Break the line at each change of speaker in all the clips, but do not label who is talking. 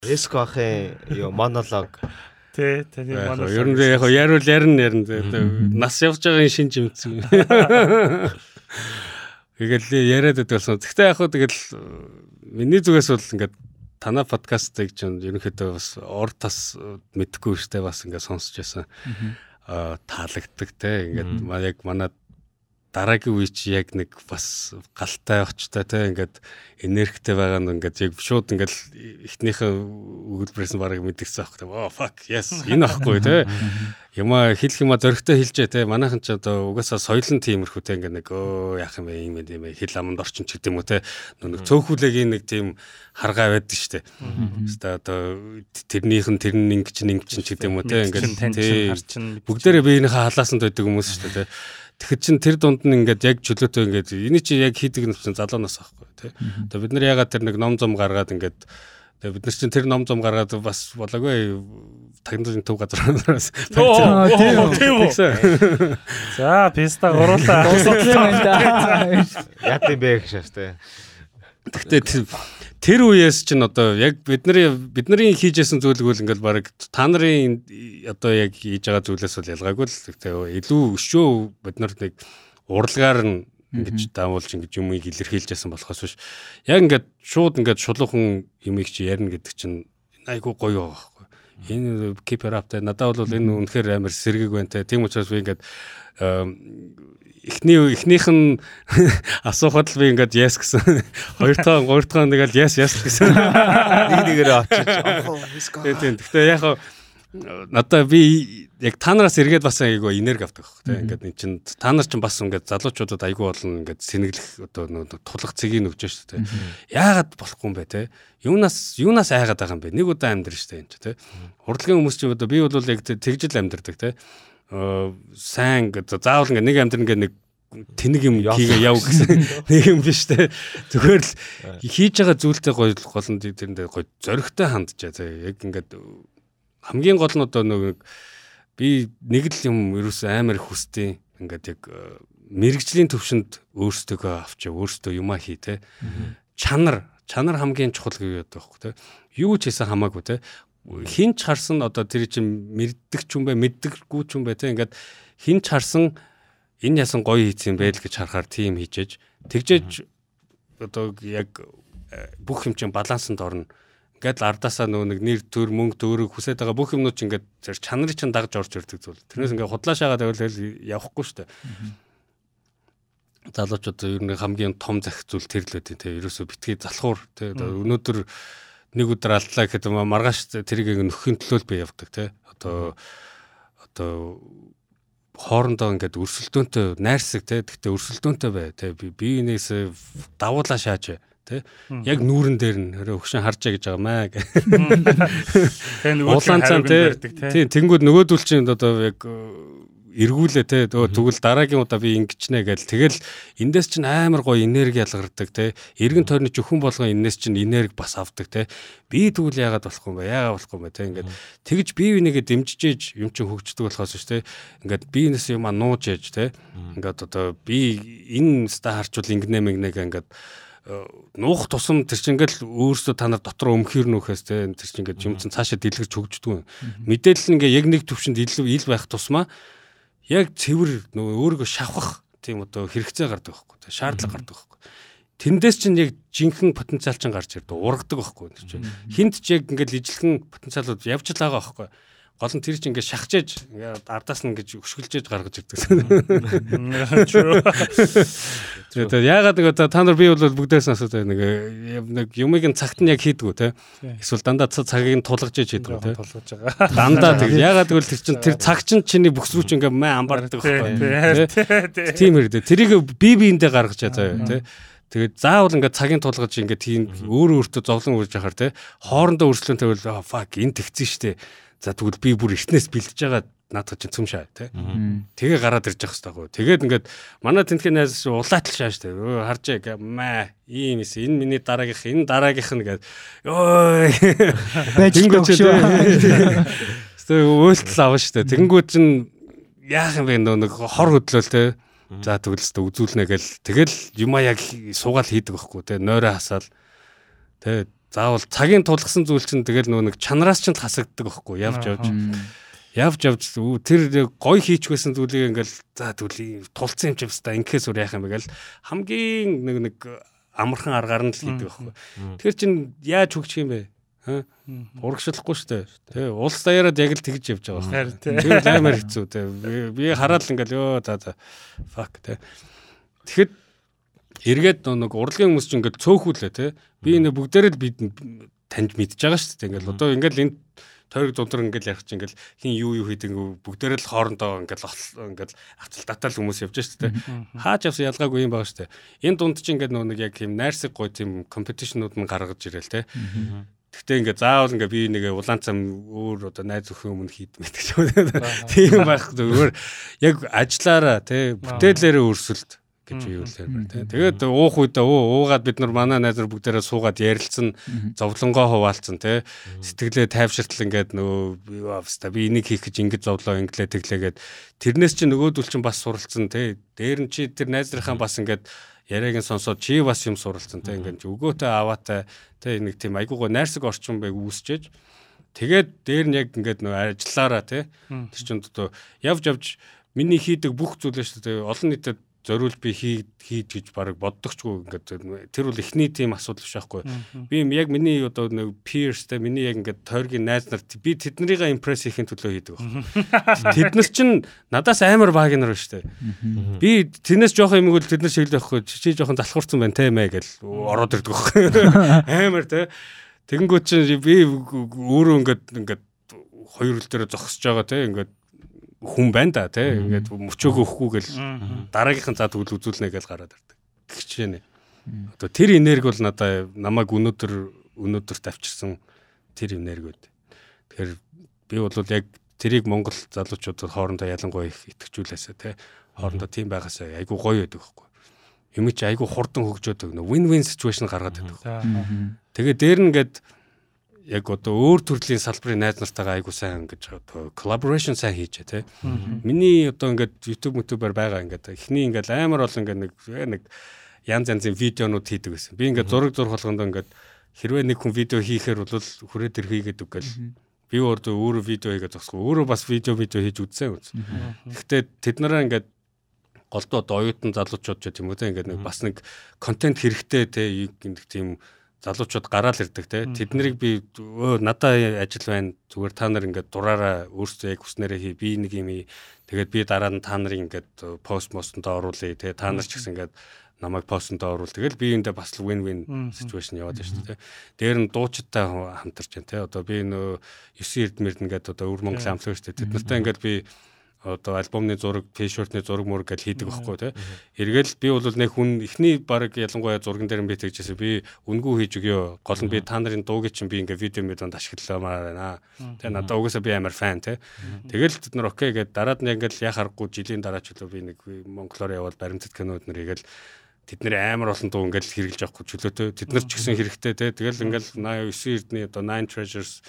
Риск ахын юу монолог.
Тэ таны
манай ер нь яг яарул ярин ярин нас явж байгаа шин жимцэн. Тэгэл яриад байсан. Гэхдээ яг хөө тэгэл миний зүгээс бол ингээд танаа подкастыг ч ерөнхийдөө бас ор тас мэдхгүй штэ бас ингээд сонсч байсан. Аа таалагддаг те. Ингээд яг манай дараагийн үе чи яг нэг бас галтай очтой те ингээд энергитэй байгаа нь ингээд яг шууд ингээд эхнийхээ өгүүлбэрээс нь барыг мэдгэсэн аах те. Оо fuck yes энэ ахгүй те. Яма хэлэх юма зөрөгтэй хэлжээ те. Манайхан ч одоо угаасаа соёлын тиймэрхүү те ингээ нэг өө яах юм бэ юм юм хэл аманд орчин ч гэдэг юм уу те нэг цөөхүүлэгийн нэг тийм харгаа байдаг штэ. Хэвээ одоо тэрнийх нь тэр нь ингэж ингэж ч гэдэг юм уу те ингээ бүгдээрээ биенийхээ халаасанд байдаг хүмүүс штэ те. Тэгэхэд чин тэр дунд нь ингээд яг чөлөөтэй ингээд эний чи яг хийдэг нь чинь залуунаас аахгүй тий. Одоо бид нар ягаад тэр нэг ном зам гаргаад ингээд Тэгээ бид нар чинь тэр ном зам гаргаад бас болоогүй тагнуулын төв газраас.
Тийм үү. За, писта гуруулаа.
Яд юм бэ гэж шээ.
Гэхдээ тэр үеэс чинь одоо яг бидний бидний хийжсэн зүйлгүүл ингээл баг та нарын одоо яг хийж байгаа зүйлээс бол ялгаагүй л гэхдээ илүү өшөө бид нар нэг урлагаар нь ингэж даамуулж ингэж юмыг илэрхийлжсэн болохоос биш. Яг ингээд шууд ингээд шулуухан юмыг чи ярина гэдэг чинь айгүй гоё байгаа байхгүй. Энэ keeper upтай надад бол энэ үнэхээр амар сэргийг байна те. Тийм учраас би ингээд эхний эхнийх нь асуухад л би ингээд yes гэсэн. Хоёр дахь гурав дахь нэгээл yes yes гэсэн.
Нэг нэгээр очиж.
Тийм. Гэхдээ яг надаа би яг та нараас эргээд бас айгүй энерги авдаг баг. Тэ ингээд эн чин та нар ч бас ингээд залуучуудад айгүй болон ингээд сэнэглэх одоо тулах цэгийг өгч шүү дээ. Яагаад болохгүй юм бэ те? Юунаас юунаас айгаад байгаа юм бэ? Нэг удаа амьдрын шүү дээ энэ ч те. Урдлагын хүмүүс ч одоо би бол яг тэгжил амьдрдаг те. Сайн заавал ингээд нэг амьдрын ингээд нэг тэнэг юм хийгээ яв гэсэн нэг юм биш те. Зүгээр л хийж байгаа зүйлтэй гоё гол нь тэрэндээ гоё зоригтой хандчаа. Яг ингээд хамгийн гол нь одоо нэг би нэг л юм ерөөсөө амар их хүсдэг. Ингээд яг э, мэрэгжлийн төвшөнд өөрсдөө авч өөрсдөө юмаа хий те. Чанар чанар хамгийн чухал гэдэг байхгүй те. Юу ч хийсэн хамаагүй те. Хинч харсан одоо тэр чинь мэддэг ч юм бэ мэддэггүй ч юм бэ те. Ингээд хинч харсан энэ ясан гоё хийцэн байл гэж харахаар тийм хийжээж тэгжээж одоо яг э, бүх юм чинь балансанд орно Ингээд ардаасаа нөгөө нэг нэр төр мөнгө төөрөг хүсэж байгаа бүх юмнууд ч ингээд зэрэг чанарыг чинь дагж орж ирдэг зүйл. Тэрнээс ингээд худлаа шаагаад байвал явахгүй шүү дээ. Залуучууд ер нь хамгийн том захих зүйл тэр л үү те. Ерөөсө битгий залхуур те. Өнөөдөр нэг өдөр алдлаа гэхэд маргааш тэрийг нөхөхийн төлөө би явдаг те. Одоо одоо хоорондоо ингээд өрсөлдөөнтэй найрсаг те. Гэхдээ өрсөлдөөнтэй бай те. Би биенээс давуулаа шааж тий. Яг нүүрэн дээр нь өгшин харжаа гэж байгаа маа гэх. Тэгээ нөгөө улаанцан тий. Тэнгүүд нөгөөдөл чинь одоо яг эргүүлээ те. Тэгвэл дараагийн удаа би ингэчнэ гэл тэгэл эндээс чинь амар гоё энерги ялгардаг те. Эргэн тойрны чөхөн болгон энэс чинь энерги бас авдаг те. Би тэгвэл яагаад болохгүй юм бэ? Яагаад болохгүй юм бэ? Те ингээд тэгж бие бинийгээ дэмжиж юм чинь хөгждөг болохоос ш те. Ингээд биенээс юм а нууж ээж те. Ингээд одоо би энэ ста харчвал ингэнэ мэгнэ ингээд нуух тусам тэр чинь ингээл өөрсдөө та нар дотор өмхөр нөхөөс те. Тэр чинь ингээд юм чинь цаашаа дэлгэрч хөгждөг. Мэдээлэл нь ингээ яг нэг төвшөнд ил ил байх тусмаа яг цэвэр нөгөө өөрийгөө шавхах тийм одоо хэрэгцээ гардаг байхгүй шаардлага гардаг байхгүй. Тэндээс чинь яг жинхэнэ потенциал чинь гарч ирдэг ургадаг байхгүй. Хинт ч яг ингээл ижилхэн потенциалууд явж л байгаа байхгүй гол нь тэр чинь ингээд шахажээж ингээд ардаас нь ингэж өшгөлжээж гаргаж ирдэг. Тэгээд яагаад нэг та нар би бол бүгдээс нь асуудаг нэг нэг юмыг нь цагт нь яг хийдгүү те. Эсвэл дандаа цагийг нь тулгаж ээж хийдгүү те. Тулгаж байгаа. Дандаа тэг. Яагаад гэвэл тэр чинь тэр цаг чинь чиний бүхс рүү чинь ингээд маа амбардаг байхгүй. Тийм хэрэгтэй. Тэрийг бие биендээ гаргаж байгаа те. Тэгээд заавал ингээд цагийн тулгаж ингээд тийм өөр өөртөө зовлон үрж яхаар те. Хоорондоо өрсөлдөөнтэй бол fuck энэ тэгсэн штэ За тэгвэл би бүр эртнээс бэлдэж байгаа наадах чинь цөм шаа тий. Тэгээ гараад ирж явах хэрэгтэй гоо. Тэгээд ингээд манай тентхийн найз улаатал шаа штэ. Өө харж яа маа ийм эс энэ миний дараагийнх энэ дараагийнх нь гээд ой
тэнгүүд чинь
тэгээ өөлтөл авна штэ. Тэнгүүд чинь яах юм бэ нөө нэг хор хөдлөөл тий. За тэгвэл өстө үзүүлнэ гэл тэгэл юмаа яг суугаал хийдэг байхгүй тий. Нойроо хасаал. Тэгээ заавал цагийн тулгсан зүйл чинь тэгэл нөө нэг чанараас чинь хасагддаг байхгүй явж явж явж явж тэр гой хийчихсэн зүйлийг ингээл за түл тулцсан юм ч юмста инкээс өөр яах юм бэ гэл хамгийн нэг нэг амархан аргаар нь л хийдэг байхгүй. Тэр чин яаж хөгчих юм бэ? Урагшлахгүй шүү дээ. Тэ улс даяараад яг л тэгж явж байгаа байхгүй. Тэр аймаар хэцүү тэ. Би хараад л ингээл ёо за за fuck тэ. Тэгэхэд эргээд нэг урлагийн хүмүүс чинь ингээл цөөхүүлээ тэ. Би энэ бүгдээрээ л бид таньж мэдж байгаа шүү дээ. Ингээл одоо ингээл энэ тойрог дундар ингээл ярих чинь ингээл хин юу юу хийдэг бүгдээрээ л хоорондоо ингээл ингээл ацалтаатай л хүмүүс явж штэ тэ. Хаач явсан ялгаагүй юм байгаа штэ. Энэ дунд чинь ингээд нөө нэг яг юм найрсаг гой тийм компетишнууд нь гаргаж ирэл тэ. Гэхдээ ингээ заавал ингээ би нэг улаан цам өөр одоо найз өхөн өмнө хийдмэт гэж. Тийм байх зүгээр яг ажиллаараа тий бүтээлээрээ өрсөлд гэж биелээр байна тий. Тэгээд уух үедээ уу уугаад бид нар манай найз нар бүгдээрээ суугаад ярилцсан зовлонгоо хуваалцсан тий. Сэтгэлээ тайвширтал ингээд нөгөө явста би энийг хийх гэж ингэж зовлоо инглээ тэглээгээд тэрнээс чи нөгөөдөл чин бас суралцсан тий. Дээр нь чи тэр найз нарынхаа бас ингээд яриаг нь сонсоод чи бас юм суралцсан тий. Ингээд өгөөтэй аваатай тий нэг тийм айгуугаа найрсаг орчин байг үүсчээж тэгээд дээр нь яг ингээд нөө ажиллаараа тий. Тэр чинь одоо явж явж миний хийдэг бүх зүйлээ шүү дээ олон нийтэд зориул би хий хийж гэж баг боддогчгүй ингээд тэр бол эхний тийм асуудал биш байхгүй. Би яг миний одоо нэг peers те миний яг ингээд тойргийн найз нар би тэднэрийг импресс хийхин төлөө хийдэг байна. Тэд нар чинь надаас амар баг нар шүү дээ. Би тэрнээс жоох юм гэл тэд нар шиглэх байхгүй чи жоохон залхуурсан байна те мэ гэл ороод ирдэг байхгүй. Амар те. Тэгэнгүүт чинь би өөрөө ингээд ингээд хоёр хөл дээр зогсож байгаа те ингээд хүн байна да тий ингээд мөчөөгөө өөхгүй гэл дараагийнхын заа тэгвэл үзүүлнэ гэж гараад ирдэг. Гихчээ нэ. Одоо тэр энерги бол надаа намайг өнөөдөр өнөөдөрт авчирсан тэр энерги үд. Тэгэхээр би бол яг тэрийг Монгол залуучуудад хоорондоо ялангуяа их итгэжүүлээсэ тий хоорондоо тийм байгаасаа айгу гоё байдаг байхгүй. Юм чи айгу хурдан хөгжөөд өгнө. Win win situation гаргаад байдаг. Тэгээ дээр нь ингээд яг одоо өөр төрлийн салбарын найз нартайгаа айгуу сайн ингэж одоо collaboration сайн хийжээ те. Миний одоо ингээд YouTube YouTube-аар байгаа ингээд эхний ингээд амар бол ингээд нэг нэг янз янзын видеонууд хийдэг гэсэн. Би ингээд зураг зурх болгонд ингээд хэрвээ нэг хүн видео хийхээр бол хүрээ төр хийгээд үгэл би өөрөө өөрөө видео хийгээд зогсгоо өөрөө бас видео видео хийж үзсэн үз. Гэхдээ тэд нараа ингээд голдоо одоо оюутан залуучууд ч юм уу те ингээд нэг бас нэг контент хэрэгтэй те тийм залуучууд гараал ирдэг те. Тэднийг би өө надаа ажил байна. Зүгээр та нар ингээд дураараа өөрсдөө яг хүснээрээ хий. Би нэг юм хий. Тэгээд би дараа нь та нарыг ингээд пост мостонд оруулъя те. Та нар ч гэсэн ингээд намайг постонд оруул. Тэгэл би эндээ бас л win win situation яваад байна шүү дээ. Дээр нь дуучидтай хамтарч байна те. Одоо би нөө 9 эрдмэрд ингээд одоо өвөр Монгол амлаа шүү дээ. Тэд нартай ингээд би одоо альбомны зураг, t-shirt-ны зураг мөр гэж хийдэг байхгүй тий. Эргээл би бол нэг хүн эхний баг ялангуяа зурган дээр би тэгжсэн би үнгүү хийж өгөө. Гол нь би та нарын дуугийн чинь би ингээ видео мэдэн ашигламаар байна. Тэгээ надад угаасаа би амар фан тий. Тэгэл бид нар окей гэд дараад нь ингээл яхах аргагүй жилийн дараа ч би нэг монголоор явал баримтат кинод нэрийгэл тэд нэр амар олон дуу ингээл хэрэгжилж авахгүй чөлөөтэй. Тэд нар ч гэсэн хэрэгтэй тий. Тэгэл ингээл 89 эрдний одоо Nine Treasures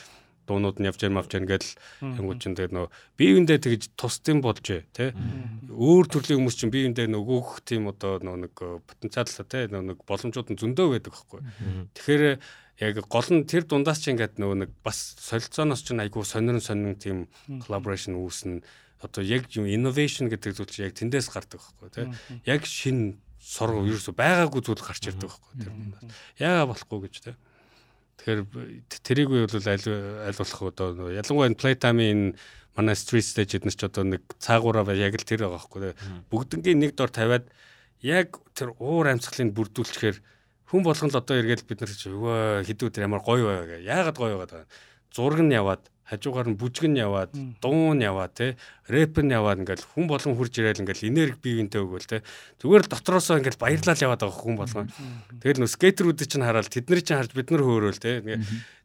дуунууд нь явж явж гэл ангууд чинь тэгээд нөө биеиндээ тэгж тусдсан болж тий өөр төрлийн хүмүүс чинь биеиндээ нөгөөх тийм одоо нөө нэг потенциал тий нөө нэг боломжууд нь зөндөө байдаг байхгүй тэгэхээр яг гол нь тэр дундаас чинь ингээд нөгөө нэг бас солилцооноос чинь айгүй сонирн сонирн тийм collaboration үүснэ. Одоо яг юм innovation гэдэг зүйл чинь яг тэндээс гардаг байхгүй тий яг шин сургуу ерөөсө байгаагүй зүйл гарч ирдэг байхгүй тэр яага болохгүй гэж тий Тэгэхээр тэрийг бол аль аль болох одоо ялангуяа энэ playtime-ийн манай street stage эднес ч одоо нэг цаагаараа яг л тэр байгаа байхгүй. Бүгднгийн нэг дор тавиад яг тэр уур амьсгалыг бүрдүүлчихээр хүн болгон л одоо эргээд бид нар өвөө хідүү тэр ямар гоё байгаа. Яагаад гоё байгаа. Зураг нь яваад хажуугаар нь бүжгэн яваад дуун яваад те рэп нь яваад ингээл хүн болгон хурж ирээл ингээл энерги бивэнтэй өгөөл те. Зүгээр л дотроосоо ингээл баярлал яваад байгаа хүн болгон тэгэл нөө скейтерүүд чинь хараад тэдний чинь харж бид нар хөөрөөл те.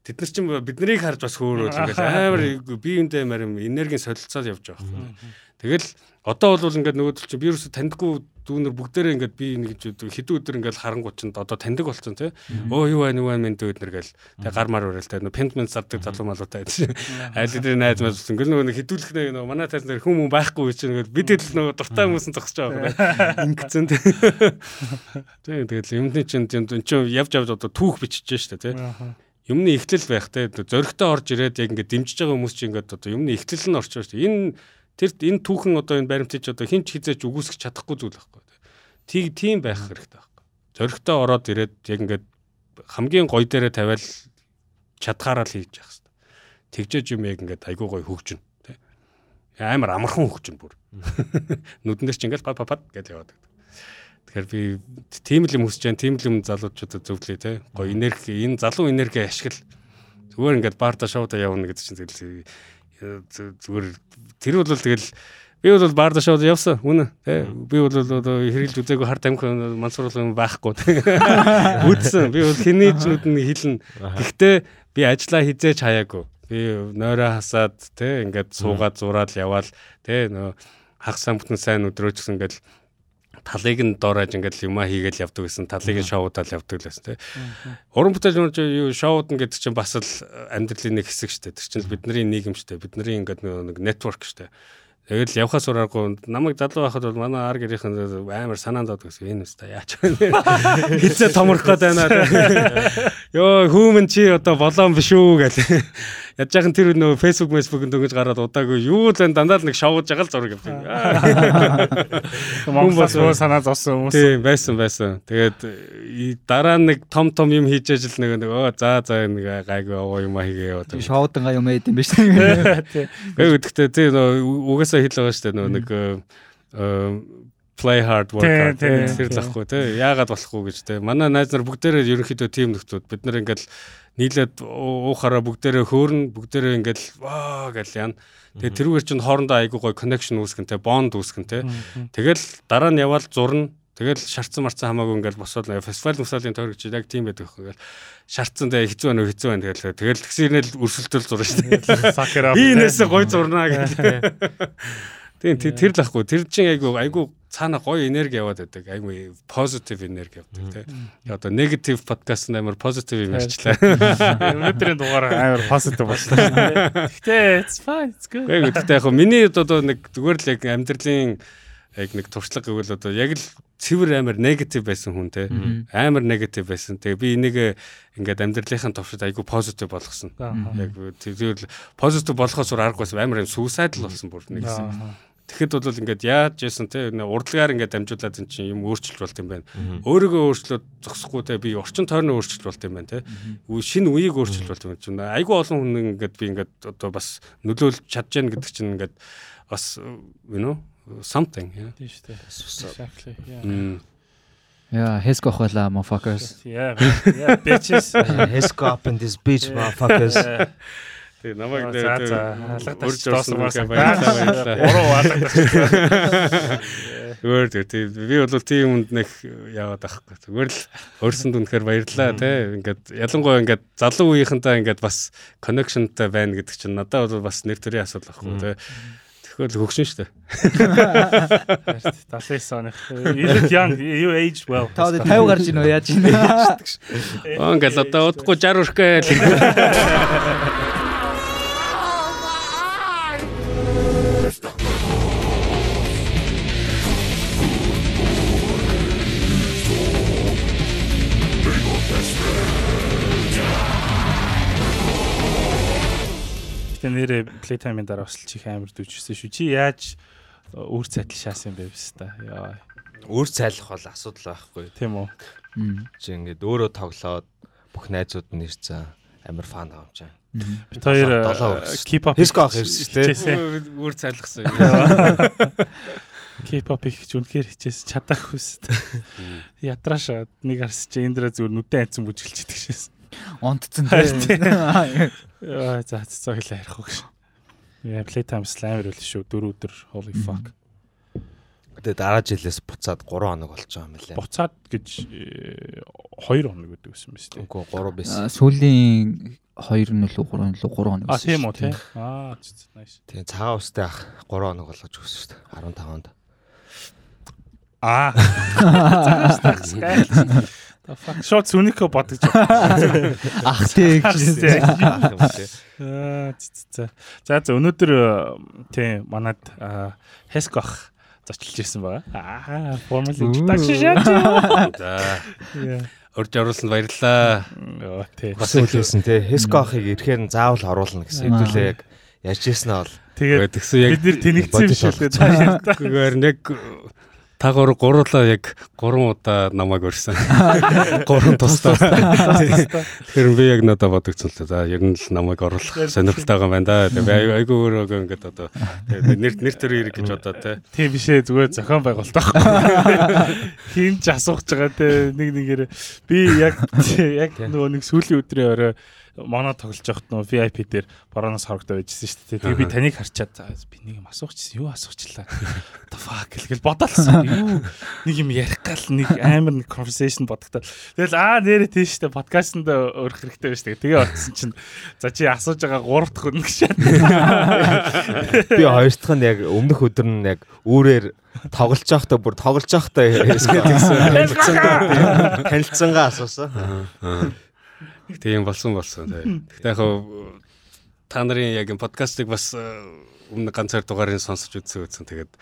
Тэд нар чинь биднийг харж бас хөөрөөл ингээл амар бивэнтэй марим энергийн солилцоод явж байгаа. Юм тэгэл одоо бол ингээд нөгөө чинь вирус таньдгүй дүүнер бүгдээрээ ингээд би нэг хэдэн өдөр ингээд харангуй чинь одоо таньдаг болсон тий. Өө юу байна юу байна мэн дүүд нэр гэл. Тэг гар мар уурал та пентмент зардаг залуу малуутай. Айл дээр найз мас ингээд нөгөө хідүүлэх нэг нөгөө манай тайз нэр хүмүүс байхгүй чинь ингээд бид л нөгөө дуртай хүмүүс нь зогсож байгаа юм. Ингэсэн тий. Тэг тэгэл юмны чинь чинь явж явж одоо түүх бичиж штэ тий. юмны ихтлэл байх те зөрөгтэй орж ирээд яг ингээд дэмжиж байгаа хүмүүс чинь ингээд одоо юмны ихтлэл нь орчоо шүү дээ. Энэ тэр энэ түүхэн одоо энэ баримтч одоо хинч хизээч үгүйсгэж чадахгүй зүйл байхгүй. Тийг тийм байх хэрэгтэй байхгүй. Зөрөгтэй ороод ирээд яг ингээд хамгийн гой дээрээ тавиал чадхаараа л хийж явах хэрэгтэй. Тэгжээж юм яг ингээд айгуу гой хөгжин те. Амар амархан хөгжин бүр. Нүдэн дээр чи ингээд пад пад гэж яваад. Тэгэхээр би тийм л юм хүсэж जैन, тийм л юм залуучуудад зөвлөе те. Гоё энерги, энэ залуу энерги ашигла. Зүгээр ингээд баарда шоуда явна гэдэг чинь тэгэл зүгээр тэр бол тэгэл би бол баарда шоуд явсан үнэ тий би бол одоо хэрэглэж үзээгүй хар тамхи мансууруулах юм байхгүй үдсэн. Би бол хэний ч нүдэн хилэн. Гэхдээ би ажиллаа хизээч хаяагүй. Би нойроо хасаад тий ингээд суугаад зураад яваал тий нөө хагас сан бүтэн сайн өдрөөч гэсэн ингээд талыг нь доорож ингээд юмаа хийгээл явдаг гэсэн талыг нь шоудаал явдаг л байсан тий. Уран бүтээл юу шоуд нь гэдэг чинь бас л амьдралын нэг хэсэг шүү дээ. Тэр чинь бидний нийгэм шүү дээ. Бидний ингээд нэг нэтворк шүү дээ. Тэгэл явхаас ураагүй намайг залуу байхад бол манай ар гэрийнхэн амар санаанд доод гэсэн энэ өстой яач вэ? Хизээ томрох гээд байна. Йоо хүүмэн чи одоо болоон биш үү гэл. Ядж яхан тэр нөө Facebook, Facebook-д дөнгөж гараад удаагүй юу л дандаа л нэг шоуж байгаа л зураг явдаг.
Монголоос өө санаа зовсон хүмүүс.
Тийм байсан байсан. Тэгээд дараа нэг том том юм хийж ажил нэг нэг өө за за нэг гайгүй овоо юм хийгээ яваад.
Шоуданга юм яд юм биш.
Тийм.
Гэхдээ тийм угаасаа хэл байгаа шүү дээ нөө нэг play hard work тэр л ахгүй тий. яагаад болохгүй гэж тий. Манай найз нар бүгдээрээ ерөнхийдөө тим нөхцүүд бид нар ингээл нийлээд уухаараа бүгдээрээ хөөрн бүгдээрээ ингээл ваа гэл яана тэгээ тэрүүгээр чинь хоорондоо айгуу гой connection үүсгэн тий. Bond үүсгэн тий. Тэгэл дараа нь яваал зурна. Тэгэл шарцсан марцсан хамаагүй ингээл босоод фестивал мусалын тойрогч яг тийм байдаг хөө. Ингээл шарцсан тэгээ хэцүү байна хэцүү байна тэгэл тэгэл тэгсэрнэл өрсөлдөл зурна шүү дээ. Би энэсээ гой зурнаа гэх. Тийм тэр л ахгүй. Тэр чинь айгу айгу цаана гоё энерги яваад байдаг. Айгу позитив энерги явдаг тийм. Одоо негатив подкаст нээр позитив юм ярьчлаа.
Өнөөдрийн дугаар амар позитив боллоо. Гэтэ it's fine it's good.
Гэхдээ яг миний одоо нэг зүгээр л яг амьдралын яг нэг туршлага гэвэл одоо яг л цэвэр амар негатив байсан хүн те амар негатив байсан. Тэгээ би энийг ингээд амьдралынхаа төвшөд айгүй позитив болгосон. Яг тэр позитив болохоос аргагүй амар юм сүүсайдл болсон бүр нэг хэсэг. Тэгэхэд бол ингээд яаж яасан те урдлагаар ингээд дамжуулаад эн чинь юм өөрчлөлт болт юм байна. Өөрийгөө өөрчлөөд зогсохгүй те би орчин тойрны өөрчлөлт болт юм байна те. Шинэ үеийг өөрчлөлт болт юм чинь. Айгүй олон хүн ингээд би ингээд одоо бас нөлөөлж чадж гэн гэдэг чинь ингээд бас you know something yeah.
Тийм шүү дээ. Exactly.
Mm.
Яа, хэсг охвала motherfuckers.
Yeah. Yeah, bitches.
Hesco up in this beach motherfuckers.
Тэгээ намайг
за алгадаж доосон
баярлалаа.
Уруу алгадаж.
Зүгээр тийм би бол тийм юмд нэг яваад байхгүй. Зүгээр л өөрсөнд үнэхээр баярлалаа те. Ингээд ялангуяа ингээд залуу үеийнхэнтэй ингээд бас connectionтай байна гэдэг чинь надад бол бас нэр төрийн асуудал байхгүй те. Тэгэхээр л хөгшин шүү дээ.
79 оных. You look young, you age well.
Та одоо 50 гарч ийн үү яаж ийн.
Аа ингээд одоо удахгүй 60 өрхөө л.
Нэрээ playtime-ын дараа бас л чих амар дүүжсэн шүү. Чи яаж өөр цайтал шаасан юм бэ биш та. Яа.
Өөр цайлах бол асуудал байхгүй.
Тийм үү.
Чи ингээд өөрөө тоглоод бүх найзууд нь ирсэн амар фан байгаа.
Бид хоёр э, up
Хиско авах ирсэн шүү дээ.
Өөр цайлгсан.
Keep up их ч үнэхээр хичээс чадах хүсэт. Ятрааш нэг арс чи эндра зүгээр нүдэн айцсан бүжгэлж идэг шээс.
Онтцсон
Харин тийм.
тийм.
Яа за хэлээ ярих уу гэж. Яа playtime slammer үл шүү. Дөрөв өдөр holy fuck.
Тэгээ дараа жилээс буцаад 3 хоног болж байгаа юм лээ.
Буцаад гэж 2 хоног гэдэг байсан биз дээ.
Үгүй 3 байсан.
Сүүлийн 2 нь лөө 3 нь лөө 3 хоног.
А тийм үү тий. Аа nice.
Тэгээ цагаан устай ах 3 хоног болгож өгсөн шүү дээ. 15 онд.
Аа. Загаас Fuck short сүникө бодож.
Ах тий гэж.
Аа за. За за өнөөдөр тий манад Хеск ах зочлж ирсэн байгаа. Аа formal introduction шаач.
За. урьж оруулсанд баярлалаа.
Йоо тий.
Бас үлээсэн те. Хеско ахыг ирэхээр заавал оруулна гэсэн хэдүүлээ яг ярьж ирсэн нь бол
Тэгээд
Тэгсэн яг
бид нэр тэнэгцсэн биш
бодит
үлээ цааш.
Та гур гурлаа яг 3 удаа намайг өрсөн. 3 тусдаа. Тэгэхээр би яг надад бодогцсон л. За ер нь л намайг оруулах сонирхолтой байгаа юм байна да. Тэгээ айгүй өөрөө ингээд одоо нэр нэр төр ирэх гэж бодоо те.
Тийм бишээ зүгээр зохион байгуулалт байхгүй. Хин ч асууж байгаа те нэг нэгээр би яг яг нөгөө нэг сүүлийн өдрийн орой моно тоглож байхад нөгөө VIP дээр бороноос хорогдоо байжсэн шүү дээ. Тэгээ би таныг харчаад би нэг юм асуучихсан. Юу асуучлаа? The fuck гэлгээл бодоолсон. Юу нэг юм ярих гал нэг амар нэг conversation бодогдоод. Тэгэл аа нэрээ тийш штэ подкастт өрөх хэрэгтэй байж тэгээ. Тэгээ очсон чинь за чи асууж байгаа гурав дахь хүн гэж.
би хоёр дахь нь яг өмнөх өдөр нь яг үүрээр тоглож байхдаа бүр тоглож байхдаа Хеско танилцсангаа танилцсангаа асуусан.
Тийм болсон болсон. Тэгтээ яг та нарын яг подкастыг бас э, өмнө ганцаар дугаарыг сонсож үзсэн үзсэн. Тэгээд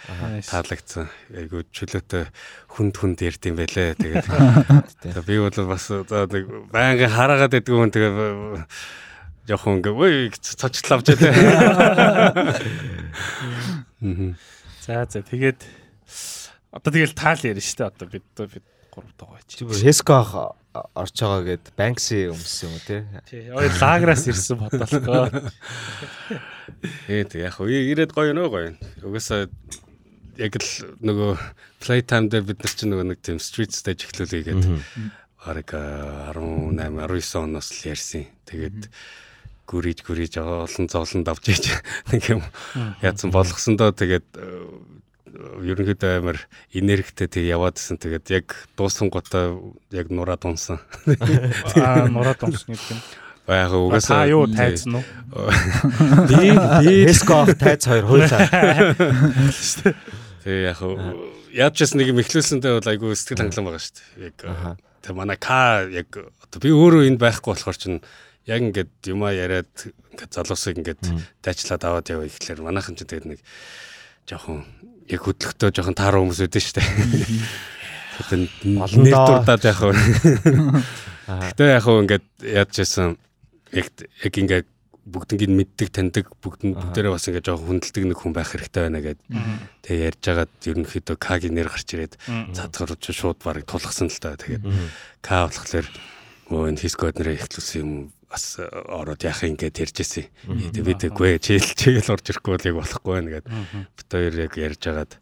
таалагдсан. Айгу чөлөөтэй хүнд хүнд ярьд юм байлээ. Тэгээд би бол бас за нэг байнгын хараагаад байдаг хүн тэгээд э, жоохон авч ялээ. Мгм.
За за тэгээд одоо тэгэл таал ярина шүү дээ. Одоо бид бид гурав даа байж.
Чи бүр Хеско ах орж байгаа гэд Банкси өмссөн юм уу те?
Тий. Ой лаграас ирсэн бодлоо.
Ээ тэг яг хөө ирээд гоё нөө гоё. Угаасаа яг л нөгөө playtime дээр бид нар чинь нөгөө нэг тийм street stage эхлүүлээ гэдэг. Бараг 18 19 оноос л ярьсан. Тэгээд гүрийж гүрийж олон зовлонд авч ийж нэг юм яатсан болгосон доо тэгээд ерөнхийдөө амар энергитэй тэг яваадсэн. Тэгээд яг дууссан гутаа яг нураад унсан.
Аа нураад унсан гэдэг юм.
Яг
Та
угаасаа
юу тайцсан уу?
би би
ах тайц хоёр хуйлаа.
Тэгээ яг яаж ч нэг юм эхлүүлсэндээ бол айгүй сэтгэл хангалуун байгаа шүү дээ. Яг тэгээ манай К яг одоо би өөрөө энд байхгүй болохоор чинь яг ингээд юмаа яриад ингээд залуусыг ингээд дайчлаад аваад яваа ихлээр манайхан ч тэгээд нэг жоохон яг хөдлөختөө жоохон тааруу хүмүүс дээ. Тэгээд
Олон
нэр дурдаад яг хөө. Гэтэ яг хөө ингээд яаж чсэн яг яг ингээд бүгднийг мэддэг таньдаг бүгд нь бүгдээрээ бас ингээд жоохон хүндэлдэг нэг хүн байх хэрэгтэй байна гэд. Тэгээ ярьж хагаад ерөнхийдөө К-гийн нэр гарч ирээд цаадгаар ч шууд барыг тулгсан л та. Тэгээд К болохоор өө энэ хискод нэрээ ихлүүлсэн юм бас э, ороод яах юм гээд ярьжсэн. Тэгээ би тэггүй чийл чийл орж ирэхгүй бол яг болохгүй байна гэд. Бит хоёр яг ярьж хагаад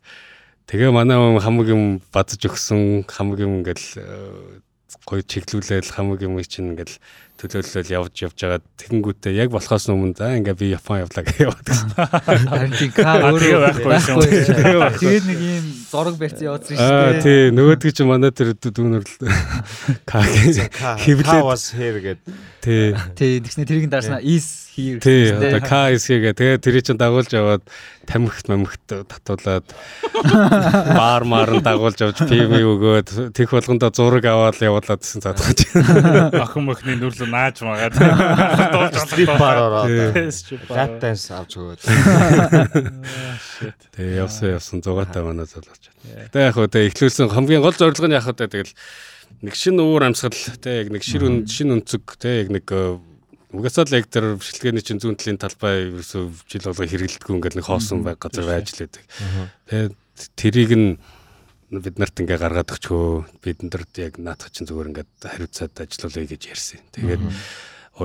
тэгээ манай хүн хамаг юм бадж өгсөн хамаг юм ингээл э, гоё чиглүүлээл хамаг юм чинь ингээл төлөөлөл явж явж байгаа тэгэнгүүтээ яг болохоос өмнө за ингээ би Япон явлаа гэж яваад гэсэн.
Харин тийм К
Аа, тэгээ
өөрөө
байхгүй.
Тэгээд нэг ийм зураг барьсан явуулсан шүү
Аа
дээ.
тий нөгөөдгөө чи манай тэр дүүнэр л Хэвлээд-
was here гэд
тий
Тий, тэгснэ тэрийг дарснаа is here.
тий одоо
дээ.
К эсгээ тэгээ тэрий чин дагуулж яваад тамхит мамхит татуулаад баар маар нь дагуулж явж пив өгөөд тех болгондоо зураг аваад явуулаад гэсэн заадгаж.
Охин мөхний нүрлө нааж магаад.
Strip lap
bar.
dance авч өгөөд.
Тэгээ явсан явсан зугаатай манай залууч. Тэгээ яг хөө тэгээ ихлүүлсэн хамгийн гол зорилго нь яг хөө тэгэл нэг шин уур амьсгал тэгээ яг нэг шир үн шин өнцөг тэгээ яг нэг э, угаасаа л яг тэр бэлтгэний чинь зүүн талын талбай ерөөсөө жил болго хэрэгэлдэггүй ингээд нэг хоосон байг газар байж л байдаг. Тэгээ тэрийг нь бид нарт ингээ гаргаад өгчөө бид нарт яг наадах чинь зүгээр ингээд хариуцаад ажиллуулъя гэж ярьсан. Тэгээд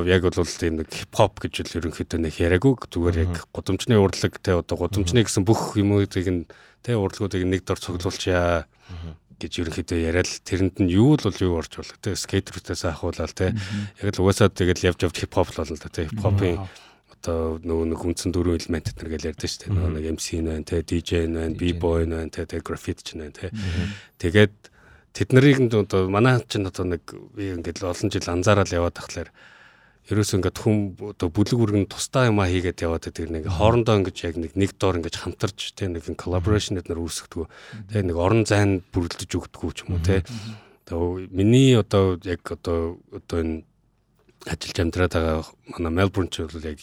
яг бол тийм нэг хипхоп гэж л ерөнхийдөө нэг яриаггүй зүгээр яг гудамжны урлаг те одоо гудамжны гэсэн бүх юмуудыг нь те урлагуудыг нэг дор цуглуулчаа гэж ерөнхийдөө яриад тэрэнд нь юу л бол юу орж болох те скейтерүүдээс ахуулаад те. Яг л угаасаа тэгэл явж явж хипхоп л болно те. Хипхопын одоо нөгөө нэг үндсэн дөрвөн элемент гэдэг гэл ярьдэн шүү дээ. Нөгөө нэг MC нь байна те DJ нь байна B-boy нь байна те те граффити ч нь байна те тэгээд тэд нарыг одоо манай чинь одоо нэг би ингээд олон жил анзаараад яваад тахлаар ерөөсөө ингээд хүм одоо бүлэг бүргэн тусдаа юм а хийгээд яваад байдаг нэг хоорондоо ингээд яг нэг нэг доор ингээд хамтарч те нэг коллаборашн эднэр үүсгдэг. те нэг орон зайн бүрэлдэж өгдөг ч юм уу те. Тэгээ миний одоо яг одоо одоо энэ ажиллаж амьдраад байгаа манай Мельбурн ч бол яг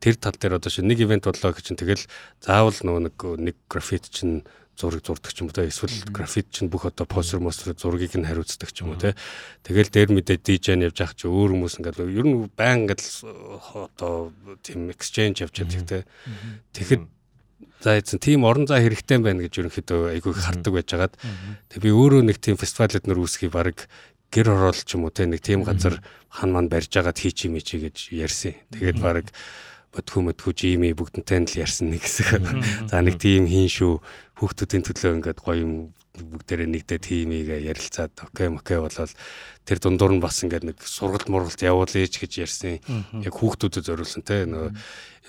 тэр тал дээр одоо шинэ нэг ивент боллоо гэж чинь тэгэл заавал нөгөө нэг нэг граффит чинь зураг зурдаг ч юм уу те эсвэл графит чинь бүх одоо постэр мостер зургийг нь хариуцдаг ч юм уу те. Тэгэл дээр мэдээ дижайн явж ах чи өөр хүмүүс ингээд ер нь баян ингээд одоо тийм exchange явж байдаг те. Тэгэхэд за эзэн тийм орон зай хэрэгтэй байна гэж ерөнхийдөө айгүй хардаг байжгаад. Тэг би өөрөө нэг тийм фестивалд нэр үүсгий баг гэр хороол ч юм уу те нэг тийм газар хан ман барьж агаад хий чи мичи гэж ярьсан. Тэгээд баг өтгөө möтгөө жими бүгдэнтэй нь л ярьсан нэг хэсэг. За нэг тийм хийн шүү. Хүүхдүүдийн төлөө ингээд гоё юм бүгдээрээ нэгдээ тимийг ярилцаад окей окей болол тэр дундуур нь бас ингээд нэг сургалт мургалт явуулъя гэж ярьсан. Яг хүүхдүүдэд зориулсан те нөгөө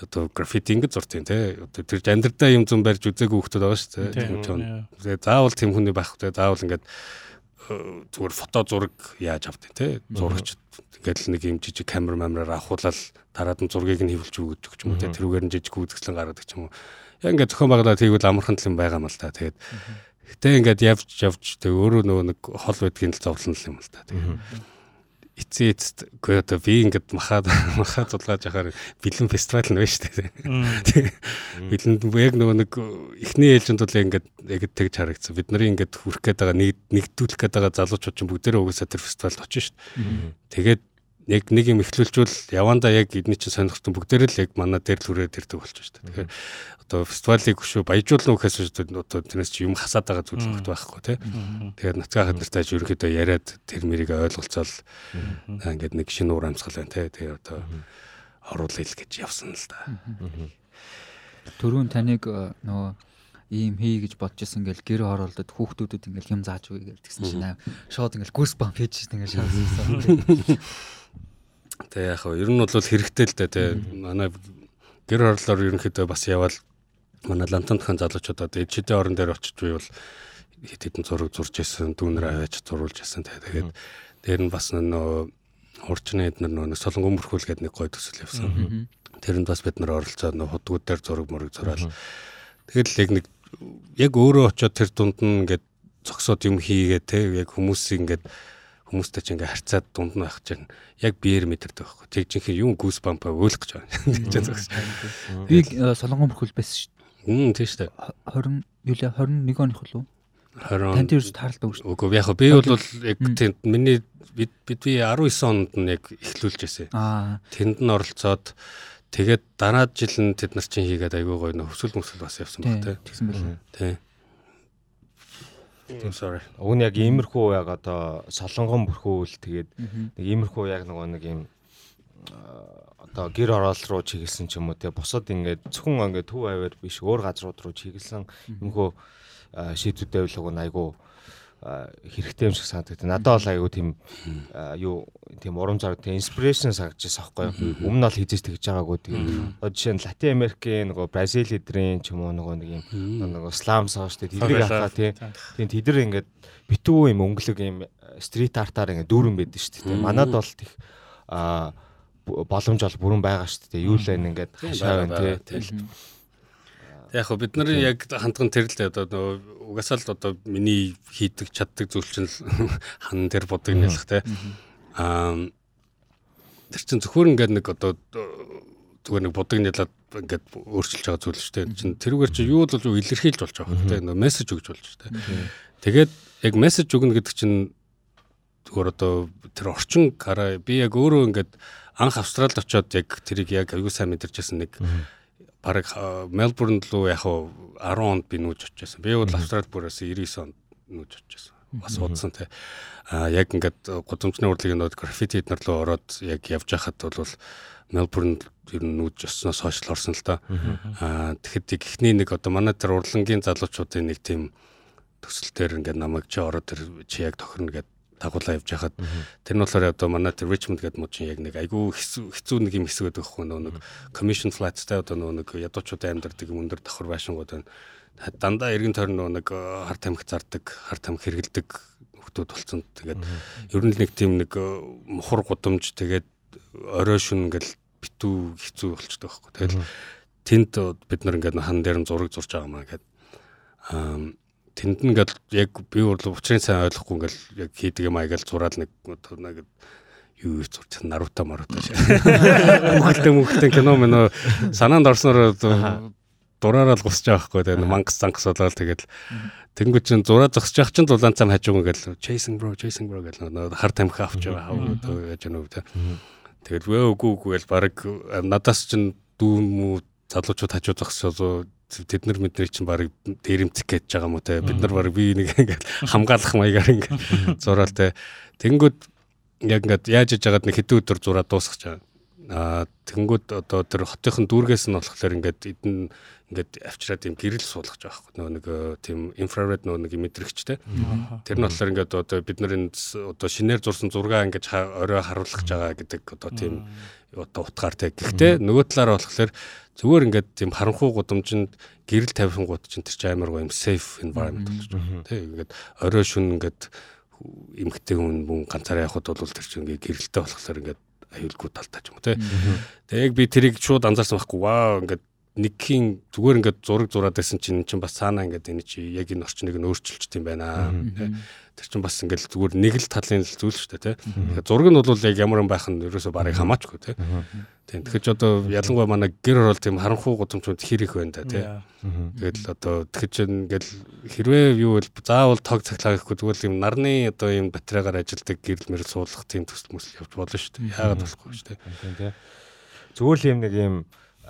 одоо граффити ингээд зуртын те одоо тэр амьдрдаа юм зам барьж үзээгүй хүүхдүүд байгаа шүү. Тэгээд заавал тийм хүний байх те заавал ингээд э, зүгээр фото зураг яаж авдیں۔ те зурагч ингээд л нэг юм жижиг камер мамраар авахуулаад дараад нь зургийг нь хөвлж өгдөг ч юм уу те тэрүүгээр нь жижиг үзэсгэлэн гаргадаг ч юм уу. Яг ингээд зохион байгуулаад тэгвэл амархан л юм байгаа юм л та. Тэгээд гэтээ ингээд явж явж тэг өөрөө нөгөө нэг хол байдгийн л зовлон л юм л та. Тэгээд эцээ эцэд үгүй одоо би ингээд махаад махаад зулгааж яхаар бэлэн фестивал нь байна шүү дээ. Бэлэнд яг нөгөө нэг эхний ээлжинд бол ингээд яг тэгж харагдсан. Бид нарын ингээд хүрх гээд байгаа нэгдүүлэх гээд байгаа залуучууд ч бүгдээрээ угаасаа тэр фестивалд очиж шүү дээ. Тэгээд яг нэг юм эхлүүлжүүл явандаа яг эдний чинь сонирхтон бүгдээр л яг манай дээр л хүрээд ирдэг болчих шүү дээ. Тэгэхээр одоо фестивалыг шүү баяжуулна гэхээс одоо тэрнээс чи юм хасаад байгаа зүйл өгд байхгүй тий. Тэгээд нацгаа хаднартай ч ерөөхдөө яриад тэр мэрийг ойлголцоол ингээд нэг шинэ уур амьсгал байна тий. Тэгээд одоо оруулъя л гэж явсан л да.
Төрүүн таныг э, нөгөө ийм хий гэж бодож исэн ингээл гэр хороолдод хүүхдүүдэд ингээл юм зааж өгье гэж тэгсэн чинь шууд ингээл гүрс бам хийж ингээл шаасан.
Тэг яг хөө ер нь бол хэрэгтэй л дээ тий. Манай гэр хороолоор ерөнхийдөө бас явал манай лантантхан залуучууд одоо эжидээ орон дээр очиж байвал хэд хэдэн зураг зурж исэн дүүнэр аваач зурулж исэн тэгээд дээр нь бас нөө урчны эднэр нөө солонгон мөрхүүл гэдэг нэг гой төсөл явсан. Тэрэнд бас бид нар оролцоод нөө худгууд дээр зураг мөрөг зураал. Тэгэл яг нэг яг өөрөө очиод тэр дунд нь ингээд зогсоод юм хийгээ те яг хүмүүсийг ингээд хүмүүстэй ч ингээ харьцаад дунд нь байх чинь яг биеэр мэдэрдэг байхгүй. Тэгжинхээ юм гүүс бампа өөлөх гэж байна.
Би э, солонгон бүрхүүл байсан шүү.
Мм тийм шүү дээ.
20 юулаа 21 оных болов уу?
20
Танд ерөөс тааралтай шүү.
Үгүй яг би бол яг тэнд миний бид бид би 19 онд нь яг эхлүүлж байсан.
Аа.
Тэнд нь оролцоод тэгээд дараа жил нь тэд нар чинь хийгээд айгүй гоё нөх хөсөл мөсөл бас явсан баг тий.
Тэгсэн байлаа.
Тий. I'm sorry.
Уг нь яг иймэрхүү яг одоо солонгон бүрхүүл тэгээд нэг иймэрхүү яг нөгөө нэг юм одоо гэр ороол руу чиглэсэн ч юм уу те бусад ингээд зөвхөн ингээд төв аваар биш өөр газрууд руу чиглэсэн юмхөө шийдвүүд тавилга нь айгу хэрэгтэй юм шиг санагдав. Надад бол айгу тийм юу тийм урам зориг тийм инспирэшн сагж байсан байхгүй юу. Өмнө нь бол хизээс тэгж байгаагүй тийм. Одоо жишээ нь Латин Америкийн нөгөө Бразил эдрийн ч юм уу нөгөө нэг юм нөгөө слам саа штэ тэднийг хахаа тийм. Тийм тэдэр ингээд битүү юм өнгөлөг юм стрит артаар ингээд дүүрэн байдэн штэ тийм. Манад бол тех а боломж бол бүрэн байгаа штэ тийм. Юу л энэ ингээд хашаа байна тийм.
Яг хөө бид нарын яг хандган тэр л дээ одоо нөгөө угасаал одоо миний хийдэг чаддаг зүйл чинь хан дээр бодог нэлэх те. Аа тэр чинь зөвхөн ингээд нэг одоо зүгээр нэг бодог нэлээд ингээд өөрчилж байгаа зүйл шүү дээ. Чин тэрүүгээр чи юу л илэрхийлж болж байгаа хөө те. Нөгөө мессеж өгж болж те. Тэгээд яг мессеж өгнө гэдэг чинь зүгээр одоо тэр орчин хараа би яг өөрөө ингээд анх австралид очиод яг тэрийг яг аюу сайн мэдэрчсэн нэг бараг Мельбурн руу яг 10 онд би нүүж очижсэн. Би бол Австрали бүрээс 99 онд нүүж очижсэн. Бас удсан те. А яг ингээд гудамжны урлагийн нод граффити эднэр рүү ороод яг явж байхад бол Мельбурн ер нь нүүж өснөөс хойш л орсон л та. А тэгэхэд ихний нэг одоо манай тэр урлагийн залуучуудын нэг тийм төсөл дээр ингээд намайг чи ороод тэр чи яг тохирно гэдэг дагуулаа явж хахад тэр нь болохоор одоо манай тэр Richmond гэдэг мод чинь яг нэг айгүй хэцүү нэг юм хэсэг байдаг хөө нэг commission flats-тай одоо нэг ядуучуудын амьдардаг өндөр давхар байшингууд байна. Дандаа эргэн тойрон нэг харт амх зардаг, харт амх хэргэлдэг хүмүүс болсон. Тэгээд ер нь нэг тийм нэг мухар гудамж тэгээд орой шүн ингээл битүү хэцүү болчтой байхгүй. Тэгэл тэнд бид нар ингээд хан дээр зураг зурж байгаа маа гэдэг. Тэнд ингээд яг би бол учрын сайн ойлгохгүй ингээд яг хийдэг юм аягаал зураал нэг нэг юу зурч наруто маруто шиг. Мөхөлтэй мөхөлтэй кино мөн санаанд орсноор дураараа л гусч байгаа байхгүй тэгээ мангас зангас болоод тэгэл. Тэнгуү чин зураа зогсож явах чин дулаан цам хажууг ингээл Jason bro Jason bro гэл нөө хар тамхи авч байгаа хав яаж яа нүвэ тэгэл вөө үгүй үгүй гэл баг надаас чин дүүн мүү залуучууд хажуу зогсоо тэд нар мэднэр чинь баг дээрэмцэх гэж байгаа мó те? Бид нар баг би нэг ингээд хамгаалах маягаар ингээд зураал те. Тэнгүүд яг ингээд яаж иж байгаад нэг хэдэн өдөр зураа дуусгаж байгаа. Аа тэнгүүд одоо тэр хотынхын дүүргээс нь болохоор ингээд эдэн ингээд авчираад юм гэрэл суулгаж байгаа байхгүй нөгөө нэг э, тийм инфраред нөгөө нэг мэдрэгчтэй тэр нь болохоор ингээд одоо бид нар энэ одоо шинээр зурсан зураг ингээд орой харуулж байгаа гэдэг одоо тийм одоо утгаар те. Гэхдээ нөгөө талаараа болохоор зүгээр ингээд тийм харанхуй гудамжинд гэрэл тавихын гут чинь тэр чинь амар гоо юм safe environment болж байна. Тэ ингээд орой шүн ингээд эмгтэй хүн мөн ганцаараа явхад бол тэр чинь ингээд гэрэлтэй болохоор ингээд аюулгүй талтай ч юм уу те. Тэгээ яг би тэрийг шууд анзаарсан байхгүй. Вау ингээд нэгхийн зүгээр ингээд зураг зураад байсан чинь чинь бас цаанаа ингээд энэ чи яг энэ орчныг нь өөрчилж тийм байна. Тэр чинь бас ингээд зүгээр нэг л талын зүйл шүү дээ тий. Зураг нь бол яг ямар юм байх нь ерөөсөө барыг хамаачгүй тий. Тийм тэгэхээр ч одоо ялангуяа манай гэр орол тийм харанхуй гудамжууд хэр их байна да тий. Тэгэл одоо тэгэхээр ч ингээд хэрвээ юу бол заавал тог цаглаа гэхгүй зүгээр юм нарны одоо юм батарейгаар ажилдаг гэрэл мэрэл суулгах тийм төсөл мөсөл явж болно шүү дээ. Яагаад болохгүй шүү дээ.
Зүгээр л юм нэг юм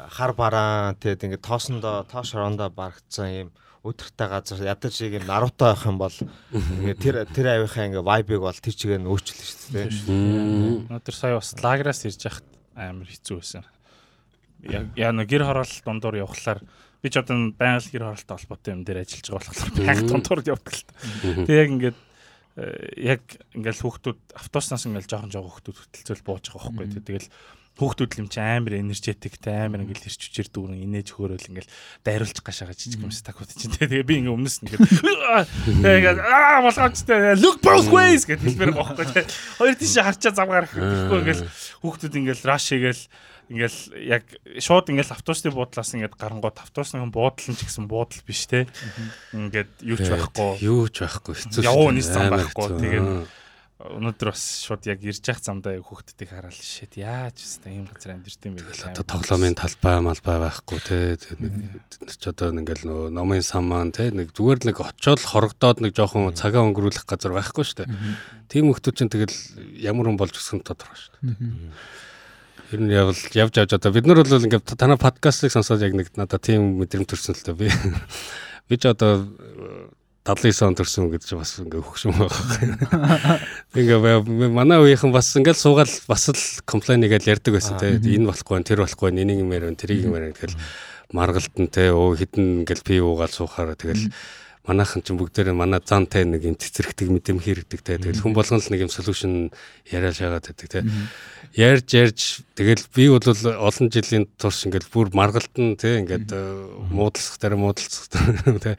хар бараан тэгээд ингээд тоосондоо тоош орондоо барагдсан юм өдөртэй газар ядаж шиг юм наруто байх юм бол ингээд тэр тэр авийнхаа ингээд вайбыг бол тэр чигээр нь өөрчилнө шүү дээ.
Өнөөдөр сая бас лаграас ирж яхад амар хэцүү байсан. Яа нэг гэр хороол дундуур явхлаар би ч одоо байгаль гэр хороолтой холбоотой юм дээр ажиллаж байгаа болохоор байг дундуур явдаг л та. Тэг яг ингээд яг ингээл хүүхдүүд автобуснаас ингээл жоохон жоохон хүүхдүүд хөтөлцөл бууж байгаа байхгүй. Тэгэл Хүүхдүүд л юм чи амар энержетиктэй амар ингээл ирч хүчээр дүүрэн инээж хөрөөл ингээл дайруулчих гашаага жижиг юм стакууд чинь. Тэгээ би ингээ өмнөөс нь ингээд аа болгоочтой look both ways гэдэг хэлбэр байхгүй тэгээ хоёр тийш харчаа завгаар гэхгүй ингээл хүүхдүүд ингээл раш хийгээл ингээл яг шууд ингээл автобусны буудлаас ингээд гарангууд автобусны буудал нь ч гэсэн буудал биш те ингээд юу ч байхгүй.
юу ч байхгүй хэцүү
явуу нийс зам байхгүй. тэгээд өнөөдөр бас шууд яг ирж явах замдаа хүүхдүүдийг хараад шít яаж өстэй ийм газар амьдэрт юм бэ
гэх одоо тоглоомын талбай малбай байхгүй те нэг ч одоо ингээл нөө номын сан маань те нэг зүгээр л нэг очиод хорогдоод нэг жоохон цагаа өнгөрүүлэх газар байхгүй шүү дээ. Тийм хүүхдүүд чинь тэгэл ямар хүн болж өсөх нь тодорхой шүү дээ. Ер нь явал явж авч одоо бид нар бол ингээд танай подкастыг сонсоод яг нэг надад тийм мэдрэмж төрсөн л та би. Би ч одоо 79 он төрсөн гэж бас ингээ хөгшин байгаа. Ингээ манай үеийнхэн бас ингээл суугаал бас л комплайн игээл ярьдаг байсан те. Энэ болохгүй, тэр болохгүй, энийг юм ярив, тэрийг юм ярив тэгэл маргалтан те. Өө хитэн ингээл пи уугаал суухаараа тэгэл манайхан ч бүгдээрээ манай зантай нэг юм цэцэрхдэг мэдэм хэрэгдэг те. Тэгэл хүн болгон л нэг юм солиушн яриа шаагаад байдаг те. Ярьж ярьж тэгэл би бол олон жилийн турш ингээл бүр маргалтан те ингээд муудалцах дараа муудалцах те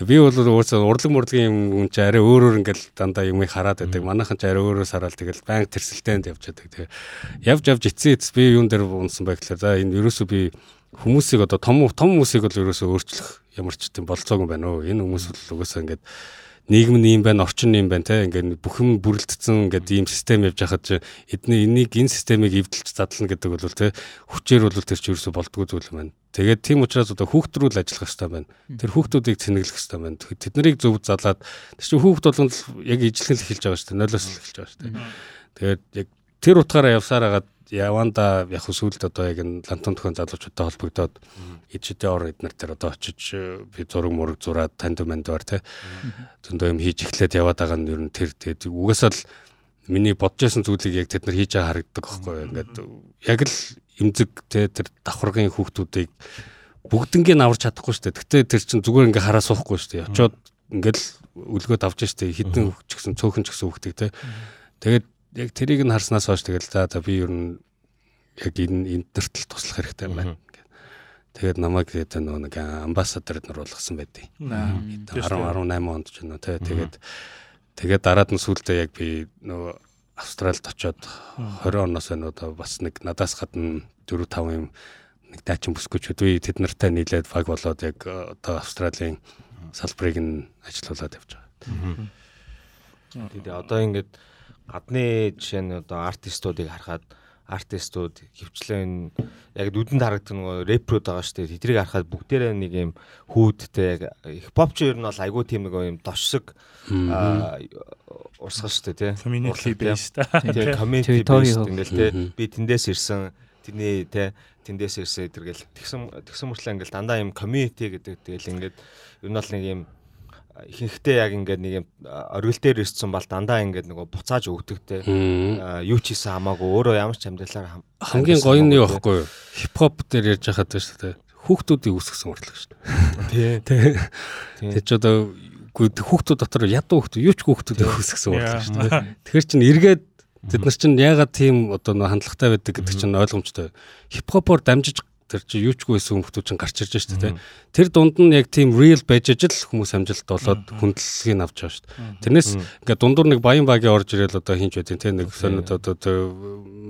Би бол өөрөөсөө урлаг мурлагийн юм чи арай өөрөөр ингээл дандаа юмыг хараад байдаг. Манайхан ч арай өөрөөс хараад тэгэл банк тэрсэлтэнд явж байдаг. Тэгээ явж явж эцсийн эц би юун дээр унсан байх гэхээр за энэ ерөөсөө би хүмүүсийг одоо том том хүмүүсийг бол ерөөсөө өөрчлөх ямар ч тийм болцоогүй байна өө. Энэ хүмүүс бол угаасаа ингээд нийгэм нь юм байна, орчин нь юм байна те. Ингээд бүх юм бүрэлдсэн ингээд ийм систем явж хахад чи эдний энийг энэ системийг эвдэлж задлана гэдэг бол те хүчээр бол тэр чи ерөөсө болдгоо зүйл юм байна. Тэгээд тийм учраас одоо хүүхдрүүл ажиллах хэрэгтэй байна. Тэр хүүхдүүдийг цэнэглэх хэрэгтэй байна. Тэд нарыг зөв залаад тэр чи хүүхд бол яг ижлэх эхэлж байгаа шүү дээ. Нойлоос эхэлж байгаа шүү дээ. Тэгээд яг тэр утгаараа явсаар хагаад яванда яг сүлд одоо яг энэ лантон төхөн залуучуудтай холбогдоод ичдээ ор эднэр тэр одоо очиж би зураг мураг зураад танд мандвар те зөндөө юм хийж эхлээд яваад байгаа нь ер нь тэр тэгээд угаасаа л миний бодож байсан зүйлийг яг тэд нар хийж байгаа харагддаг байхгүй ингээд яг л эмзэг те тэр давхаргын хүүхдүүдийг бүгднгийн аварч чадахгүй шүү дээ. Гэтэ тэр чинь зүгээр ингээ хараа суухгүй шүү дээ. Очоод ингээл үлгөөд авч штэ. Хідэн ч гэсэн цөөхөн ч гэсэн хүүхдийг те. Тэгээд яг тэрийг нь харснаас хойш тэгэл за за би ер нь яг энэ интернет туслах хэрэгтэй юм байна. Тэгээд намайг тэгээд нөгөө нэг амбассадорд нар болгосон байдیں۔ 10 18 онд ч нөө тэгээд тэгээд дараад нь сүултээ яг би нөгөө Австралид очоод 20 оноос өнөө бас нэг надаас гадна 4 5 юм нэг дайчин бүсгүйчүүд би тэд нартай нийлээд баг болоод яг одоо Австралийн салбарыг нь ажилуулад явж байгаа.
Тэгээд одоо ингээд гадны жишээ нь одоо артистуудыг харахад артистууд хөвчлэн яг нүдэнд харагддаг нөгөө рэпрүүд байгаа шүү дээ. Тэдрийг харахад бүгдээрээ нэг юм хүүдтэй яг хипхоп ч ер нь бол айгүй тийм нэг юм дошсог урсгал шүү дээ тий.
Community based.
Тэгээ community based ингээл тий. Би тэндээс ирсэн тэрний тий тэндээс ирсэн тэргээл тэгсэн тэгсэн мөртлөө ингээл дандаа юм community гэдэг тэгэл ингээд ер нь бол нэг юм ихэнхдээ яг ингээд нэг юм оргил дээр ирсэн бол дандаа ингээд нөгөө буцааж өгдөгтэй юу ч хийсэн хамаагүй өөрөө ямар ч амьдралаар
хамгийн гоё нь юу? Байхгүй хипхоп дээр ярьж байхад байна шүү дээ. Хүүхдүүдийг үсгэсэн уртлаг шүү дээ. Тий. Тэг ч одоо хүүхдүүд дотор ядуу хүүхдүүд юу ч хүүхдүүдийг үсгэсэн уртлаг шүү дээ. Тэгэхээр чин эргээд Тэд нар чинь яагаад тийм одоо хандлагатай байдаг гэдэг чинь ойлгомжтой. Хипхопоор дамжиж тэр чи юучгүй байсан хүмүүс чинь гарч ирж штэ тий. Тэр дунд нь яг тийм real байж аж л хүмүүс амжилт болоод хүндлэлгийг авч байгаа штэ. Тэрнээс ингээ дундуур нэг баян багийн орж ирэл одоо хинч байдیں۔ тий нэг сонид одоо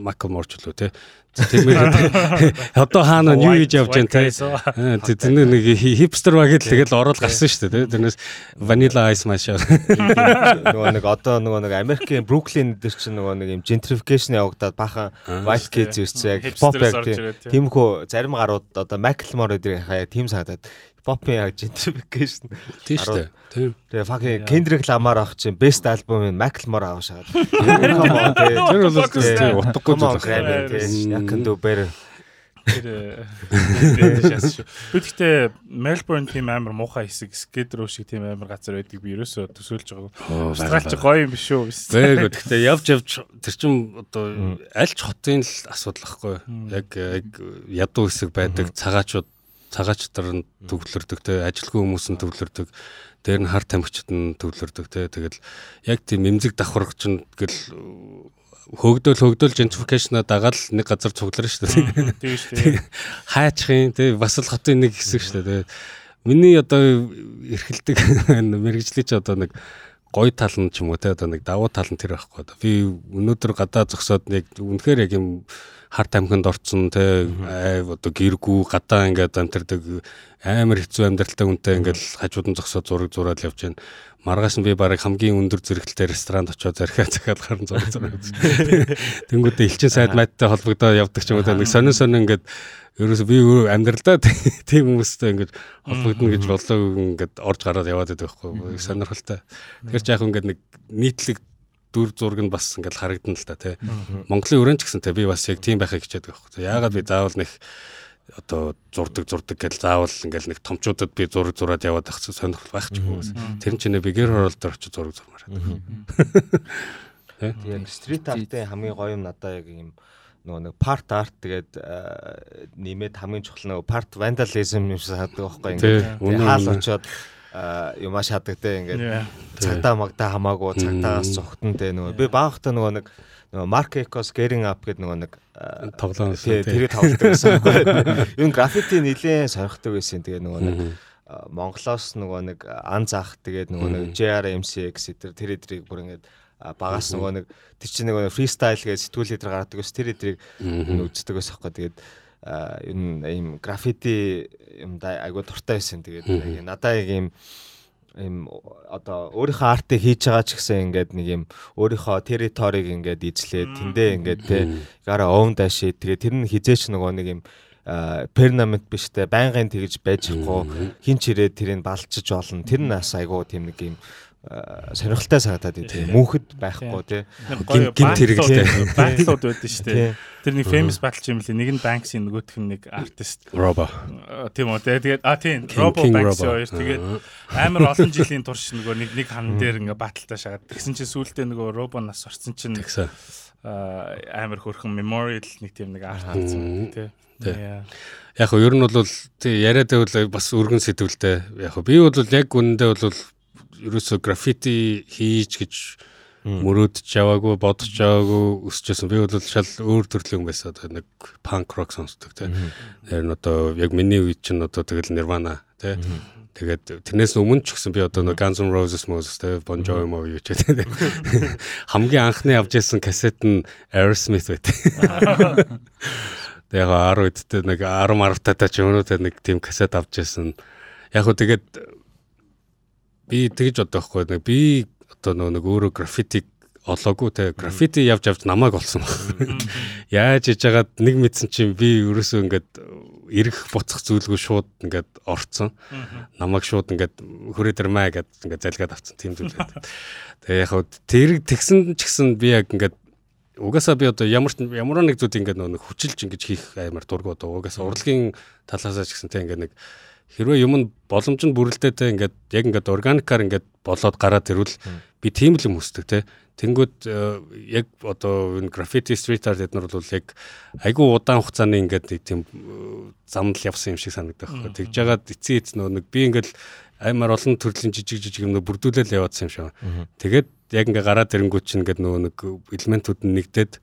Макл Морч лөө тий. Тиймээ одоо хаана юу хийж явж байна те. Тэр нэг хипстер баг л тэгэл орол гарсан шүү дээ. Тэрнээс vanilla ice маш
нөгөө нэг одоо нөгөө нэг Америкийн Бруклин дээр чинь нөгөө нэг юм gentrification явагдаад бахан white kids ирсэн яг pop яг тиймхүү зарим гарууд одоо Macklemore эдрийг хаяа тийм санагдаад яг gentrification
тийм шүү дээ. Тийм.
Тэгээ fucking Kendrick Lamar авах чинь best album-ын Macklemore авах шагаад.
Тэр бол тийм утгагүй
зүйл. Яг нь дүү бэр.
Тэр Гэхдээ Melbourne тийм амар муухай хэсэг Skid Row шиг тийм амар газар байдаг би ерөөсөө төсөөлж байгаа. Австрал ч гоё юм биш үү?
Бээгөө гэхдээ явж явж тэр чин одоо аль ч хотын л асуудал байхгүй. Яг яг ядуу хэсэг байдаг цагаачууд цагаачтар нь төвлөрдөг те ажилгүй хүмүүс нь төвлөрдөг дээр нь хар тамхичд нь төвлөрдөг те тэгэл яг тийм эмзэг давхар чинь гэл хөөгдөөл хөөгдөөл gentrification-а дагаад нэг газар цугларна шүү дээ.
Тийм шүү дээ.
Хайчхын тий бас л хотын нэг хэсэг шүү дээ. Миний одоо эрхэлдэг мэрэгжлийн ч одоо нэг гой тал нь ч юм уу те одоо нэг давуу тал нь тэр байхгүй. Би өнөөдөр гадаа зогсоод нэг үнэхээр яг юм хар тамхинд орцсон те айв одоо гэргүү гадаа ингээд амтэрдэг амар хэцүү амьдралтай үнтэй ингээд хажууд нь зогсоод зураг зураад явж байна. Маргааш нь би барыг хамгийн өндөр зэрэгтэй ресторанд очиод зархиа захаад гарan зураг зураг. Тэнгүүдээ элчин сайд майттай холбогдоод явдаг ч юм уу нэг сонин сонин ингээд ерөөсө би амьдралдаа тийм хүмүүстэй ингээд холбогдно гэж бодлоо ингээд орж гараад яваад байдаг байхгүй сонирхолтой. Тэгэхээр яг ингээд нэг нийтлэг дүр зураг нь бас ингээл харагдана л та тий. Монголын өрөөнд ч гэсэн тий би бас яг тийм байхыг хичээдэг байхгүй. Яагаад би заавал нэг одоо зурдаг зурдаг гэж заавал ингээл нэг томчуудад би зураг зураад яваад байх сонирхол байх ч юм уу. Тэр чинь бигэр хороолтоор очиж зураг зурмаар.
Тий. Яг стрит артын хамгийн гоё юм надаа яг юм нөгөө нэг part art тэгээд нэмээд хамгийн чухал нөгөө part vandalism юм шиг хаадаг байхгүй ингээд хаал очоод юмаа шадаг те ингээд цагтаа магдаа хамаагүй цагтаагаас зогтон те нөгөө би баахта нөгөө нэг нөгөө Mark Ecos Getting Up гэдэг нөгөө нэг
тоглоом
тэрийг тоглодог байсан байхгүй. Юу граффити нилээн сорхдог байсан. Тэгээ нөгөө нэг Монголоос нөгөө нэг ан заах тэгээд нөгөө нэг JRMCX тэр тэр эдрийг бүр ингээд багаас нөгөө нэг тэр чинь нөгөө фристайл гэж сэтгүүл лидер гаргадаг ус тэр эдрийг үздэг ус аахгүй. Тэгээд энэ ийм граффити юм да айгуу дуртай байсан. Тэгээд надаа яг ийм ийм одоо өөрийнхөө артыг хийж байгаа ч гэсэн ингээд нэг юм өөрийнхөө территорийг ингээд эзлээд тэндээ ингээд те гараа овн дашээ тэгээ тэр нь хизээч нөгөө нэг юм перманент биштэй байнгын тэгж байж чадахгүй хин ч ирээд тэрийг балчиж олно тэр нь бас айгуу тийм нэг юм сонирхолтой санагдаад тийм. Мөнхөд байхгүй тий
гин гин хэрэгтэй батлууд байдаг шүү дээ. Тэр нэг famous battle юм лээ нэг нь Banks нөгөөх нь нэг artist.
Robo.
Тийм үү. Тэгээд а тийм. Robo Banks хоёр. Тэгээд амар олон жилийн турш нөгөө нэг нэг хан дээр ингээ баталтай шагаад тэгсэн чинь сүүлдээ нөгөө Robo нас орсон чинь амар хөрхөн memorial нэг тийм нэг арт болсон тий.
Яг нь ер нь бол тий яриад байвал бас өргөн сэтгэлтэй яг би бол яг үнэндээ бол ерөөсө граффити хийж гэж мөрөөдж яваагүй бодож яваагүй өсчихсэн. Би бол шал өөр төрлийн хүн байсан. Одоо нэг панк рок сонсдог тийм. Тэр нь одоо яг миний үед чинь одоо тэгэл Nirvana тийм. Тэгээд тэрнээс өмнө ч гэсэн би одоо нэг Guns N' Roses Moses тийм Bon Jovi муу юу ч тийм. Хамгийн анхны авч ирсэн кассет нь Aerosmith байт. Тэгээд 10 үедээ нэг 10 марвтаа ч юм уу нэг тийм кассет авч ирсэн. Яг хөө тэгээд би тэгж бодохгүй нэг би одоо нэг өөрөө граффитиг олоогүй те граффити явж явж намайг олсон баг. Яаж иж хагаад нэг мэдсэн чинь би ерөөсөө ингээд эргэх буцах зүйлгүй шууд ингээд орцсон. Намайг шууд ингээд хөрөө дэрмэ гэд ингээд залгаад авцсан тийм зүйл байдаг. Тэгээ яг хав тэр тэгсэн ч гэсэн би яг ингээд угаасаа би одоо ямар ч ямар нэг зүйл ингээд нэг хүчилж ингэж хийх амар дургу одоо угаасаа урлагийн талаасаа ч гэсэн те ингээд нэг хэрвээ юм нь боломж нь бүрэлдээтэй ингээд яг ингээд органикаар ингээд болоод гараад ирвэл би тийм л юм хүсдэг те Тэнгүүд яг одоо энэ граффити стрит арт эднэр бол яг айгүй удаан хугацааны ингээд нэг тийм замд л явсан юм шиг санагдах. Тэгж жагаад эцсийн эц нөө нэг би ингээд аймаар олон төрлийн жижиг жижиг юм бүрдүүлэл яваадсан юм шиг. Тэгээд яг ингээ гараад ирэнгүүт чинь ингээд нөгөө нэг элементүүд нь нэгдээд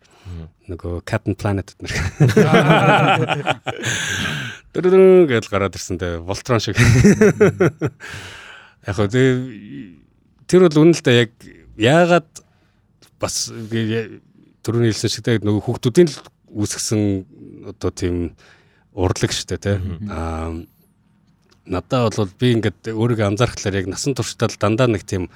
нөгөө Captain Planet нэр. Дөрөв гэж гараад ирсэн тэ Voltron шиг. Яг хөө тэр бол үнэлдэ яг яагаад бас түрүүний хэлсэн шиг тэ нөгөө хүүхдүүдийн л үүсгэсэн одоо тийм урлаг штэ тэ. Аа надад бол би ингээд өөрийгөө анзаархлаар яг насан туршдаа дандаа нэг тийм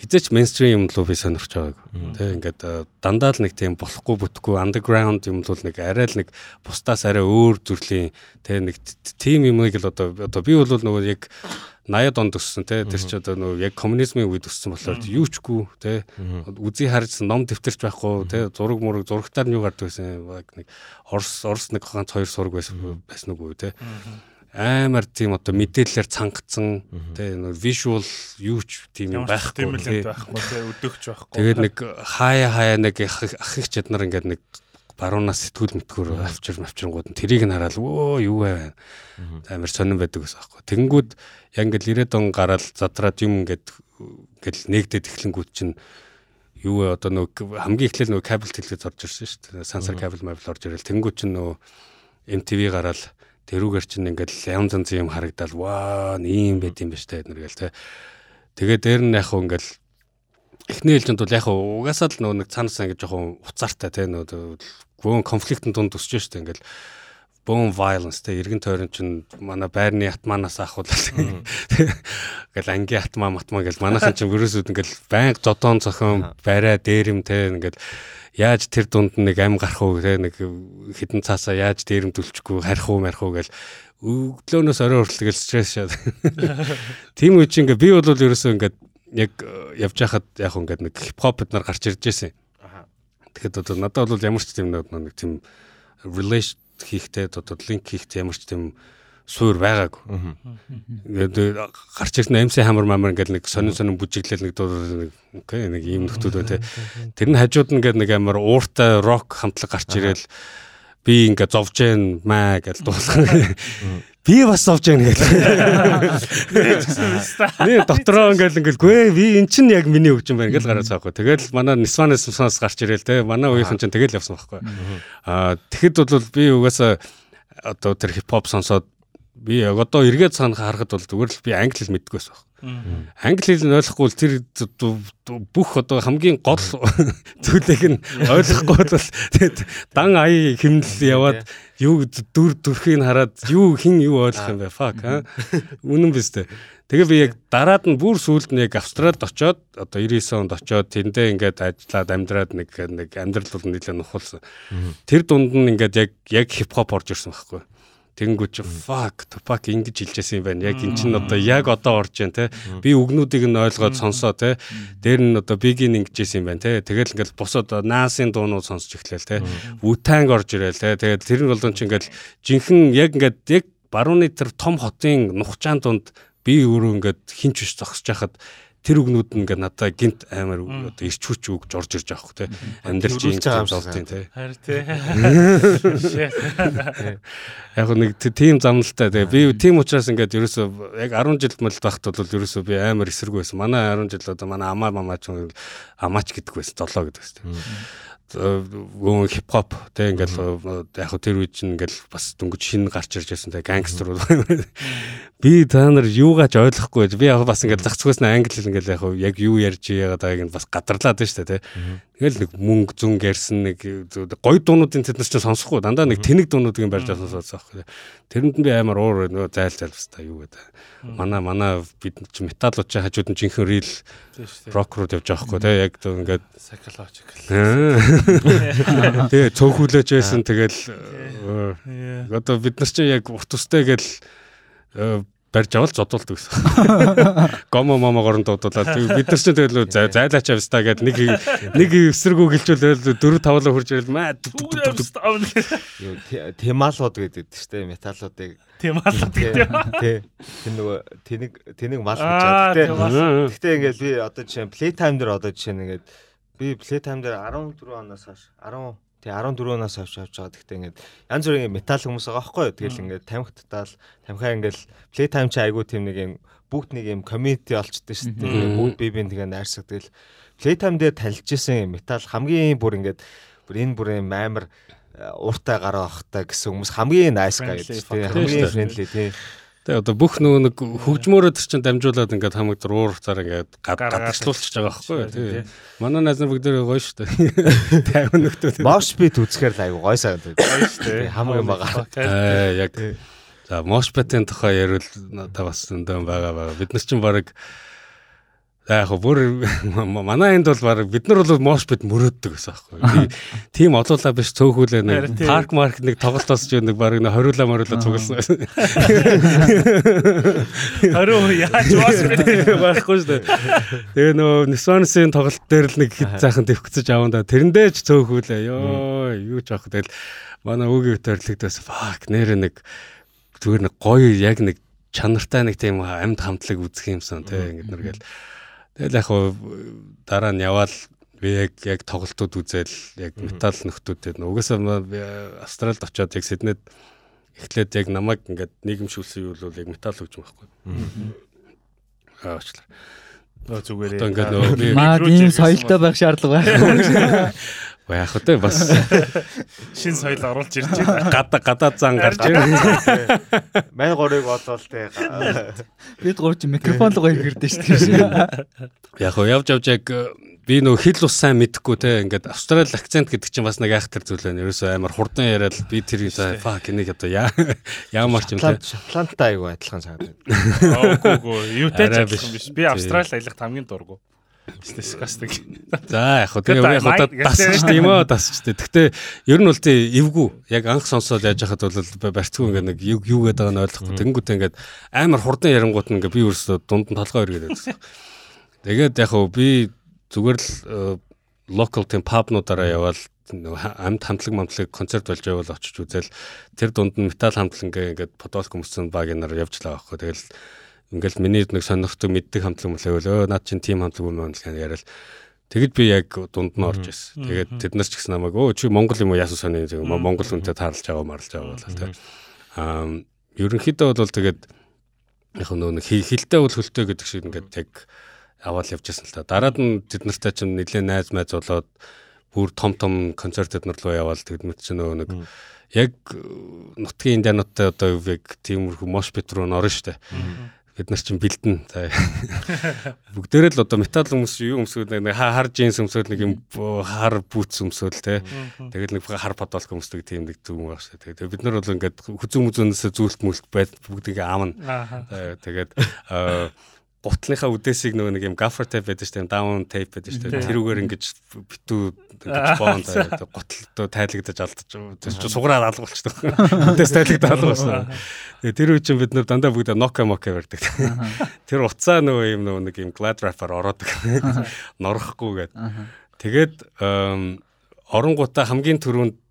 хизээч мейнстрим юм лөө би сонирхож байгааг. Тэ ингээд дандаа л нэг тийм болохгүй бүтэхгүй андерграунд юм л нэг арай л нэг бусдаас арай өөр төрлийн тэ нэг тим юмыг л одоо одоо би бол нөгөө яг 80-ад онд өссөн те тэр чи одоо нөгөө яг коммунизмын үед өссөн болохоор юу чгүй те үзий харж ном дэвтэрч байхгүй те зураг мураг зурагтаар нь юу гардаг байсан нэг Орос Орос нэг ганц хоёр сураг байсан байсан уу те амар тийм одоо мэдээлэлээр цангацсан тий нэг visual юу ч тийм юм байхгүй
тий байхгүй өдөгч байхгүй.
Тэгээд нэг хаяа хаяа нэг ах их чаднаар ингээд нэг баруунаас сэтгүүл мэтгүүр авчир авчиргууд нь тэрийг нь хараад өө юу вэ? Амар сонирн байдаг ус аахгүй. Тэгэнгүүт яг ингээд 90-ад он гараад задраад юм ингээд ингээл нэгдээд эхлэнгүүт чинь юу вэ? Одоо нөгөө хамгийн эхлээл нөгөө кабель тэлгээд орж ирсэн шүү дээ. Сансар кабель мабел орж ирэл. Тэнгүүт чинь нөгөө MTV гараад тэрүүгээр чинь ингээд янз янз юм харагдал ваа ийм байт юм ба штэ эднэр гээл те. Тэгээ дээр нь яг хөө ингээд эхний ээлжинд бол яг угаасаа л нөө нэг цаанаас ингээд жоохон уцаартай те нөө гүн конфликтын дунд өсөж штэ ингээд bone violence те эргэн тойрон чинь манай байрны атманаас ахуулаад ингээл ангийн атмаа матмаа гэл манайхан чинь вирусүүд ингээл байнга зодоон зохион барай дээрэм те ингээл яаж тэр дунд нэг ам гарах уу те нэг хідэн цаасаа яаж дээрэм түлчихгүй харих уу марих уу гэл өглөөнөөс орой хүртэл стресс шаад. Тийм үе чинь ингээ би бол ерөөсөө ингээ яг явж хахад яг ингээ нэг хипхоп бид нар гарч ирж байсан. Тэгэхэд одоо надад бол ямар ч тийм нэг тийм relation хийхтэй одоо линк хийхтэй ямар ч тийм суур байгаагүй. Ингээд гарч ирсэн MC хамар мамар ингээд нэг сонин сонин бүжиглэл нэг дуу окей нэг ийм нөхдүүд байна те. Тэр нь хажууд нь ингээд нэг амар ууртай рок хамтлаг гарч ирэл би ингээд зовж гэн маа гэж дуулах. Би бас зовж гэн гэж. Би дотроо ингээд ингээд гүй би эн чинь яг миний хөгжим байна гэж гараад цаахгүй. Тэгэл манай Nissan-аас гарч ирэл те. Манай уухийн чинь тэгэл явсан байхгүй. Аа тэгэхэд бол би угаасаа одоо тэр хипхоп сонсоод би яг одоо эргээд санах харахад бол зүгээр л би англи хэл мэддэггүйс баг. Англи хэл нь ойлгохгүй л тэр бүх одоо хамгийн гол зүйлийг нь ойлгохгүй бол дан ая хэмнэл яваад юу дүр төрхийг хараад юу хин юу ойлгох юм бэ? Fuck аа. Үнэн биз дээ. Тэгээ би яг дараад нь бүр сүүлд нь яг Австралид очоод одоо 99 онд очоод тэндээ ингээд ажиллаад амьдраад нэг нэг амьдрал бол нэлээд нухалсан. Тэр дунд нь ингээд яг яг хипхоп орж ирсэн байхгүй. Тэнгүүч fuck Tupac ингэж хэлжсэн юм байна. Яг эн чинь одоо яг одоо орж जैन те. Би үгнүүдийг нь ойлгоод сонсоо те. Дээр нь одоо Big-ийн ингэжсэн юм байна те. Тэгэл ингээл бусад Nas-ын дуунууд сонсч эхлэв те. Wu-Tang орж ирээл те. Тэгээд тэр нь болон чи ингээл жинхэнэ яг ингээд яг барууны тэр том хотын нухчаан дунд би өөрөө ингээд хинч биш зогсож байхад тэр үгнүүд нь ингээд надад гинт амар одоо ирч хүч үг жорж ирж хөх те амьдрал чинь зовтын те
харин те
яг нэг тийм замналтай. Тэгээ би тийм учраас ингээд ерөөсөө яг 10 жил мэл багт бол ерөөсөө би амар эсэргүй байсан манай 10 жил одоо манай амаа мамаач амаач гэдэг байсан золоо гэдэг байсан гоо хипхоп тэг ингээл яг тэр үед чинь ингээл бас дөнгөж шин гарч ирж байсан тэг гангстер би та нар юугаач ойлгохгүй би яг бас ингээл зах згээс нь англи ингээл яг яг юу ярьж яагаад байгааг нь бас гадарлаад байна шүү дээ тэг Тэгэл нэг мөнгө зүн гэрсэн нэг гоё дуунуудын тэд нар ч сонсохгүй. Дандаа нэг тэнэг дуунуудыг барьж сонсоосоо байхгүй. Тэрэнд нь би амар уур нөгөө зайл зайл баста юу гэдэг. Манай манай бид ч металлууд чи хажууд нь жинхэнэ рил рок руу явж байгаа байхгүй тий яг ингээд
psychological.
Тэгээ цөөхүүлж байсан. Тэгэл одоо бид нар чи яг урт устай гэл барьж авал зодуулдаг гэсэн. Гомо момогоор нь дуудуулаад бид нар ч тэгэл зайлаач авста гэд нэг нэг эсрэгөө гэлжүүл 4 5 лоо хурж ирэл маа
темалууд гэдэг шүү дээ металлуудыг.
Темалууд гэдэг.
Тий. Тэр нөгөө тэнэг тэнэг мал гэж
Аа,
байна. Гэтэ ингээл би одоо жишээ playtime дээр одоо жишээ нь ингээд би playtime дээр 14 оноос хойш 10 тий 14 оноос хойш авч байгаа. Гэтэ ингээд янз бүрийн металл хүмүүс байгаа байхгүй юу. Тэгэл ингээд тамхи татаал тамхиа ингээл playtime чи айгуу тийм нэг юм бүгд нэг юм community болчтой шүү дээ. Ингээд Бүгд бие биенд тэгээ найрсаг тэгэл playtime дээр талж исэн металл хамгийн бүр ингээд бүр энэ бүр юм амар э, ууртай гараа авахтай гэсэн хүмүүс хамгийн nice guy гэдэг.
fuck.
Хамгийн friendly тий.
Тэгээ одоо бүх нөгөө нэг хөгжмөөрөө тэр чинь дамжуулаад ингээд хамаг зур уур цаар ингээд гадагшлуулчихж байгаа байхгүй юу. Тэгээ. Манай найз нар бүгд гоё шүү дээ. Тайван нөхдөө.
Мош бит үзэхээр л айгу гой санагдав.
Гоё шүү дээ.
Хамгийн юм байгаа.
Аа яг за мошпатын тухай ярил надад бас өндөөн байгаа байгаа. Бид нар чинь баг За яг бүр манай энд бол баг бид нар бол мошпит мөрөөддөг гэсэн аахгүй. Тийм олуулаа биш цөөхүүлээ нэг
тийм.
парк марк нэг тоглолтоос ч нэг баг нэг хориулаа мориулаа цугласан.
Харин яаж бас
байхгүй шүү дээ. Тэгээ нөө Nissan-ийн тоглолт дээр л нэг хэд сайхан дэвхцэж аван да. Тэрэндээ ч цөөхүүлээ. Йоо, юу ч аах. Тэгэл манай өөгийн төрлөгдөөс fuck нэр нэг зүгээр нэг гоё яг нэг чанартай нэг тийм амьд хамтлаг үзэх юмсан тий ингэдэг нэр гэл. Тэгэл яг дараа нь яваал би яг яг тоглолтууд үзэл яг метал нөхдүүдэд угаасаа Австралид очиод яг Сиднейд эхлээд яг намайг ингээд нийгэмшүүлсэн юу бол яг метал хөгжим байхгүй. Аа очлаа.
Нөө зүгээр.
Одоо ингээд нөгөө би
Маа ийм соёлтой байх шаардлага байхгүй.
яг хөтэ бас
шин соёл оруулж ирж байна.
гадаа гадаа зан гарч ирээ.
Мань горыг бодвол те
Бид гур чи микрофон руу ирдэ шүү дээ.
Яг хоо явж явж яг э, би нөгөө хэл ус сайн мэдэхгүй те ингээд австрал акцент гэдэг чинь бас нэг айхтар зүйл байна. Ерөөсөө амар хурдан яриад би тэр fuck энийг одоо яа яамар ч юм те.
Шотландтай айгу адилхан санагдав.
Оогүй гүй. Юутай ч
Арай
адилхан
биш.
биш. Би Австрали аялахт хамгийн дургу. Disgusting.
За яг
Good
тэгээ яг
mate.
дасч тийм үү дасч тийм. Гэхдээ ер нь бол тий эвгүй яг анх сонсоод яаж яхад бол барьцгүй ингээд нэг юу юу гэдэг нь ойлгохгүй. Тэнгүүтээ ингээд амар хурдан ярангуут нь ингээд би өөрөөсөө дунд нь толгой өргөд байсан. Тэгээд яг хоо би зүгээр л э, local team pub-нуудаараа яваал амт хамтлаг мамтлаг концерт болж байвал очиж үзэл тэр дунд нь метал хамтлаг ингээд подолк өмсөн баг энаар явжлаа байхгүй. Тэгэл ингээл миний нэг сонирхдаг мэддэг хамтлаг мөлөөл өө над чинь тим хамтлаг юм байна гэх яриад Тэгэд би яг дунд нь орж ирсэн. Тэгээд тэд нар ч гэсэн намайг өө чи Монгол юм уу? Яасан сони? Zeg Монгол хүнтэй таарлаж байгаа марлаж байгаа болол тэ. Аа ерөнхийдөө бол тэгээд яг нөө нэг хи- хилтэй бол хөлтэй гэдэг шиг ингээд яг аваад явжсэн л та. Дараад нь тэд нартай чинь нэлээ найз майз болоод бүр том том концертууд нар руу яваал. Тэгэд мэт чинь нөө нэг яг нутгийн индиануудтай одоо яг тиймэрхүү мош бит руу н орно штэ. Бид нар чинь бэлдэн. За бүгдээрээ л одоо метал хүмүүс юу өмсөөл нэг ха- хар джинс өмсөөл нэг юм хар бүүц өмсөөл те. Тэгэл нэг хар подолк өмсдөг тийм нэг байна шүү. Тэгээд бид нар бол ингээд хүзүү мүзүүнээс зүйлт мүлт байд бүгдийг аамна.
Аа.
За, Тэгээд аа, гутлынхаа үдээсийг нөгөө нэг юм гафер тейп байдаг шүү дээ даун тейп байдаг шүү дээ. Тэрүүгээр ингэж битүү ингэж боон гутлаа тайлагдаж алдчих тэр чинь сугараад алгуулчихдаг үдээс тайлагдаад алгуулсан тэгээ тэр үе чинь бид нар дандаа бүгд нока мока барьдаг. Тэр уцаа нөгөө юм нөгөө нэг юм glad wrapper ороод норохгүйгээд. Тэгээд оронгуудаа хамгийн түрүүнд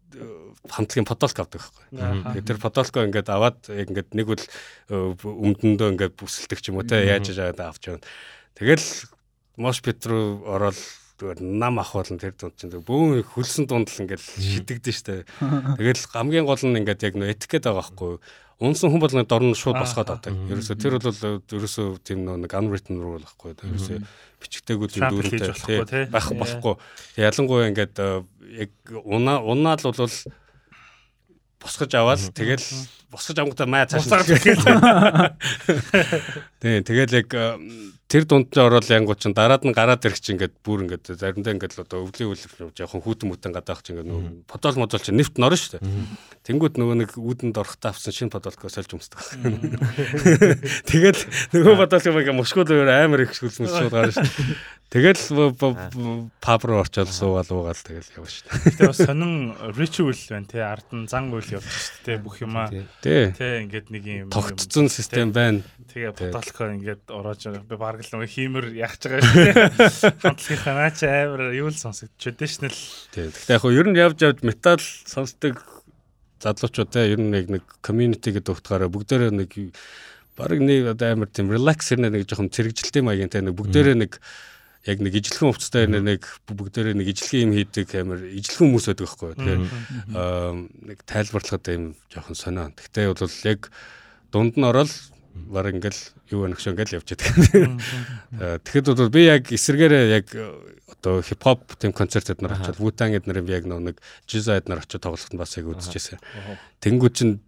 хамтлагийн подолк авдаг байхгүй тэр подолко ингээд аваад яг ингээд нэг үл э, өмдөндөө ингээд бүсэлдэг ч юм уу те яаж яаж авч явна. Тэгэл мош петру ороод зүгээр нам ахуулна тэр дунд чинь бөөн хөлсөн дунд л ингээд шидэгдэн штэ. Тэгэл хамгийн гол нь ингээд яг нөө этикет байгаа байхгүй. Унсан хүн бол нэг дорн шууд босгоод авдаг. Ерөөсө тэр бол ерөөсө тийм нэг unwritten rule байхгүй. Ерөөсө
Trample хийж
дүүрэнтэй байх болохгүй. Ялангуяа ингээд э, яг унаа унаал бол босгож аваад тэгэл босгож амгатаа маа цааш. Тий, тэгэл яг тэр дунд нь ороод янгууд чинь дараад нь гараад ирэх чинь ингээд бүр ингээд заримдаа ингээд л одоо өвлийн үлэв жоохон хүүтэн мүтэн гадаах чинь ингээд нөгөө подол модол чинь нефт норно шүү дээ. Тэнгүүд нөгөө нэг үүдэнд орохтаа авсан шинэ подолкоо сольж өмсдөг. Тэгэл нөгөө подолкоо ингээд мушгууд амар их шүлсэн шууд гарна шүү. Тэгэл паб руу орчоод суугаал уугаал тэгэл явна шүү.
Тэгээ бас сонин ritual байна тий ард нь зан үйл явж шүү дээ бүх юмаа.
Тий.
Тий ингээд нэг юм
Тогтцсон систем байна.
Тэгээ потолко ингээд ороож байгаа. Би бараг л нэг хиймэр яах гэж байгаа шүү. Хамтлагийнхаа наач амар юу л сонсогдож traditional.
Тий. Гэхдээ яг хөө ер нь явж явж метал сонсдог залуучууд те ер нь нэг нэг community гэдэг утгаараа бүгдээрээ нэг бараг нэг одоо амар тийм relax хэрнээ нэг жоохон цэрэгжилтэй маягийн те нэг бүгдээрээ нэг яг нэг ижлэхэн хувцастай нэг бүгдээрээ нэг ижлэхэн юм хийдэг амар ижлэхэн хүмүүс байдаг байхгүй. Тэгэхээр аа нэг тайлбарлахад юм жоохон сонио. Гэхдээ бол яг дунд нь ороод баг ингээл юу өнөх шиг ингээл явж байдаг. Тэгэхэд бол би яг эсэргээрээ яг одоо хип хоп тийм концертууд нар очиод Wu-Tang эднэр би яг нэг Jizza эднэр очиод тоглоход бас яг үзчихсэн. Тэнгүүд чинь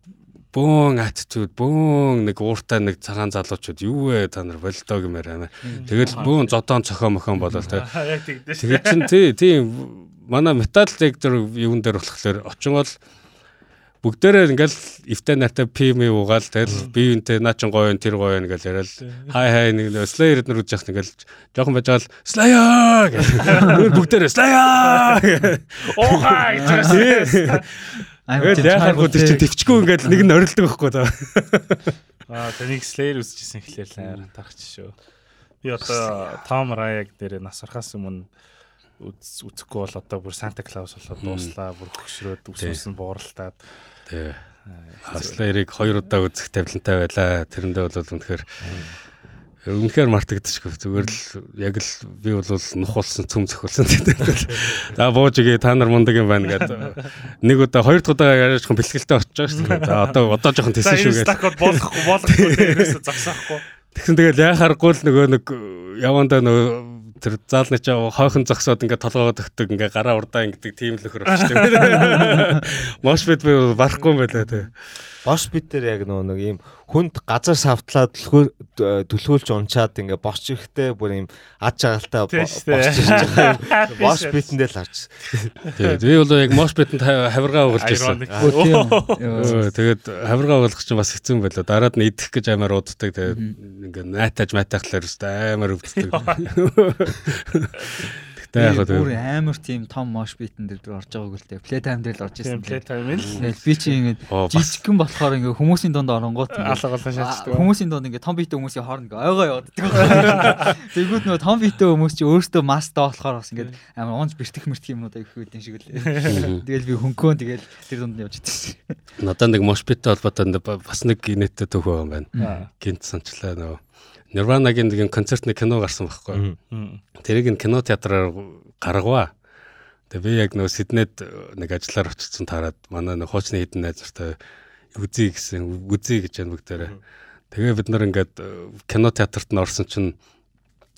бөөн attitude бөөн нэг ууртай нэг цагаан залуучууд юу вэ? Та нар болдоо гэмээр амар. Тэгэл бөөн зодоон цохоо мохон болол тэ. Тэгээд чин тий тийм манай метал дектор юун дээр болохоор очин бол бүгдээрээ ингээл ивтэй нартай пим уугаал тэгэл би юунтэй наа чин гоё тэр гоё ингээл яриад хай хай нэг слэйер нар үдчих ингээл жоохон байж байгаа л слэйер гэх. Бүгдээрээ слэйер
Оохаа гэж.
Тэгэл яхаа гоо тэр чин төвчгөө ингээл нэг нь орилдог байхгүй та.
Аа тэнийг Slayer үзчихсэн гэхлээр л арай тарахч шүү. Би одоо Tom Ryan дээр нас орхаас өмнө үз- үзэхгүй бол одоо бүр Santa Claus болоод дууслаа, бүр хөксрөөд үсвэс нь бууралтаад
Тий. Слэйрийг хоёр удаа үзэх тавилантай байлаа. Тэрэндээ бол үнэхээр үнэхээр мартагдчихгүй. Зүгээр л яг л би бол нух болсон цөм зөхөлсөн. За бууж игээ та нар мундаг юм байна гэдэг. Нэг удаа хоёр дахь удаа яриач хон бэлгэлтэй очиж байгаа шүү дээ. За одоо одоо жоохон
энэ
шүү гэж.
стакод болохгүй болохгүй ерөөсө зогсоохгүй.
Тэгсэн тэгэл яхааргүй л нөгөө нэг явандаа нөгөө тэр заалны чаа хойхон зогсоод ингээ толгоогоо төгтөг ингээ гараа урдаа ингэдэг тийм л өхөр очтой. Мош бит би барахгүй юм байлаа тий.
Бош бит дээр яг нөгөө нэг ийм хүнд газар савтлаад түлхөө түлхүүлж унчаад ингээ босч ирэхтэй бүр ийм ад жагалтай
дээ.
ирж байгаа юм. Бош битэндээ л харж.
Тий. Би бол яг мош битэнд хавиргаа угалж ирсэн. Тэгээд хавиргаа угалах чинь бас хэцүү байлаа. Дараад нь идэх гэж амар уддаг. Тэгээд ингээ найтаж майтахлаар өстэй амар өвддөг. Тэгтээ яг
бүр амар тийм том мош битэн дээр орж байгааг л дээ. Play time дээр л орж ирсэн.
play time л
би чи
бас-
жижигхэн болохоор ингээд хүмүүсийн дунд оронгууд
алга болон шаачдаг.
хүмүүсийн дунд ингээд том битэн хүмүүсийн хооронд ингээд ойгоо яваад. Тэгвэл нөгөө том битэн хүмүүс чи өөрсдөө мастай болохоор бас ингээд амар унж бэртэх мэртэх юмнууд их үүдэн шиг л. Тэгэл би хөнгөөн тэгэл тэр дунд нь явж идсэн.
надад нэг мош биттэй холбоотой бас нэг инээдтэй төв байгаа юм байна. Гинт санчлаа нөгөө Nirvana-гийн нэг концертны кино гарсан байхгүй. Тэрийг нь кино театраар гаргаваа. Тэгээ би яг нөгөө Сиднейд нэг ажиллаар очсон таарад манай нэг хуучны хідэн найзартай үзье гэсэн үзье гэж байна бүгдээрээ. Тэгээ бид нар ингээд э, кино театрт нь орсон чинь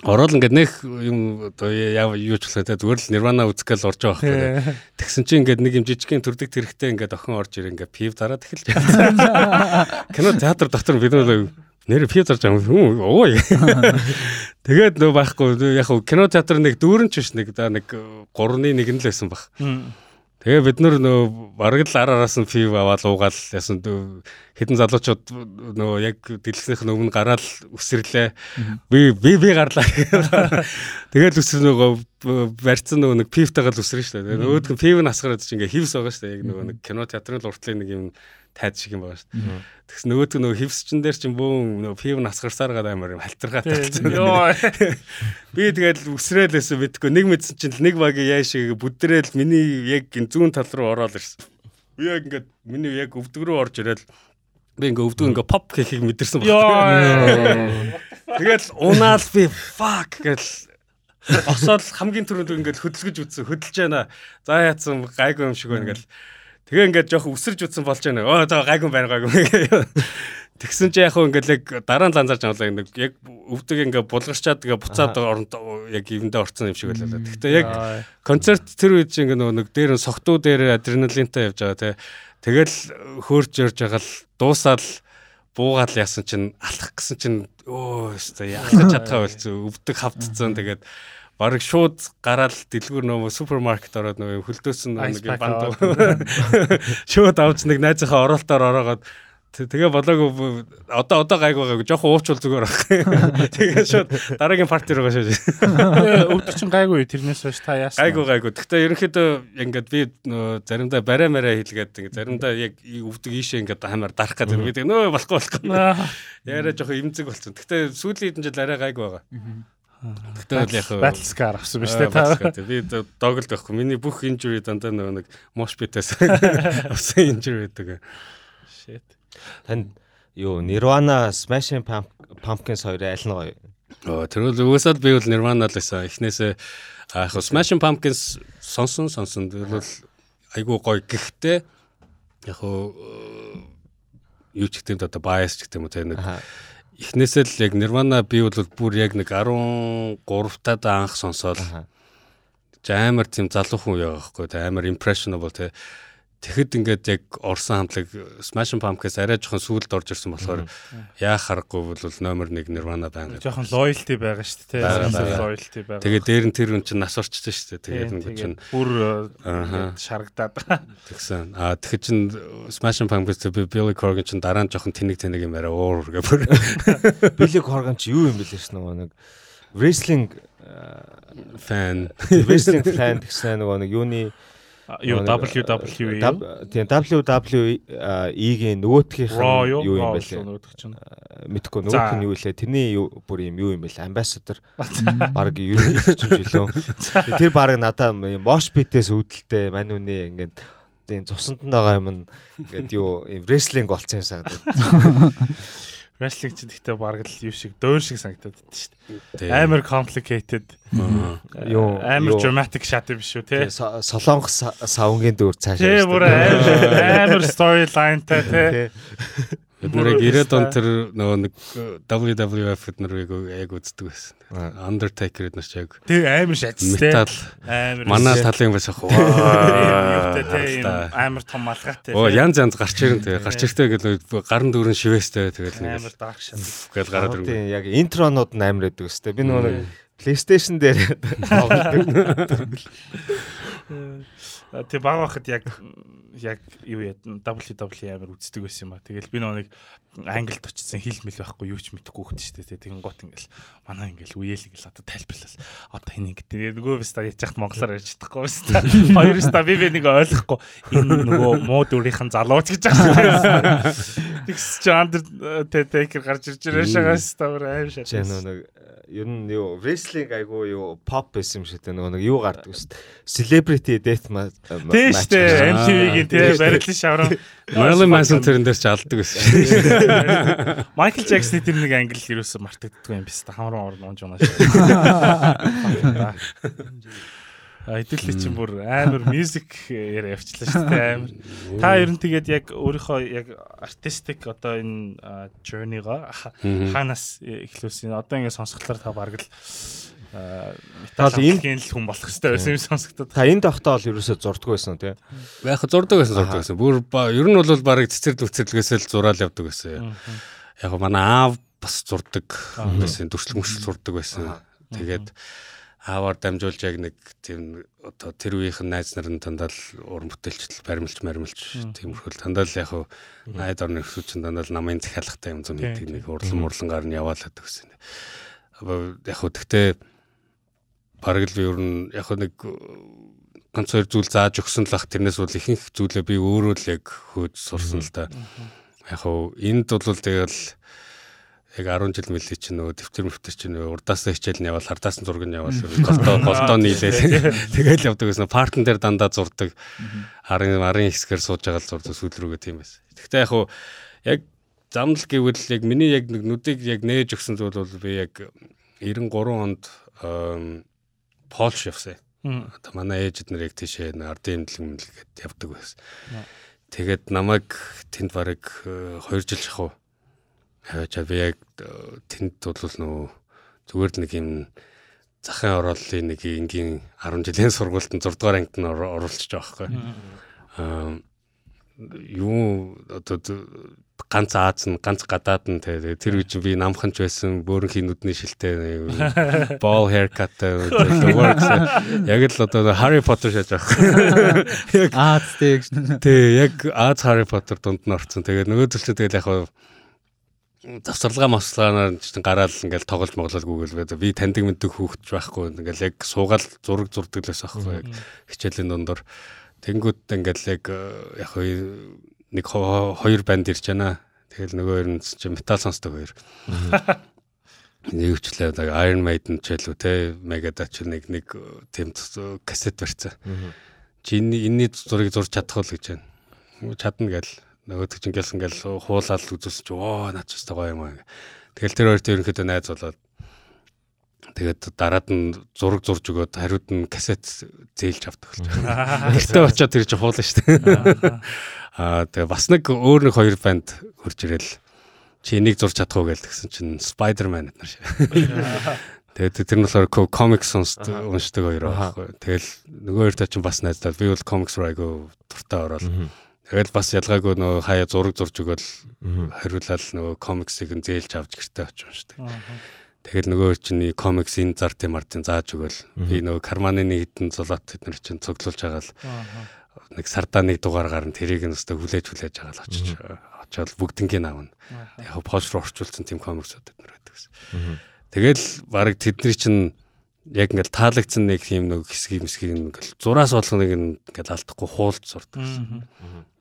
ороод ингээд нэг юм одоо яа юу ч болохоо те зүгээр л Nirvana үзэх гээл орж байгаа байхгүй. Тэгсэн чинь ингээд нэг юм жижигхэн төрдөг тэрэгтэй ингээд охин орж ирээ ингээд пив дараад эхэлж байна. Кино театр дотор бид нар нэр пив зарж байгаа юм. Оо. Тэгээд нөө байхгүй яг кино театр нэг дүүрэн ч биш нэг да нэг 3-ны 1 нь л байсан баг. Тэгээ бид нар нөө бараг л ар араас нь пив аваад уугаал ясан дөө хэдэн залуучууд нөө яг дэлгэснийх нь өмнө гараал үсрэрлээ. Би би би гарлаа. Тэгэл үсэр нөгөө барьцсан нөгөө нэг пивтэйгэл үсрэн шүү дээ. Нөгөөдг нь пив нь асгараад чи ингээ хивс байгаа шүү дээ. Яг нөгөө нэг кино театрын л уртлын нэг юм тайд шиг юм байгаа шүү дээ. Тэгс нөгөөдг нөгөө хивсчин дээр чинь бөөн нөгөө пив нь асгарсаар гадаа амар юм халтаргаатай болсон.
Йоо.
Би тэгэл үсрээлээсээ мэдгүй нэг мэдсэн чинь нэг багийн яашиг бүдрээл миний яг зүүн тал руу ороод ирсэн. Би яг ингээд миний яг өвдөг рүү орж ирэл би ингээ өвдөг ингээ поп гэхийг мэдэрсэн
Йоо.
Тэгэл унаал би fuck гэл осоод хамгийн түрүүнд ингээл хөдөлгөж үтсэн хөдөлж байна. За яатсан гайгүй юм шиг байна гэл. Тэгээ ингээд жоох өсөрж үтсэн болж байна. Оо за гайгүй байна гайгүй. Тэгсэн чи яг хөө ингээл яг дараа нь ланзарч авлаа нэг яг өвдөг ингээ булгарчаад ингээ буцаад оронд яг ивэндээ орцсон юм шиг байлаа. Гэхдээ яг концерт тэр үед чи ингээ нөгөө нэг дээр нь согтуу дээр адреналинтай явж байгаа те. Тэгэл хөөрч ярьж байгаа л дуусаад буугаал яасан чинь алах гэсэн чинь өө өстой ялах чадхаа болцсон өвдөг хавтцсан тэгээд бараг шууд гараад дэлгүүр нөө супермаркет ороод нөгөө хөлдөөсөн нэг банд шууд авч нэг найзынхаа оролтоор ороогоод Тэгээ болоогүй одоо одоо гайг байгаагүй жоохон уучвал зүгээр баг. Тэгээ шууд дараагийн парти руу гашиж.
Өвдөг чин гайгүй тэрнээс хойш та яасан.
Гайгүй гайгүй. Гэхдээ ерөнхийдөө ингээд би заримдаа барай мараа хэлгээд ингээд заримдаа яг өвдөг ийшээ ингээд хамаар дарах гэдэг. Би тэгээ нөө болохгүй болохгүй. Яриа жоохон имзэг болсон. Гэхдээ сүүлийн хэдэн жил арай гайгүй байгаа.
Тэгтээ яг Battlescar авсан биз дээ та.
Би доголд байхгүй. Миний бүх injury дандаа нөгөө нэг mosh pit-ээс авсан injury байдаг.
Shit.
Танд юу Nirvana Smashing Pumpkins хоёрын аль нь гоё?
Оо тэр бол уусаад би бол Nirvana л байсан. Эхнээсээ яг Smashing Pumpkins сонсон сонсон. Тэр бол айгүй гоё. Гэхдээ яг юу ч гэдэг одоо bias ч гэдэг юм уу тэр нэг эхнээсээ л яг Nirvana би бол бүр яг нэг 13 таад анх сонсоод амар тийм залуу хүн яа байхгүй. Амар impressionable те Тэгэхэд ингээд яг Орсон хамтлаг Smashing Pumpkins арай жоохон сүүлд орж ирсэн болохоор яа харахгүй бол номер 1 Nirvana байна.
Жоохон loyalty байгаа шүү дээ. Loyalty байгаа.
Тэгээд дээр нь тэр хүн чинь нас орчсон шүү дээ. Тэгээд нэг чинь
бүр шарагдаад.
Тэгсэн. Аа тэгэхэд чинь Smashing Pumpkins Billy Corgan чинь дараа нь жоохон тэнэг тэнэг юм арай уур гэх бүр.
Billy Corgan чи юу юм бэлээ ш нөгөө нэг wrestling
fan
wrestling fan гэсэн нөгөө нэг юуны
юу WWE
тийм WWE-ийн нөгөөтгийнх нь юу? юм бэлээ? мэдхгүй нөгөөх нь юу лээ тэрний бүр юм юу юм бэлээ? Амбассадор баг чинь жилөө тэр баг надаа мош битээс үүдэлтэй мань үний ингээд тийм цусанд нь байгаа юм ингээд юу рестлинг болцсон юм санагдав
Wrestling ч гэхдээ бараг л юу шиг дөөр шиг санагдаад байна шүү дээ. Амар complicated. Юу амар dramatic shot юм шүү те.
Солонгос савнгийн дүүр цаашаа.
Тий, бүр амар storylineтай те.
Бид нэрийг 90-ад он тэр нөгөө нэг WWF бид нэр яг үздэг байсан. Undertaker эднэр ч яг.
Тэг амар шатс те.
Амар манай талын бас яг
амар том малгайтай.
Оо янз янз гарч ирэн тэгээ гарч иртээ гэл гарын дүүрэн шивэстэй тэгэл
нэг амар dark shot
гэл гараад ирв.
Тийм яг интронууд нь амар байдаг өстэй. Би нөгөө PlayStation дээр тоглодог.
Тэг баг байхад яг яг юу яа WWE амар үздэг байсан юм а. Тэгэл би нэг англид очсон хил мэл байхгүй юу ч мэдэхгүй хөт штэ. Тэгэн гот ингээл манай ингээл үеэл ингээл одоо тайлбарлал. Одоо энэ ингээд нөгөө биста яж хат монголоор ярьж чадахгүй биста. Хоёр биста би би нэг ойлгохгүй энэ нөгөө муу дүрийнхэн залууч гэж байгаа. Тэгс чи андер тэтэкер гарч ирж байгаа шагаас тавар аим шат.
Чи нэг ер нь юу wrestling айгу юу pop байсан юм шиг тэ нөгөө нэг юу гардаг шүү дээ. Celebrity death match.
Тийм шүү дээ. MTV-гийн тий барилын шаврын
Marilyn Manson тэрэн дээр ч алдаг байсан.
Michael Jackson тэр нэг англи юусэн мартагддаг юм биш та хамрын орн унж унаа. Эдэлли чинь бүр амар мьюзик яриа явчлаа шүү дээ амар. Та ер нь тэгээд яг өөрийнхөө яг артистик одоо энэ journey-го ханаас эхлүүлсэн. Одоо ингэ сонсголоор та бараг л метал энэ л хүн болох хэрэгтэй байсан юм сонсогдод.
Та энэ тогтоол ерөөсөө зурдаг байсан тий.
Яг зурдаг байсан зурдаг байсан. Бүр ер нь бол барыг цэцэрлэг цэцэрлэгээс л зураал явдаг байсан. Яг манай аав бас зурдаг байсан. Дүрслэг мөшл зурдаг байсан. Тэгээд ааваар дамжуулж яг нэг тийм одоо тэр үеийнхэн найз нар нь дандаа л уран бүтээлчдэл баримлж маримлж тиймэрхүүл дандаа л яг хуу найд орны хөсүүчин дандаа л намын захиалгатай юм зүг нэг нэг урлан мурлангаар нь яваалаад гэсэн. Яг хуу тэгтээ бараг л ер нь яг нэг ганц хоёр зүйл зааж өгсөн л ах тэрнээс бол ихэнх зүйлээ би өөрөө л яг хөөж сурсан л да. Яг хуу энд бол тэгэл яг 10 жил мэлий чинь нөгөө дэвтэр мөвтөр чинь урдаасаа хичээл нь явал хардаас нь зураг нь явал голдоо голдоо нийлээ. Тэгэл явдаг гэсэн партн дээр дандаа зурдаг. Арын арын хэсгээр сууж байгаа л зурдаг сүүл рүүгээ тийм байсан. Гэхдээ яг хуу яг замнал гэвэл яг миний яг нэг нүдийг яг нээж өгсөн зүйл бол би яг 93 онд Польш явсан. Одоо манай ээжид нарыг тийшээ ардын имдлэг мэлгээд явдаг байсан. Тэгээд намайг тэнд барыг 2 жил шахав Аваачаа би яг э, тэнд бол нөгөө зүгээр л нэг юм захын орооллын нэг энгийн 10 жилийн сургуультанд 6 дугаар ангид нь оруулчих жоохгүй. Аа юу одоо ганц Аз нь ганц гадаад нь тэр үеч би намхан ч байсан бөөрөнхийн нүдний шилтэй ball haircut яг л одоо Harry Potter шаж байгаа.
Яг Аз тэг.
Тий яг Аз Harry Potter дунд нь орцсон. Тэгээ нөгөө төлчөө тэгэл яг завсарлага маслаанаар чинь гараал ингээл тоглож моглолгүйгээл би таньдаг мэддэг хүүхдч байхгүй ингээл яг суугаал зураг зурдаг лээс байхгүй яг хичээлийн дундор Тэнгүүд ингээл яг яг нэг хоёр банд ирж байна. Тэгэл нөгөө ер нь чи метал сонсдог хоёр. Нэг хвчлээ Iron Maiden ч илүү те Megadeth ч нэг нэг тийм кассет барьцаа. Чи энэний зургийг зурж чадах уу гэж байна. Чадна гэл нөгөөдөг чинь ингээл ингээл хуулаад үзүүлсэн чи оо наач ч гоё юм аа. Тэгэл тэр хоёрт ерөнхийдөө найз болоод Тэгээд дараад нь зураг зурж өгөөд хариуд нь кассет зээлж авдаг болж байна. Гэртээ очиод тэр чинь хуулна шүү дээ. Аа тэгээ бас нэг өөр нэг хоёр банд хурж ирэл чи энийг зурж чадах уу гэлсэн чинь Spider-Man нар шиг. Тэгээд тэр нь болохоор комикс уншдаг хоёр байхгүй. Тэгэл нөгөө хоёртой чинь бас найздаа би бол комикс руу айгу дуртай ороод Тэгэл бас ялгаагүй нөгөө хаяа зураг зурж өгөөл хариулаад нөгөө комиксыг нь зээлж авч гэртээ очиж уншдаг. Тэгэл нөгөө чинь комикс энэ зар тийм ардын зааж өгөөл. Би нөгөө карманы нэг хитэн зулаат тэднэр чинь цуглуулж байгаа л нэг сардаа нэг дугаар гарна тэрийг нь өстө хүлээж хүлээж байгаа л очиж очоод бүгднгийн аавна. Яг пош руу орчуулсан тийм комиксууд тэднэр байдаг гэсэн. Тэгэл баг тэдний чинь яг ингээл таалагдсан нэг тийм нэг хэсгийг мэсгийг ингээл зураас болгоныг ингээл алдахгүй хуулж сурдаг.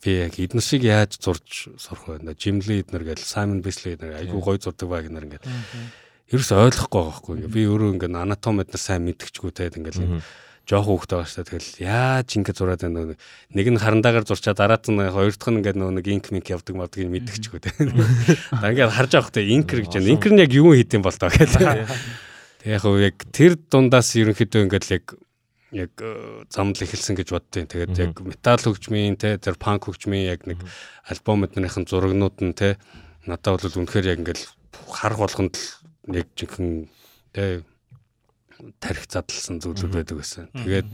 Би яг эднэр шиг яаж зурж сурах вэ? Жимли эднэр гээл Саймон Бесли эднэр айгүй гой зурдаг баг эднэр ингээл ерөөс ойлгохгүй байгаа хгүй. Би өөрөө ингээд анатомид нар сайн мэдчихгүй те ингээд жоохон хөвгт байгаа шүү. Тэгэл яаж ингээд зураад байна нөө нэг нь харандаагаар зурчаа дараад нь хоёр дахь нь ингээд нэг инк мик явдаг модгийг мэдчихгүй. Да ингээд харж хөтэй инкер гэж байна. Инкер нь яг юу хийдэм бол таа гэл. Яг яг тэр дундаас ерөнхийдөө ингээд яг яг э, замд л эхэлсэн гэж боддیں۔ Тэгээд яг метал хөгжмийн те тэр панк хөгжмийн яг нэг альбом эднэрийн зурагнууд нь те надад бол үнэхээр яг ингээд харах болгонд л нэг жинхэнэ тэ тарих задлсан зүйлүүд байдаг байсан. Тэгээд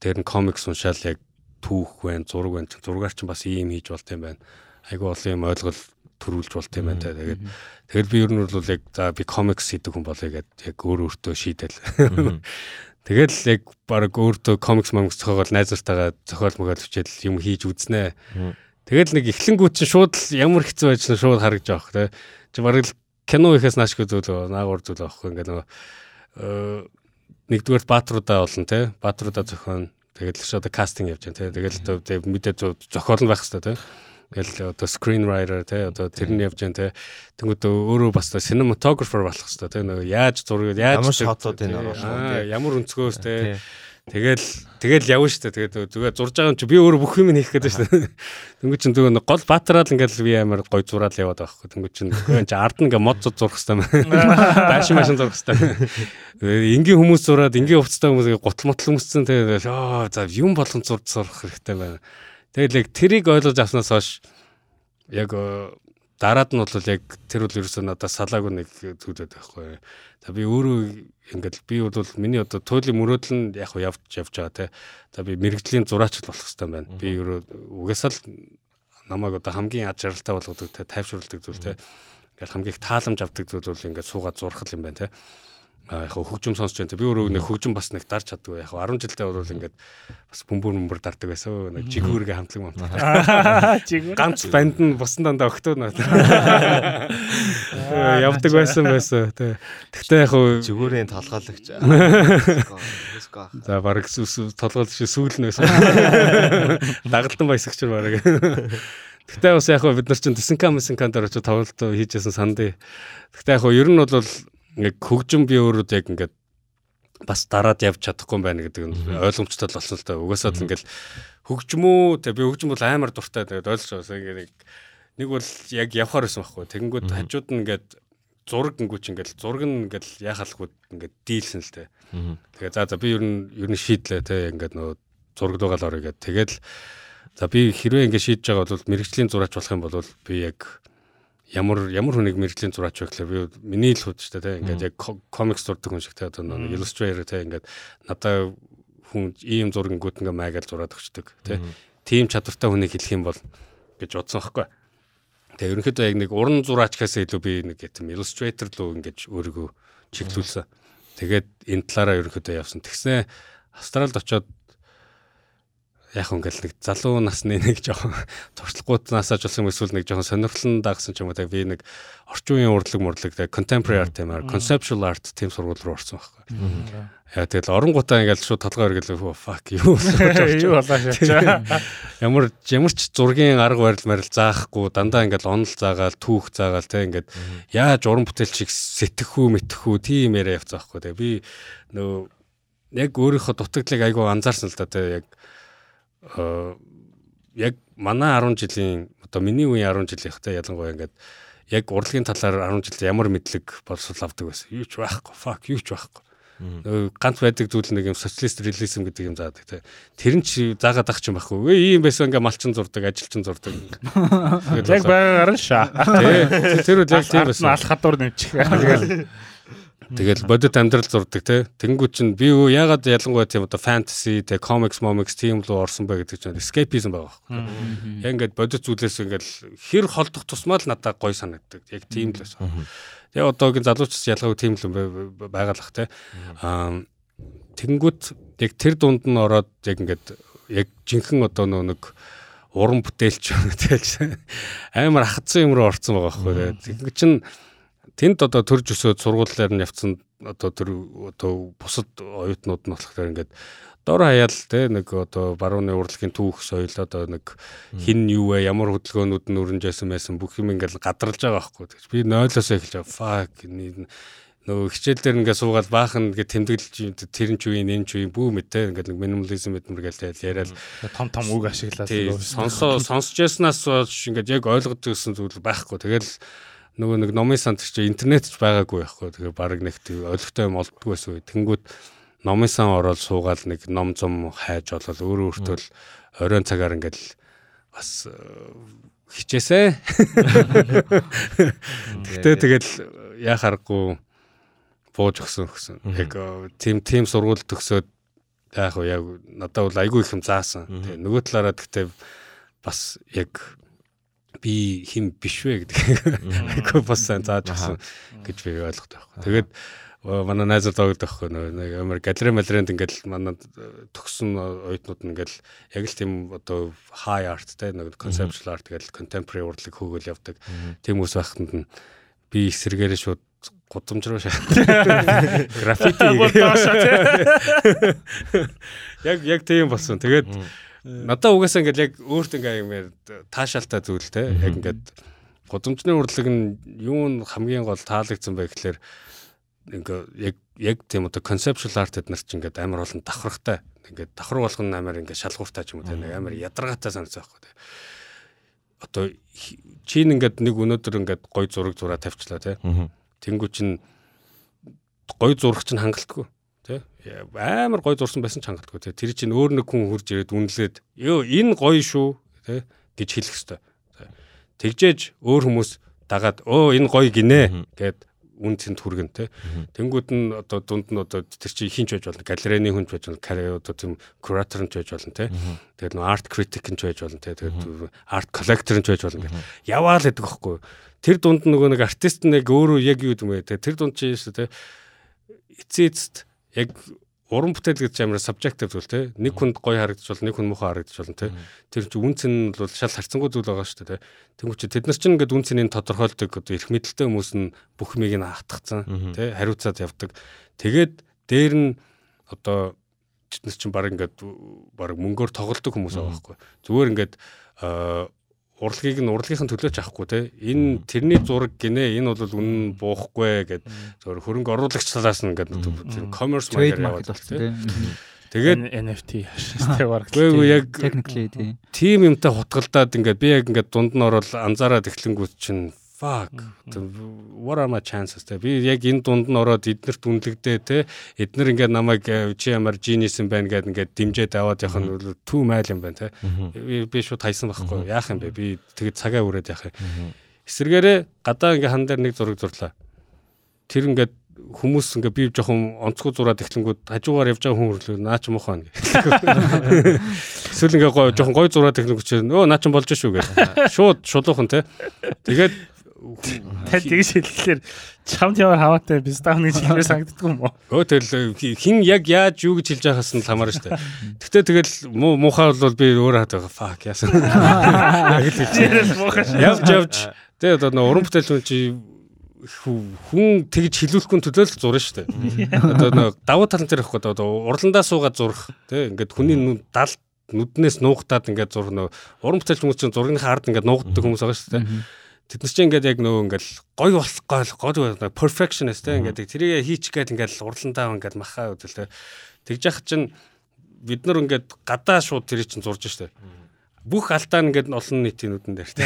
тэр нь комикс уншаал яг түүх байна, зураг байна. Зургаар чинь бас ийм хийж болт юм байна. Айгу олон юм ойлгол төрүүлж болт юм байна. Тэгээд тэгэл би ер нь бол яг за би комикс хийдэг хүн болъё гэд яг өөр өөртөө шийдэл. Тэгэл яг баг өөртөө комикс момикс зохиогол найзартайгаа зохиол мөгөөл хичээл юм хийж үзнэ. Тэгэл нэг эхлэнгүүд чинь шууд ямар хэцүү байжсан шууд харагдаж байгаа хэ. Чи бараг л кино ихээс наашгүй зүйл наагур зүйл аахгүй ингээд нөгөө э, нэгдүгээр баатруудаа болно те баатруудаа зохион тэгэл ч одоо кастинг явж байгаа те тэгэл одоо мэдээ зохиол нь байх хэрэгтэй те тэгэл одоо screen writer те одоо тэр нь явж байгаа те тэнгууд өөрөө бас cinematographer болох хэрэгтэй те нөгөө яаж зураг яаж
ямар шотууд энэ оруулах
ямар өнцгөөс те Тэгэл тэгэл явна дээ. Тэгээд зүгээр зурж байгаа юм чи би өөрөө бүх юм хийх гэдэг дээ. Тэнгүү чин зүгээр гол баатараад ингээл би амар гой зураад яваад байгаа хгүй. Тэнгүү чин чи ард ингээ мод зурх хэвээр байшин машин зурх хэвээр. Энгийн хүмүүс зураад энгийн хувцастай хүмүүс гутал мотл хүмүүссэн тэгээд аа за юм болгон зурд сурах хэрэгтэй байна. Тэгэл яг тэрийг ойлгож авснаас хойш яг дараад нь бол яг тэр бол ерөөсөө надад салаагүй нэг зүйлээд байхгүй. За би өөрөө ингээд би бол миний одоо туйлын мөрөөдөл нь яг явж явж байгаа те. За би мэрэгжлийн зураач болох хэрэгтэй байна. Би өөрөө угаасаа л намайг одоо хамгийн аж аргалтай болгодог те тайвшруулдаг зүйл те. Ингээд хамгийн их тааламж авдаг зүйл бол ингээд суугаад зурхал юм байна те яг хөгжим сонсч байна. Би өөрөө нэг хөгжим бас нэг дарж чаддгүй. Яг 10 жилдээ бол ингээд бас бөмбөр бөмбөр дардаг байсан. Нэг жигүүргээ хамтлаг мамтдаг. Жигүүр. Ганц банд нь бусан дандаа өгтөө наа. Явдаг байсан байсан. Тэгтээ яг
жигүүрийн толгойлогч.
За баг толгойлогч сүүл нь байсан. Дагалдан баясагч баг. Тэгтээ бас яг бид нар чинь Дисенкам Месенкан дээр очиж тоглолт хийжсэн сандыг. Тэгтээ яг ер нь бол яг хөгжим би өөрөө яг ингээд бас дараад явж чадахгүй юм байна гэдэг нь ойлгомжтой л болсон л та. Угаасаа л ингээд хөгжмөө тэг би хөгжим бол амар дуртай тэгээд ойлгож байгаа. Ингээд нэг бол яг явхаар байсан байхгүй. Тэгэнгүүт хажууд нь ингээд зураг гингүүч ингээд зураг нь ингээд яхалгүй ингээд дийлсэн л тэ. Тэгээ за за би ер нь ер нь шийдлээ те ингээд нөө зураг дугаал орё гэд. Тэгээд за би хэрвээ ингээд шийдэж байгаа бол мэрэгжлийн зураач болох юм бол би яг ямар ямар хүнийг мэрэгжлийн зураач вэ гэхээр би миний л хүүд ч тэ ингээд яг комикс зурдаг хүн шиг тэ одоо нэг иллюстратор тэ ингээд надаа хүн ийм зургингүүд ингээ майгаал зураад өгчдөг тийм чадвартай хүнийг хэлэх юм бол гэж бодсон байхгүй. Тэгээ ерөнхийдөө яг нэг уран зураач гэхээс илүү би нэг тийм иллюстратор руу ингэж өөрийгөө чиглүүлсэн. Тэгээд энэ талаараа ерөнхийдөө явсан. Тэгснэ Австралид очоод яг ингээл нэг залуу насны нэг жоохон туршлагууднаас ч болсон эсвэл нэг жоохон сонирхлон дагсан ч юм уу те би нэг орчин үеийн урлаг мурлаг те contemporary art юмар conceptual art тийм сургууль руу орсон байхгүй. Яа тэгэл оронгуудаа ингээл шууд толгой өргөл fuck юу
юу болоо шээ.
Ямар ямар ч зургийн арга барил марил заахгүй дандаа ингээл онол заагаал түүх заагаал те ингээд яаж уран бүтээлчийг сэтгэхүү мэтгэхүү тийм яриа явцсан байхгүй те би нөө яг өөрийнхөө дутагдлыг айгу анзаарсан л да те яг яг манай 10 жилийн одоо миний үеийн 10 жилийнх те ялангуяа ингээд яг урлагийн талаар 10 жил ямар мэдлэг боловсрол авдаг байсан. Юу ч байхгүй, fuck юу ч байхгүй. Ганц байдаг зүйл нэг юм социалист реализм гэдэг юм заадаг те. Тэр нь чи заагаад ах чинь байхгүй. Үгүй ийм байсан ингээ малчин зурдаг, ажилчин зурдаг.
Яг байгаагаар нь шаа.
Тэр үл яг тийм байсан.
Алх хадуур нэмчих. Тэгэл
бодит амьдрал зурдаг те. Тэнгүүд чинь би юу ягаад ялангуяа тийм одоо фэнтези те комикс момикс тийм руу орсон бэ гэдэг чинь escapism байгаа байхгүй. Яг ингээд бодит зүйлээс ингээд хэр холдох тусмаа л надад гой санагддаг. Яг тийм л байсан. Тэгээ одоогийн залуучс ялгаагүй тийм л байгаалах те. Аа тэнгүүд яг тэр дунд нь ороод яг ингээд яг жинхэнэ одоо нэг уран бүтээлч бүтээлч амар хатсан юм руу орсон байгаа байхгүй. Тэгвэл чинь тэнд одоо төрж өсөөд сургуулиар нь явцсан одоо тэр одоо бусад оюутнууд нь болохоор ингээд дор хаяал те нэг одоо барууны урлагийн түүх соёл одоо нэг хин юу вэ ямар хөдөлгөөнүүд нь өрнжсэн байсан бүх юм ингээд гадралж байгаа байхгүй тэгж би нойлоос эхэлж байгаа. Fuck нөгөө хичээл дээр ингээд суугаад баахан ингээд тэмдэглэж тэр нь ч үе энэ ч үе бүү мэт те ингээд нэг минимализм гэдмэр гээл яриад.
Том том үг ашиглаад
сонсоо сонсож яснаас ингээд яг ойлгож ирсэн зүйл байхгүй. Тэгэл нөгөө нэг номын санд чи интернет ч байгаагүй байхгүй. Тэгээ баг нэг ойлгохтой юм олддгүй байсан. Тэнгүүд номын сан ороод суугаад нэг ном зам хайж олол өөрөө өөртөө л оройн цагаар ингээл бас э, хичээсэ. Гэтэ тэгэл яа харахгүй бууж өгсөн гэсэн. Яг тийм тийм сургууль төгсөөд яг яг надад бол айгүй их юм заасан. Тэгээ нөгөө талаараа гэхдээ бас яг би хим биш вэ гэдэг. Айгүй бас сайн зааж өгсөн гэж би ойлгохтой байхгүй. Тэгээд манай найзууд тоглодог байхгүй нэг амар галерей малерэнд ингээл манай төгсөн оюутнууд нь ингээл яг л тийм одоо high art те нэг conceptual art гэдэг contemporary урлаг хөөгөл явдаг. Тийм хүмүүс байхад нь би эсрэгээрээ шууд гудамж руу шаа. Граффити. Яг яг тийм болсон. Тэгээд Надаа угаасаа ингээд яг өөрт ингээ юм таашаалтай зүйл те. Яг ингээд гудамжны урлаг нь юу н хамгийн гол таалагдсан бай гэхэлэр ингээ яг яг тийм одоо conceptual art эднэр чинь ингээд амар болон давхрахтай. Ингээд давхар болгон амар ингээд шалгууртай ч юм уу те. Нэг амар ядаргаатай санагдсан байхгүй те. Одоо чинь ингээд нэг өнөөдөр ингээд гой зураг зураа тавьчлаа те. Тэнгүү чинь гой зураг чинь хангалтгүй Тэ амар гой зурсан байсан ч хангалтгүй тэ. Тэр чинь өөр нэг хүн хурж ирээд үнэлээд ёо энэ гоё шүү тэ гэж хэлэх хэвээр. Тэгжээж өөр хүмүүс дагаад өө энэ гоё гинэ гэд үн цэнт хүргэн тэ. Тэнгүүд нь одоо дунд нь одоо тэр чинь хинч байж болно. Галерейны хүн ч байж болно. Каре одоо тийм куратор нь ч байж болно тэ. Тэгээд нөө арт критик нь ч байж болно тэ. Тэгээд арт коллектор нь ч байж болно гэх. Яваал гэдэг байхгүй. Тэр дунд нөгөө нэг артист нэг өөрөө яг юу юм бэ тэ. Тэр дунд чинь тэ эцээ эцэст яг уран бүтээл гэж амар subjective зүйл те? Нэг хүнд гоё харагдаж бол нэг хүн муухай харагдаж болно те. Тэр чинь үн цэн бол шал харцангуй зүйл байгаа шүү дээ те. Тэнгуү чи тэд нар чинь ингээд үн цэнийг тодорхойлдог одоо эрх мэдэлтэй хүмүүс нь бүх юмыг нь хатгцсан те хариуцаад явдаг. Тэгээд дээр нь одоо тэд нар чинь баг ингээд баг мөнгөөр тоглолдог хүмүүс байгаа байхгүй. Зүгээр ингээд урлагийг нь урлагийнхан төлөөч авахгүй те. Энэ тэрний зураг гинэ энэ бол үнэн буухгүй гэд. Зөвөр хөрөнгө оруулагч талаас нь ингээд commerce
маягаар яваад байна
тэгээд NFT систем баг.
Гэхдээ яг
technically
тийм. юмтай хутгалдаад ингээд би яг ингээд дунд нь орол анзаараад эхлэнгүүт чинь fuck. What are my chances те би яг энэ дунд нь ороод эднэрт үнэлэгдээ те эднэр ингээд намайг э, чи ямар genius юм байна гэд ингээд дэмжээд аваад явах нь түү майл юм байна те би шууд хайсан байхгүй яах юм бэ? Би тэгээд цагаа үрээд яах юм эсэргээрээ гадаа ингээ хан дээр нэг зураг зурлаа. Тэр ингээд хүмүүс ингээ би жоохон онцгой зураад эхлэнгүүд хажуугаар явж байгаа хүн хөрлөө наа ч муухай нэ. Эсвэл ингээ гой жоохон гой зураад эхлэнгүүд чи өө наа ч болж шүү гэх. Шууд шулуухан те. Тэгээд
Тань тэгж хэлэхлээр чамд ямар хаваатай бистав нэг хэлбэр санагддаг юм уу?
Өө тэгэл хин яг яаж юу гэж хэлж байхаас нь хамаарна шүү дээ. Гэтэ тэгэл муу муухай бол би өөр хаад байгаа. Fuck яасан. Яг л хэлж. Явж явж тэгээ одоо нөө уран бүтээл хүн чи хүн тэгж хилүүлэхгүй төлөө л зурна шүү дээ. Одоо нөө давуу талан дээр ихгүй одоо урландаа суугаад зурх тий ингээд хүний нүд дал нүднээс нуугтаад ингээд зурх нөө уран бүтээл хүмүүс чинь зургийнхаа ард ингээд нуугддаг хүмүүс байгаа шүү дээ. Тэд нар чинь ингээд яг нөө ингээд гоё болох гой гоё perfectionist те ингээд тэрийг хийчих гээд ингээд урландаа ингээд махаа үдэл те. Тэгж яхад чинь бид нар ингээд гадаа шууд тэрийг чинь зурж штэ. Бүх алдаа ингээд олон нийтийн нүдэн дээр те.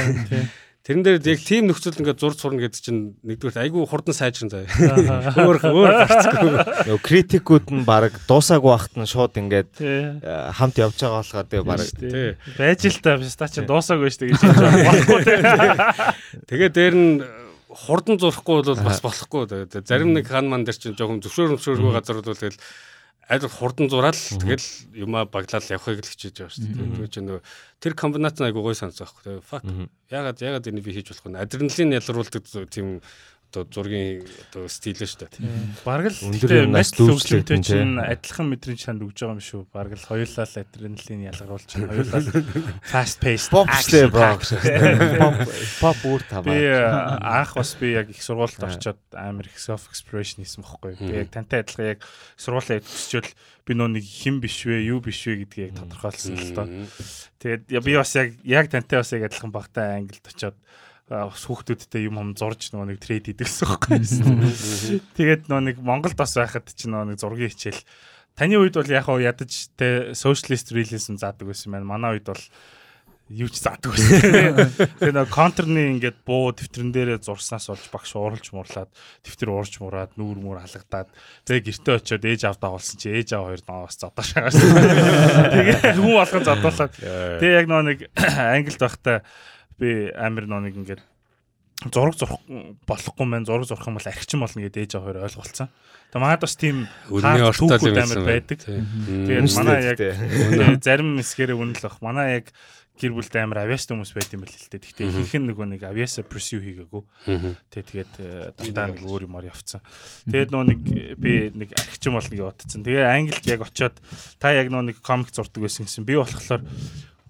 Тэрэн дээр яг тийм нөхцөл ингээд зурж сурна гэдэг чинь нэгдүгээр айгүй хурдан сайжран заяа. Өөр өөр гарцгүй.
Нөгөө критикүүд нь баг дуусаагүй байхад нь шууд ингээд хамт явж байгаа болохоор тэгээ баг
Тий.
Байж л та биста чи дуусаагүй шүү дээ гэж.
Тэгээ дээр нь хурдан зурхгүй бол бас болохгүй. Зарим нэг хан ман дээр чинь жоохон зөвшөөр зөвшөөргүй газар бол тэгэл аль хурдан зураал тэгэл юмаа баглал явахыг л хичээж байгаа шүү дээ. Тэгээ чинь нөгөө тэр комбинац айгуу гой санагдаж байгаа байхгүй. Fuck. Ягаад ягаад энийг би хийж болох вэ? Адреналин ялруулдаг тийм одоо зургийн одоо стил шүү дээ.
Бараг л төвчлөлтөй
нь,
чинь адилхан мэдрэмж чанд өгж байгаа юм шүү. Бараг л хоёулаа л адреналин ялгаруулж чинь хоёулаа л fast paced action.
Pop pop үр
Би
таваа.
анх бас би яг их сургуульд орчоод амар их self expression хийсэн бохгүй. Би яг тантай адилхан яг сургуулаа өсчөөл би нөө нэг хэн биш вэ, юу биш вэ гэдгийг яг тодорхойлсон л тоо. Тэгээд би бас яг яг тантай бас яг адилхан багтаа англид очоод бас хүүхдүүдтэй юм хам зурж нөгөө нэг трейд хийдэгсэн бохгүй. Тэгээд нөгөө нэг Монголд бас байхад чинь нөгөө нэг зургийн хичээл Таны үед бол яг ядаж те socialist realism заадаг байсан байна. Манай үед бол юу ч заадаг байсан. Тэгээ нэг контрны ингээд буу дэвтрэн дээрээ зурснаас болж багш ууралж мурлаад дэвтэр уурж мураад нүүр мүр халагдаад тэгээ гэртээ очиод ээж аав дагуулсан чи ээж аав хоёр наваас задаа шагаарсан. Тэгээ хүн болгон задуулаад тэгээ яг нөгөө нэг англид байхдаа би амир нэг ингээд зураг зурх болохгүй мэн зураг зурх юм бол архичин болно гэдэг ээж аав хоёр ойлголцсон. Тэгээ манайд бас тийм
Үнний
түүхүүд
юм
амар байдаг. Тэгээд манай яг зарим хэсгэрээ үнэл бах. Манай яг гэр бүлтэй амар авиаст хүмүүс байт юм байл л дээ. Гэхдээ
Мгм.
их нь нөгөө нэг авиаса pursue хийгээгүй. Тэгээ тэгээд э, дандаа нэг өөр юмар явцсан. Тэгээд нөгөө нэг би нэг архичин болно гэж бодсон. Тэгээ англид яг очиод та яг нөгөө нэг комик зурдаг байсан гэсэн. Би болохоор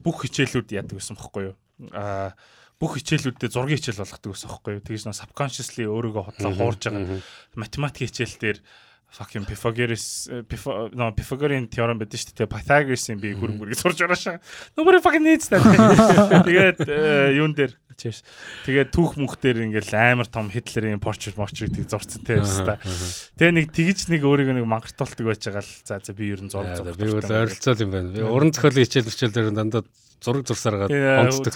бүх хичээлүүд яадаг байсан бохгүй юу? Аа бүх хичээлүүддээ зургийн хичээл болгодог байсан бохгүй юу? Тэгэж нөгөө subconsciously өөрийгөө хотлоо хуурж байгаа математик хичээл дээр fucking Pythagoras э, Pytha- no Pythagorean theorem байдаг шүү дээ. Pythagoras-ийн би гүрэн гүргийг сурж байгаа шаа. Nobody fucking needs that. Тэгээд э, юун дээр cheers. Тэгээд түүх мөнх дээр ингээл амар том Хитлерийн портрет портрет тийг зурцсан те өста. Тэгээ нэг тэгж нэг өөрийгөө нэг мангартуулдаг байж байгаа л за за би ер нь зураг зурах.
Би бол ойролцоол юм байна. Би уран зохиолын хичээл хичээл дээр дандаа зураг зурсараад онцдог.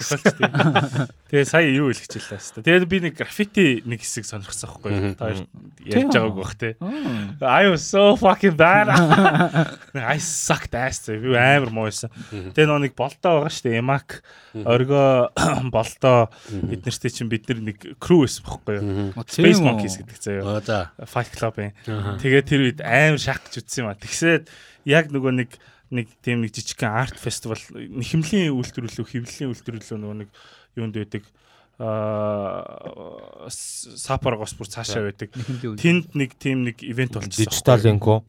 Тэгээ сая юу хэлэх хичээлээ хэвээр. Тэгээд би нэг граффити нэг хэсэг сонирхсан байхгүй юу? Та ярьж байгааг бах те. I was so fucking bad. I sucked ass. Би амар муу байсан. Тэгээ нөө нэг болтоо байгаа шүү дээ. Ямак оргоо болтоо эднэртэй чинь бид нар нэг crew байсан байхгүй юу? Space Monkeys гэдэг заяа. Fight Club-ын. Тэгээд тэр үед амар шах гэж үтсэн юм а. Тэгсээд яг нөгөө нэг нэг тийм нэг жижигхэн арт фестивал нэхэмлийн үйлдвэрлэлөө хэвлэлийн үйлдвэрлэлөө нөгөө нэг юунд байдаг аа сапаргос бүр цаашаа байдаг. Тэнд нэг тийм нэг ивент болчихсон.
Дижитал инко.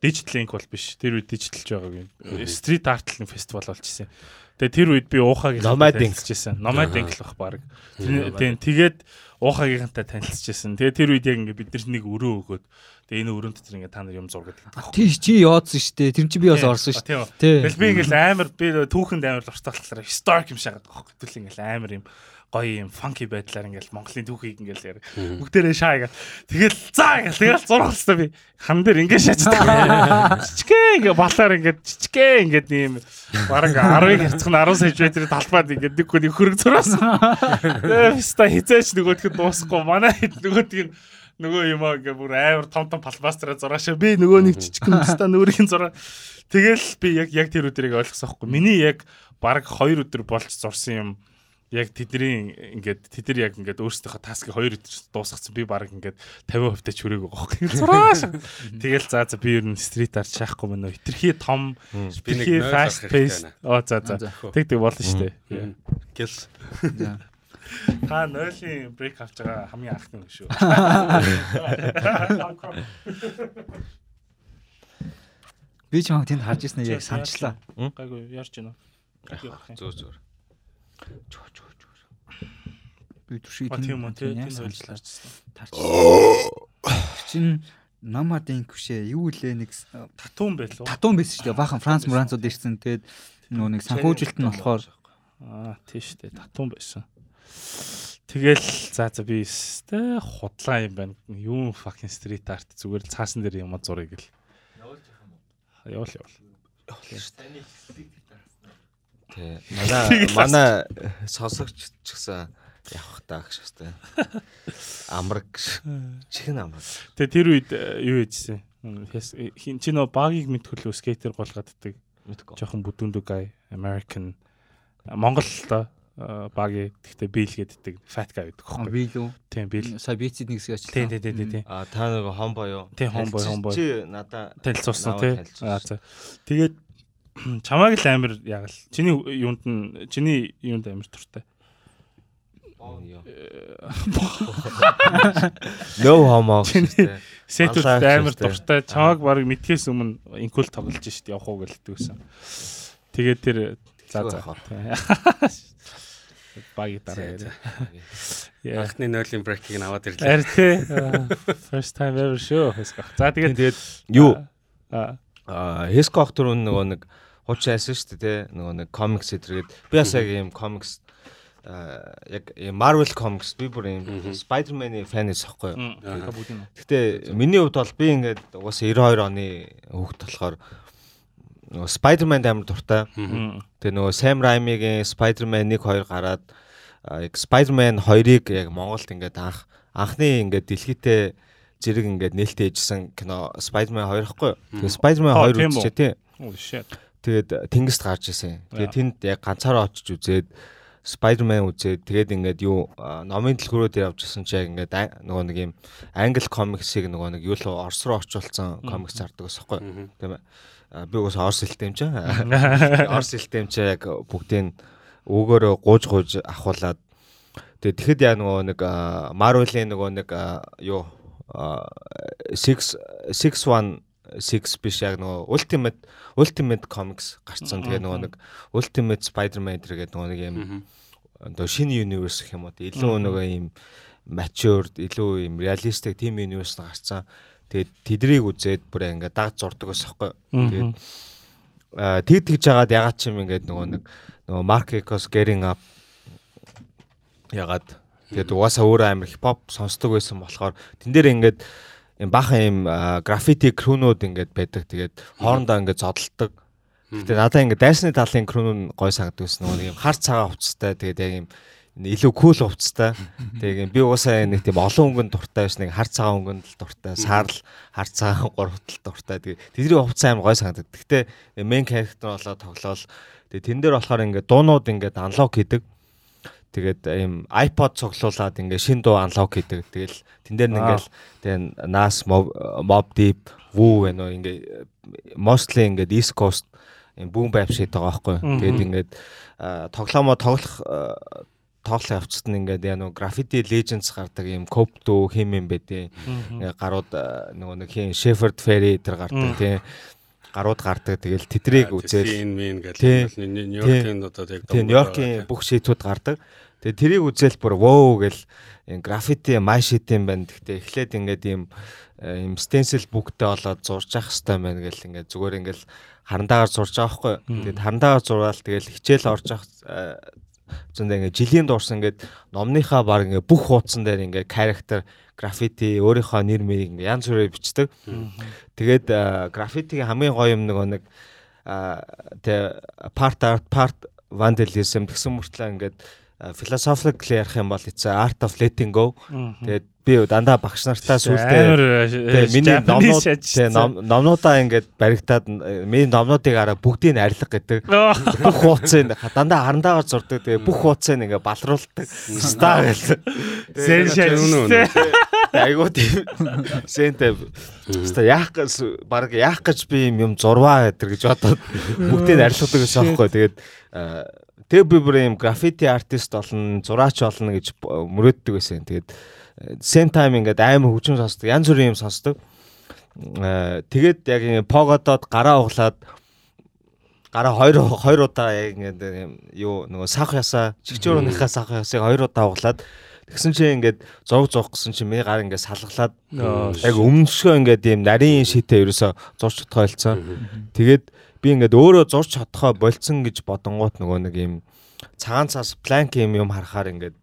Digital Link бол биш. Тэр үед дижиталж байгааг. Street Art л фестивал болчихсон. Тэгээ тэр үед би
Nomad Ink.
танилцчихсан. Nomad Ink л бах баг. Тийм тэгээд уухагийнхантай танилцчихсан. Тэгээ тэр үед яг ингээ бид нар нэг өрөө өгөөд тэгээ энэ өрөөнд дотор ингээ та нар юм зургаад байдаг.
Тий чи яодсон шүү дээ. Тэр чи би бас орсон шүү дээ.
Тэгэл би ингээл амар би түүхэнд амар болохоор historic юм шагаад байгаа хөөх. Тэгэл ингээл амар юм гоё юм funky байдлаар ингээл Монголын түүхийг ингээл яар. Бүгдээрээ шаагаа. Тэгэл заа ингээл тэгэл зурх хэвээр би хан дээр ингээ шаачдаг. Чичгээ ингээ балаар ингээ чичгээ ингээ ийм бараг 10-ыг хэрцэх нь 10 см талбайд ингээ нэг хүн хөрөг зураас. Тэгээ ста хизээч нөгөөдгөө дуусахгүй манай хэд нөгөөдг нь нөгөө юм аа ингээ бүр амар том том палбастраа зураашаа би нөгөө нэг жижигхэн ста нүрийн зураа тэгэл би яг яг тэр өдрийг ойлгосон байхгүй миний яг баг 2 өдөр болж зурсан юм яг тэдний ингээд тэд нар яг ингээд өөрсдийнхөө таскыг хоёр өдөр дуусгацсан. Би баг ингээд 50% тач хүрээг байгаа байхгүй зурааш тэгэл за за би ер нь стрит арт шахахгүй мөн хитрхи том
Би нэг
fast pace. оо за за. Тэг тэг болно шүү дээ.
Гэл.
Та нойлын брейк авч байгаа хамгийн анхны шүү.
Би ч юм тэнд харж ирсэн яг санчлаа.
гайгүй яарч байна.
Зөө зөө. Чөө чөө чөө.
Би түшиг
А тийм үү тийм ойлчлаарчсан.
Тарч. Чин намадын күшээ юу лээ нэг
Татуун байлуу.
татуун байсан шүү дээ. Баахан Франц Муранцууд ирсэн. Тэгээд нөгөө нэг санхүүжилт нь болохоор
Аа тийш дээ татуун байсан. Тэгэл за за би өстэй худлаа юм байна. Юу fucking street art зүгээр л цаасан дээр юм зургийг л. Явал явал.
Тэ. Манай манай сонсогч ч гэсэн явах таа гэж хэвчээ. Амраг чихэн амраг.
Тэгээ тэр үед э, юу ээжсэн? Хин чи нөө багийг мэдхүлөө скейтер голгаддаг.
Мэдгүй.
Жохон бүдүүндүү guy American Монгол л багийг гэхдээ бийл гэддэг fat guy гэдэг
А,
хөхгүй.
би лүү
Тийм бийл.
сая бицэд нэг хэсэг ачлаа.
Тийм тийм тийм тийм.
А та нэг хомбо юу?
Тийм, homeboy, homeboy.
Чи надаа
танилцуулсан тий. Аа за. Тэгээд чамааг л амар ягаал. Чиний юунд нь чиний юунд амар туртай.
No homo Манлайч
амар дуртай. Чамааг баг мэдхээс өмнө инкул тоглож штт явах уу гэлдэгсэн. Тэгээд тэр за за. Баги дараа.
Анхны нойлын брейкийг нь аваад ирлээ.
Эр тий. First time ever show. За тэгээд
Тэгээд юу?
аа
А Хеско охтор үн нөгөө нэг хуучин айсан шүү дээ те нөгөө нэг комикс эдэргээд би бас яг ийм комикс а яг Marvel комикс би бүр ийм Spider-Man-ы.
Ка бүдин.
Гэтэ миний хувьд бол би ингээд угаасаа 92 оны хүүхэд болохоор нөгөө Spider-Man амар дуртай. Тэгээ нөгөө Sam Raimi-гийн Spider-Man 1 2 гараад Spider-Man 2-ыг яг Монголд ингээд анх анхны ингээд дэлхийдээ зэрэг ингээд нээлттэй ээжсэн кино Spider-Man 2 ихгүй. Тэгээ Spider-Man
Аа,
2
тийм үү?
үзчихээ тий. Тэгээд тэнгист гарч исэн. Тэгээд тэнд яг ганцаараа очиж үзээд Spider-Man үзээд тэгээд ингээд юу номын дэлгүүрөө дээр явж исэн чи яг ингээд нөгөө нэг юм англи комиксыг нөгөө нэг юу л орс руу орчуулсан комикс зардаг ус ихгүй. Тийм Би уус орс хэлтэй юм чинь. Орс хэлтэй юм чи яг бүгдийг өгөөрөө гууж гууж ахуулаад тэгээд тэгэхэд яа нөгөө нэг Marvel-ийн нөгөө нэг юу 6 616 биш яг нөгөө Ultimate Ultimate Comics гарцсан. Тэгээ нөгөө нэг Ultimate Spider-Man гэдэг нөгөө нэг юм одоо шинэ universe гэх юм уу. Илүү нөгөө юм matured, илүү юм realistic team universe гарцсан. Тэгээд тэдрийг үзээд бүр ингээд даг зурдаг ус аахгүй. Тэгээд тэг тэгж жагаад ягаад ч юм ингээд нөгөө нэг нөгөө Mark Ecos getting up ягаад тэгээд угаасаа өөрөө амар хипхоп сонсдог байсан болохоор тэн дээр ингээд юм бахан юм граффити крүүнүүд ингээд байдаг. Тэгээд хоорондоо ингээд зодтолдог. Гэтэ надаа ингээд дайсны талын крүүн гой санагддаг нөгөө нэг юм хар цагаан хувцастай тэгээд яг юм илүү кул хувцастай. Тэгээд би угаасаа нэг тийм олон өнгөнд дуртай биш нэг хар цагаан өнгөнд л дуртай. Саарл хар цагаан гуравтал дуртай. Тэгээд тэдний хувцас амар гой санагддаг. Гэтэ мен character болоо тоглоол тэгээд тэн дээр болохоор ингээд дуунууд ингээд unlock хийдэг. Тэгээд ийм iPod цуглуулад ингээ шин дуу unlock хийдэг. Тэгэл тэн дээр нь ингээл тэгээ Nas Mob Deep Woo вэ нөө ингээ mostly ингээ East Coast юм boom bap shit байгаа байхгүй. Тэгээд ингээд тоглоомоо тоглох тоглох явцад нь ингээд яа нөгөө Graffiti Legends гардаг юм Cope дүү хим юм байдیں۔ Ингээ гарууд нөгөө нэг хин Shepherd Ferry тэр гардаг тийм гарууд гардаг. Тэгэл тэдрийг үзэл
мин
Тий.
гэдэг Нью-Йоркийн одоо яг
Нью-Йоркийн бүх шийдвүүд гардаг. Тэгээ тэрийг үзэл бүр воо гэл энэ граффити май шит юм байна. Гэхдээ эхлээд ингээд юм э, юм стенсил бүгдээ болоод зурж явах хэрэгтэй байна гэл ингээд зүгээр ингээд харандаагаар зурж байгаа байхгүй. Тэгээд харандаагаар зурвал тэгэл хичээл орж явах э, зөндөө ингээд жилийн дуурсан ингээд номныхаа баг ингээд бүх хуудсан дээр ингээд character граффити өөрийнхөө нэр мэрийг ингээд янз бүрээр бичдэг. Тэгээд граффитигийн хамгийн гоё юм нөгөө нэг тэ part art part vandalism гэсэн мөртлөө ингээд philosophically ярих юм бол it's art of letting go. Тэгээд би дандаа багш нартай сүултээ
амар
Тэгээ миний номнууд номнуудаа ингээд баригдаад э, миний номнуудыг араа бүгдийг нь арилга гэдэг. Бүх хуудсыг дандаа харандаагаар зурдаг. Тэгээ бүх хуудсыг ингээ балруулдаг. Ста гэл.
Зэн шээ.
Айгуу тийм. Сэнтэй. Ста яах гэж баг яах гэж би юм зурваа гэдэг гэж бодоод бүгдийг нь арилгадаг гэсэн аахгүй. Тэгээд э, тэг би бүр юм граффити артист болно, зураач болно гэж мөрөөддөг байсан. Тэгээд э, same time ингээд амар хөгжим сонсдог. Янз бүрийн юм сонсдог. Э, Тэгээд яг ингэ погодоод гараа углаад гараа хоёр хоёр удаа яг ингээд юм юу нөгөө сах ясаа чигчөөрийнхаа сах ясыг хоёр удаа углаад тэгсэн чинь ингээд зург зурх гэсэн чинь миний гар ингээд салглаад яг өмнөшгөө ингээд юм нарийн шитээ ерөөсө зурч чадхаа болцсон. Тэгээд би ингээд өөрөө зурч чадхаа болцсон гэж бодонгууд нөгөө нэг юм цагаан цаас планк юм юм харахаар ингээд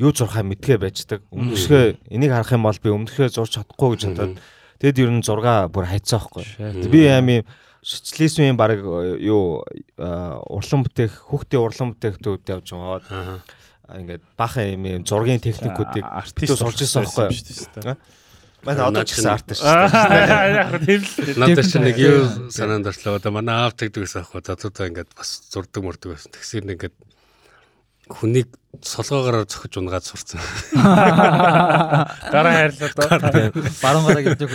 юу зурхаа мэдгээ байждаг. Өмнөшгөө энийг харах юм бол би өмнөхөө зурч чадахгүй гэж бодоод тэгэд ер нь зурга бүр хайцаахгүй. Би аим юм социализмын баг юу э, урлан бүтээх хүүхдийн урлан бүтээгтүүд явж байгаа.
Аа.
Ингээд бахан юм юм зургийн техникүүдийг
артист
сурч ирсэн байхгүй юу? Манай одоо ч гэсэн артист шүү
Аа яг тийм л.
Надад чи нэг юу санаанд орчлоо. Одоо манай аав тэгдэг гэсэн аахгүй. Задуудаа ингээд бас зурдаг мурдаг байсан. Тэгсэр нэг ингээд хүнийг солгоогоор зөхиж унгаад сурцсан.
Гараа хайрлаа доо.
Баруун гараа гэдэг.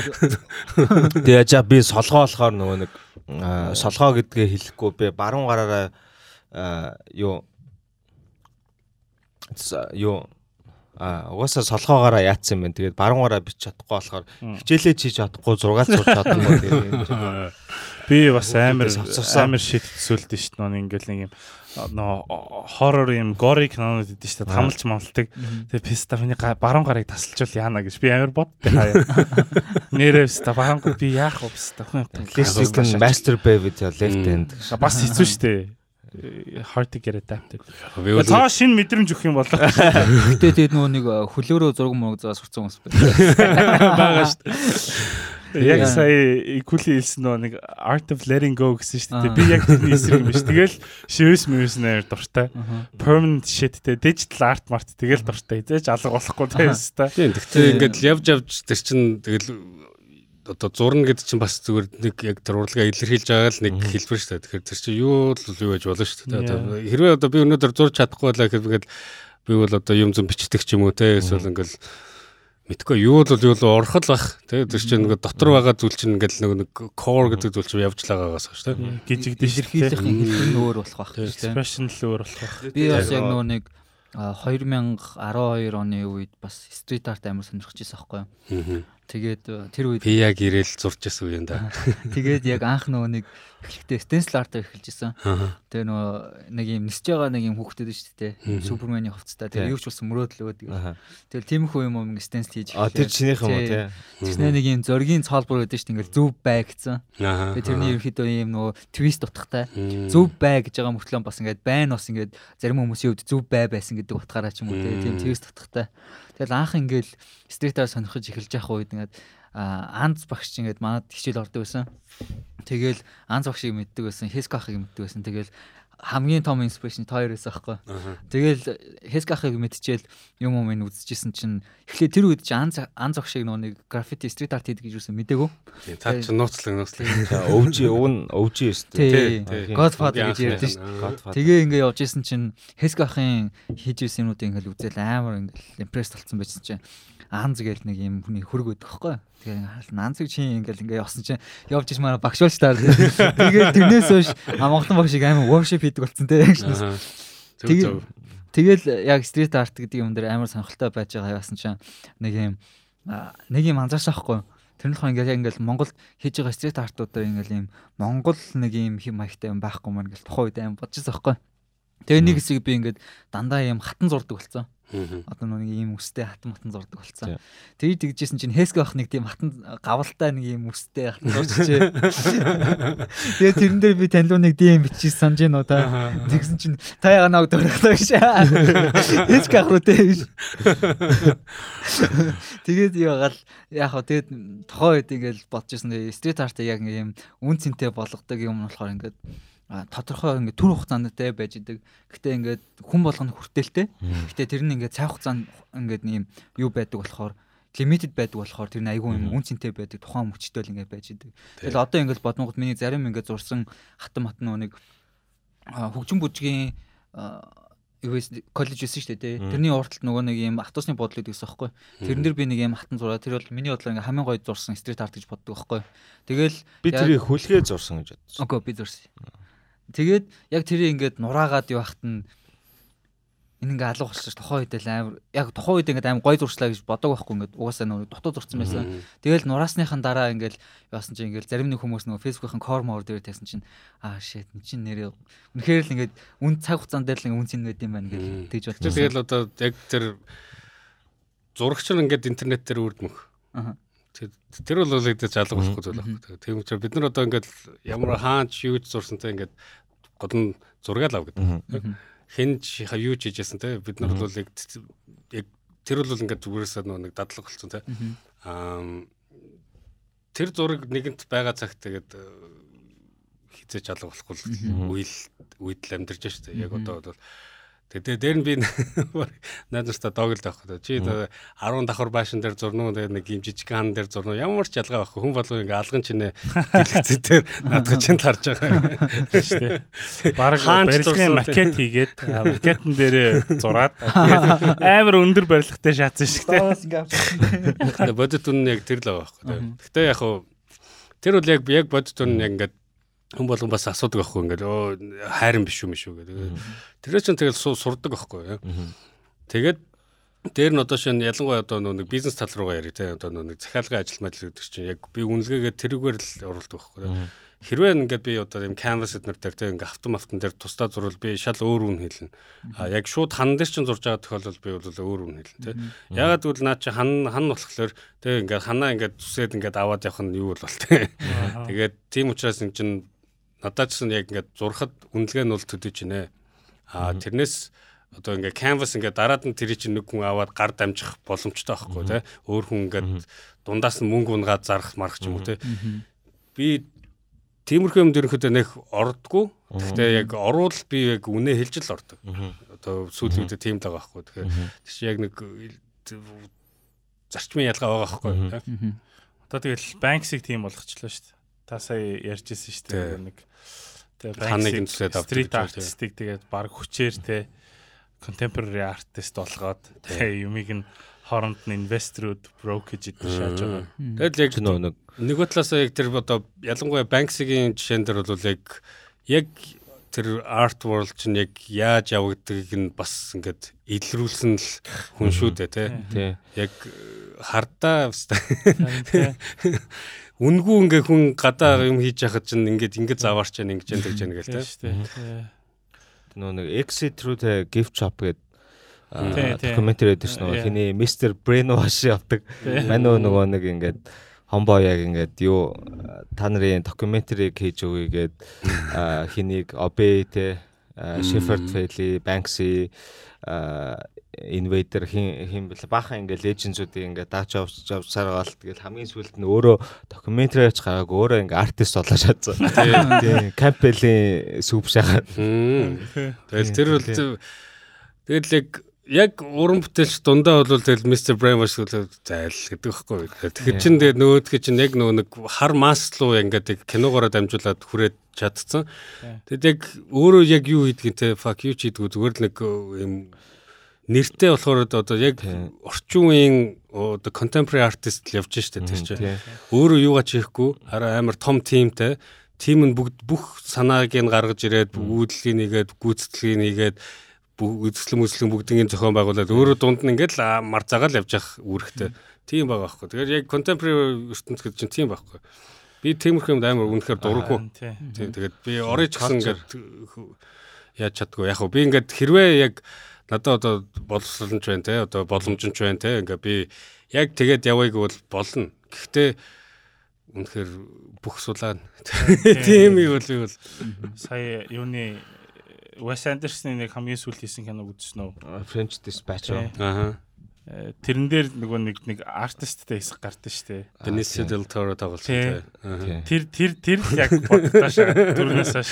Тэгээ яжаа би солгоо болохоор нөгөө нэг аа, солгоо гэдгээ хэлэхгүй би баруун гараараа аа, юу юу а угаасаа солгоогоороо яатсан юм байна. Тэгээд баруун гараа бич чадахгүй болохоор хичээлээ чийж чадахгүй зургаал зурж чадахгүй. Тэгээд
Би бас амар амар шит төсөөлдөө шүү дээ. Ингээл нэг юм нөө хоррор юм гори кинонууд идэв шүү дээ. Тамалж мамлдаг. Тэгээ писта миний га- баруун гарыг тасалжуул яана гэж би амар боддоо хаяа. Нэрээ писта баруун би яах вэ писта. Хүн
at least you can masturbate with your left hand.
бас хэцүү шүү дээ. Hard to get adapted.
Би бол
Цаа шин мэдрэмж өгөх юм бол
Гэтэ тэгээд нөгөө нэг э, хөлөөрөө зураг мураг заа сурцсан хүмүүс байна.
байгаа шүү дээ. Яг сая equally хэлсэн нөгөө нэг art of letting go гэсэн шүү дээ. Би яг тэрний эсрэг юм биш. Тэгэл шивэс мөвс нэр дуртай. Permanent shit те digital art mart тэгэл дуртай. Эзэж алга болохгүй тест та.
Тийм. Тэгтээ ингээд явж явж тэр чин тэгэл одоо зурна гэдэг чинь бас зүгээр нэг яг тэр урлагаа илэрхийлж байгаа л нэг хэлбэр шүү дээ. Тэгэхээр тэр чинь юу л юу байж болно шүү дээ. Одоо хэрвээ одоо би өнөөдөр зурж чадахгүй байлаа гэхэд ингээд би бол одоо юм зам бичдэг ч юм уу те эсвэл ингээд мэдгүй юу л юу л орхол бах те тэр чинь ингээд дотор байгаа зүйл чинь ингээд нэг нэг core гэдэг зүйл чинь явж л байгаагаас шүү дээ.
Гижигдэж
Илэрхийлэх хэлбэр нь өөр болох байх тийм.
expression л өөр болох.
Би бас яг нөгөө нэг а, 2012 оны үед бас стрит арт амар сонирхож байсан байхгүй юу. Тэгээд э, тэр үед
Би яг ирээл зурж үе юм да.
тэгээд яг анх нөгөө нэг эхлэхдээ stencil art эхэлж исэн. Тэгээ нөгөө нэг юм нисж байгаа нэг юм хүүхдэд шүү дээ. Суперменийн хувцастай. Тэгээ юу ч болсон мөрөөдлөө.
Аха.
Тэгэл тиймэрхүү юм юм stencil хийж
А тэр чинийх юм уу тий?
Тэрнээ нэг юм зоргийн цаалбар гэдэг шүү дээ. Ингээл зөв бай гэсэн. Тэгээ тэрний ерөөхдөө юм нөгөө твист утгатай. Зөв бай гэж байгаа мөртлөө бас ингээд байна бас ингээд зарим хүмүүсийн хувьд зөв бай байсан гэдэг утгаараа ч юм уу тэгээ тийм твист утгатай. Тэгэл анх ингээд стритаар сонирхож эхэлж явах үед ингээд анз багш ингээд манад хичээл ордог байсан. Тэгэл анз багшийг мэддэг байсан, хескахыг мэддэг байсан. Тэгэл хамгийн том инспирэшн та хоёроос аахгүй.
Аа.
Тэгэл хескахыг мэдчихэл юм юм ин үзчихсэн чинь эхлээд тэр үед чинь анз анз багшийг нөгөө нэг граффити стрит арт хийдэг гэж юусэн мэдээгүй.
Тийм, Та чи нууцлаг нууцлаг.
Өвжи нь өвжи шүү
Тий.
дээ.
тий.
Godfather гэж ярьдэн шүү. Тэгээ ингээ явж исэн чинь Хескахын хийж ирсэн юмнуудыг ингээл үзэл амар ингээл импресс болсон байсан чинь Анз гээл нэг юм хүний хөрөг өгдөг байхгүй. Тэгээ харалт Анзыг чи ингээл ингээ явсан чинь явж иж манай багшуулж таар. Тэгээ тэрнээс хойш Монголын багшиг амар worship хийдэг болсон те.
Аа. Зөв
Тэгээ-
зөв.
Тэгэл яг стрит арт гэдэг юм дээр амар сонирхолтой байж байгаа яасан чинь нэг юм нэг юм анзаарч байхгүй. Тэр нь болохоор ингээл ингээл Монголд хийж байгаа стрит артуудаар ингээл юм Монгол нэг юм хэм маягтай юм байхгүй маань ингээл тухайн үед амар бодож байгаа байхгүй. Тэгээ нэг хэсэг би ингээд дандаа юм хатан зурдаг болсон. Одоо нэг юм үстэй хатан хатан зурдаг болсон.
Тий.
Тэгээд тэгжсэн чинь Хеск ах нэг тийм хатан гавалтай нэг юм үстэй хатан зурчихжээ. Тэгээд тэрэн дээр би танилуу нэг DM бичиж санаж гин уу та. Тэгсэн чинь та яга нэг дөрөхлөө гэж. Хеск ах руу дээ. Тэгээд ягаал яг хаа тэгээд тухайн үед ингээл бодож ирсэн. Стрит арт яг юм үн цэнтэй болгодог юм болохоор ингээд тодорхой ингээд төр хугацаандтай байж идэг. Гэтэ ингээд хүн болгоно хүртээлтэй. Гэтэ тэр нь ингээд цай хугацаанд ингээд нэм юу байдаг болохоор limited байдаг болохоор тэр нь айгүй юм үнцэнтэй байдаг тухайн мөчтэй л ингээд байж идэг. Тэгэл одоо ингээд бодмогод миний зарим ингээд зурсан хатам хатан нэг хөгжин бүжгийн US коллеж байсан шүү дээ. Тэрний урталт нөгөө нэг юм автобусны бодол гэдэг гэсэн байхгүй. Тэрэн дээр би нэг юм хатан зураа. Тэр бол миний бодлоор ингээ хамгийн гоё зурсан стрит арт гэж боддог байхгүй. Тэгэл
би тэрийг хүлгээ зурсан гэж бодсон.
Окей, би зурсан. Тэгээд яг тэрийг ингээд нураагаад юу хахт нь энэ ингээ алга болчих тухайн үед л амар яг тухайн үед ингээ амар гой зурчлаа гэж бодог байхгүй ингээ угаасаа нөгөө дутуу зурцсан байсан. Тэгэл нураасныхан дараа ингээл яасан чинь ингээл зарим нэг хүмүүс нөгөө фэйсбүүкийн кормор дээр тавьсан чинь аа shit эн чинь нэрээ үнэхээр л ингээ үн цаг хугацаанд дээр л ингээ үн цэн байд юм байна гэж тэгж бодчих.
Тэгэл одоо яг тэр зурагч нар ингээд интернет дээр үрдмөх. Аа Тэр бол л гэдэг алга болохгүй зүйл байхгүй. Тийм учраас бид нар одоо ингээд ямар хаач юу ч зурсантай ингээд гол нь зургаал ав гэдэг. Хэн юу ч хийжсэн те бид нар бол яг тэр бол ингээд зүгээрээс нэг дадлаг болсон те. Аа тэр зураг нэгэнт байгаа цагт тэгээд э, хизээч алга болохгүй үйл үйл амьдарч штэ яг одоо бол Тэгээ дээр нь би найзартаа доогл байхгүй. Чи 10 давхар баашин дээр зурнуу тэгээ нэг юм жижиг хан дээр зурнуу ямар ч ялгаа байхгүй. Хүн болов ингээ алган чинээ дэлгэцээр надад чинь тарж байгаа
шүү дээ. Бараг барилгын макет хийгээд макетн дээрээ зураад амар өндөр барилгатай шаацсан шүү
дээ. Бодит үн яг тэр л байгаа байхгүй. Гэтэ яг хуу тэр бол яг яг бодит үн яг ингээд хүн болгон бас асуудаг байхгүй ингээд өө хайрын биш юм шүү гэдэг. Тэр чинь тэгэл сурдаг байхгүй. Тэгээд дээр нь одоо шинэ ялангуяа одоо нэг бизнес тал руугаа яри те одоо нэг захиалгын ажил мэдл гэдэг чинь яг би үнэлгээгээ тэрүүгээр л оруулдаг байхгүй. Хэрвээ ингээд би одоо юм canvas эднэр дээр те ингээд автом автон дээр тусдаа зурвал би шал өөр үн хэлнэ. А яг шууд хан дээр чинь зурж байгаа тохиолдолд би бол өөр үн хэлнэ те. Ягаад гэвэл наа чи хан хан болохоор те ингээд ханаа ингээд зүсээд ингээд аваад явах нь юу бол те. Тэгээд тийм учраас эн чинь надад ч яг ингээд зурхад үнэлгээ нь бол төдөж байна. Аа тэрнээс одоо ингээ canvas ингээ дараад нь тэр чинь нэг хүн аваад гар дамжих боломжтой байхгүй тий. Өөр хүн ингээд дундаас нь мөнгө унгаад зарах марах ч юм уу тий. Би тиймэрхүү юм дөрөнхөд нэг ордгоо. Гэхдээ яг оруул би яг үнэ хэлж л ордог. Одоо сүүлийн үедээ тийм л байгаа байхгүй. Тэгэхээр тийч яг нэг зарчмын ялгаа байгаа байхгүй тий.
Одоо тэгэл банксыг тийм болгочлоо шүү дээ. Та сая ярьжсэн шүү дээ. Нэг
ханыг нүслээд
авдаг. Стрит артистик тэгээд баг хүчээр те contemporary artist болгоод тэгээ юмыг нь хооронд нь инвесторууд брокерж идэж шааж байгаа.
Тэгэл яг нэг нэг талаасаа яг тэр одоо ялангуяа Banksy-гийн жишээн дээр бол яг яг тэр арт world чинь яг яаж явагдгийг нь бас ингээд илрүүлсэн л хүн шүү дээ тий. Яг хардаа үнгүй ингээ хүн гадаа юм хийж яхад чинь ингээд ингээд заваарч яана ингэж ингэж яана гэл тэ.
Нөө нэг exit through the gift shop гэдэг докюментари шүү дээ. Хиний Mr. Brainwash явдаг. Мань нөгөө нэг ингээд хомбоо яг ингээд юу та нарын докюментарийг хийж өгье гээд хэнийг Obey те Shepard Fairey, Banksy invader хин хин бэл баахан ингээ лежензүүдийг ингээ даач авч авсаргаал тэгэл хамгийн сүүлд нь өөрөө докюментари ач гарааг өөрөө ингээ артист болоо шатсан. Тийм Кампелийн сүп шахаад.
Тэгэл тэр бол тэгэл яг яг уран бүтээлч дундаа бол тэгэл Mr. Brainwash зайл гэдэг байхгүй. Тэгэхээр чин тэгээ нөгөөдгөө чин яг нөгөө нэг хар маслуу ингээд киногоороо дамжуулаад хүрээд чадцсан. Тэгэд яг өөрөө яг юу хийдгийг те fuck юу ч хийдгүү зүгээр л нэг юм нэртэй болохоор одоо яг орчин үеийн одоо contemporary artist л явж штэ тэр чинь. Өөрөө юугаа чихгүй хараа амар том тимтэй тим нь бүгд бүх санааг нь гаргаж ирээд үүдлийн нэгээд гүйцэтгэлийг нэгээд үзэсгэлэн мүслэн бүгдийн зохион байгуулад өөрөө дунд нь ингээд л марзаагаал явж явах үүрэгтэй. Тийм байгаа байхгүй. Тэгэхээр яг contemporary ертөнц гэдэг чинь тийм байхгүй. Би тиймэрхүү юмд амар үнэхээр дурггүй. Тийм тэгээд би орж гсэн ингээд яаж чаддгүй. Яг би ингээд хэрвээ яг надад одоо боловсролч байна те одоо боломжч байна те ингээ би яг тэгээд явъя гэвэл болно. Гэхдээ үнэхээр бүх сулаа тийм юм бол би бол
сая юуны Wes Anderson-ы нэг хамгийн сүүл хийсэн киног үзсэн үү?
French Dispatch.
Аа.
Э, Тэрэн дээр нөгөө нэг нэг артисттэй хэсэг гардаг штэ.
Benicio del Toro тоглосон тий.
Тэр тэр тэр яг боддош түрнээс хаш.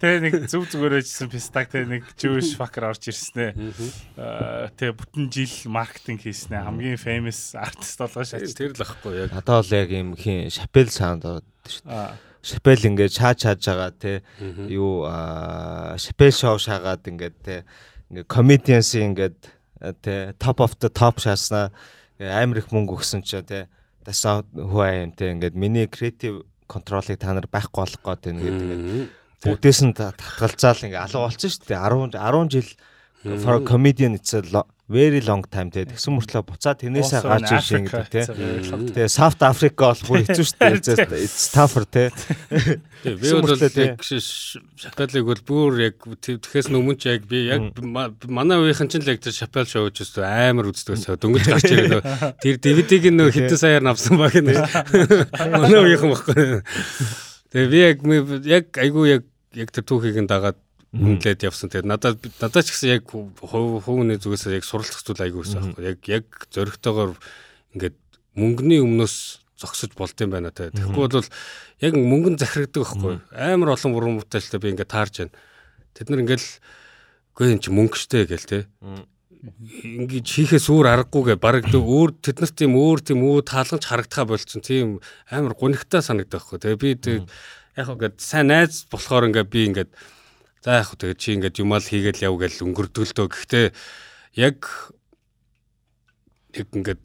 Тэ нэг зүг зүгээрээжсэн пистак тэ нэг Jewish fucker орж ирсэн ээ. Тэ бүтэн жил маркетинг хийснэ хамгийн famous артист болгоо шаач.
Тэр л ахгүй яг.
Надад бол яг юм хин Шапел саунд аваад шүү дээ. Шапел ингээд чаа чааж байгаа те юу Шапел шоу шаагаад ингээд те ингээд comedians ингээд тэ top of the top шааснаа амар их мөнгө өгсөн ч тэ that's not who I am тэ ингээд миний creative control-ыг та нар байхгүй болох гээд байна гэдэг бүгдээс нь татгалзаал ингээд алуу болсон шүү дээ. 10 10 жил for comedian it's a very long time те. Тэгсэн мөртлөө буцаа тэрнээсээ гарч ирсэн гэдэг те. тэгээ South Africa бол бүр хэцүү шүү дээ. It's tougher те.
Би бол яг шапалыг бол бүр яг тэгэхээс өмнө ч яг би яг манай үеийнхэн ч л яг тэр шапал шоу гэж амар үздэгсээ дөнгөж гарч ирээ тэр DVD-г нөө хитэн саяар навсан баг нэ манай үеийнхэн баггүй. Тэгээ би яг яг айгүй яг яг тэр түүхийг нь дагаад үнэлээд явсан. Тэгээд надад надад ч гэсэн яг хүмүүний зүгээс яг суралцах зүйл айгүй байсан байхгүй. Яг яг зөрөгтэйгээр ингээд мөнгөний өмнөөс зогсож болд юм байна те. Тэгэхгүй бол яг мөнгөн захирагддаг байхгүй. Амар олон уран бүтээлтэй би ингээд таарж байна. Тэд нар ингээл үгүй эн чи мөнгө штэ гээл те. Ингээд хийхээс өөр аргагүйгээ баг өөр тэд нарт тийм өөр тийм өө таалганч харагдахаа болцсон. Тийм амар гунигтай санагдах байхгүй. Тэгээ би яг ингээд сайн найз болохоор ингээд би ингээд За яг хөө тэгээ чи ингээд юмал хийгээл яв гэж өнгөрдөлдөө. Гэхдээ яг яг ингээд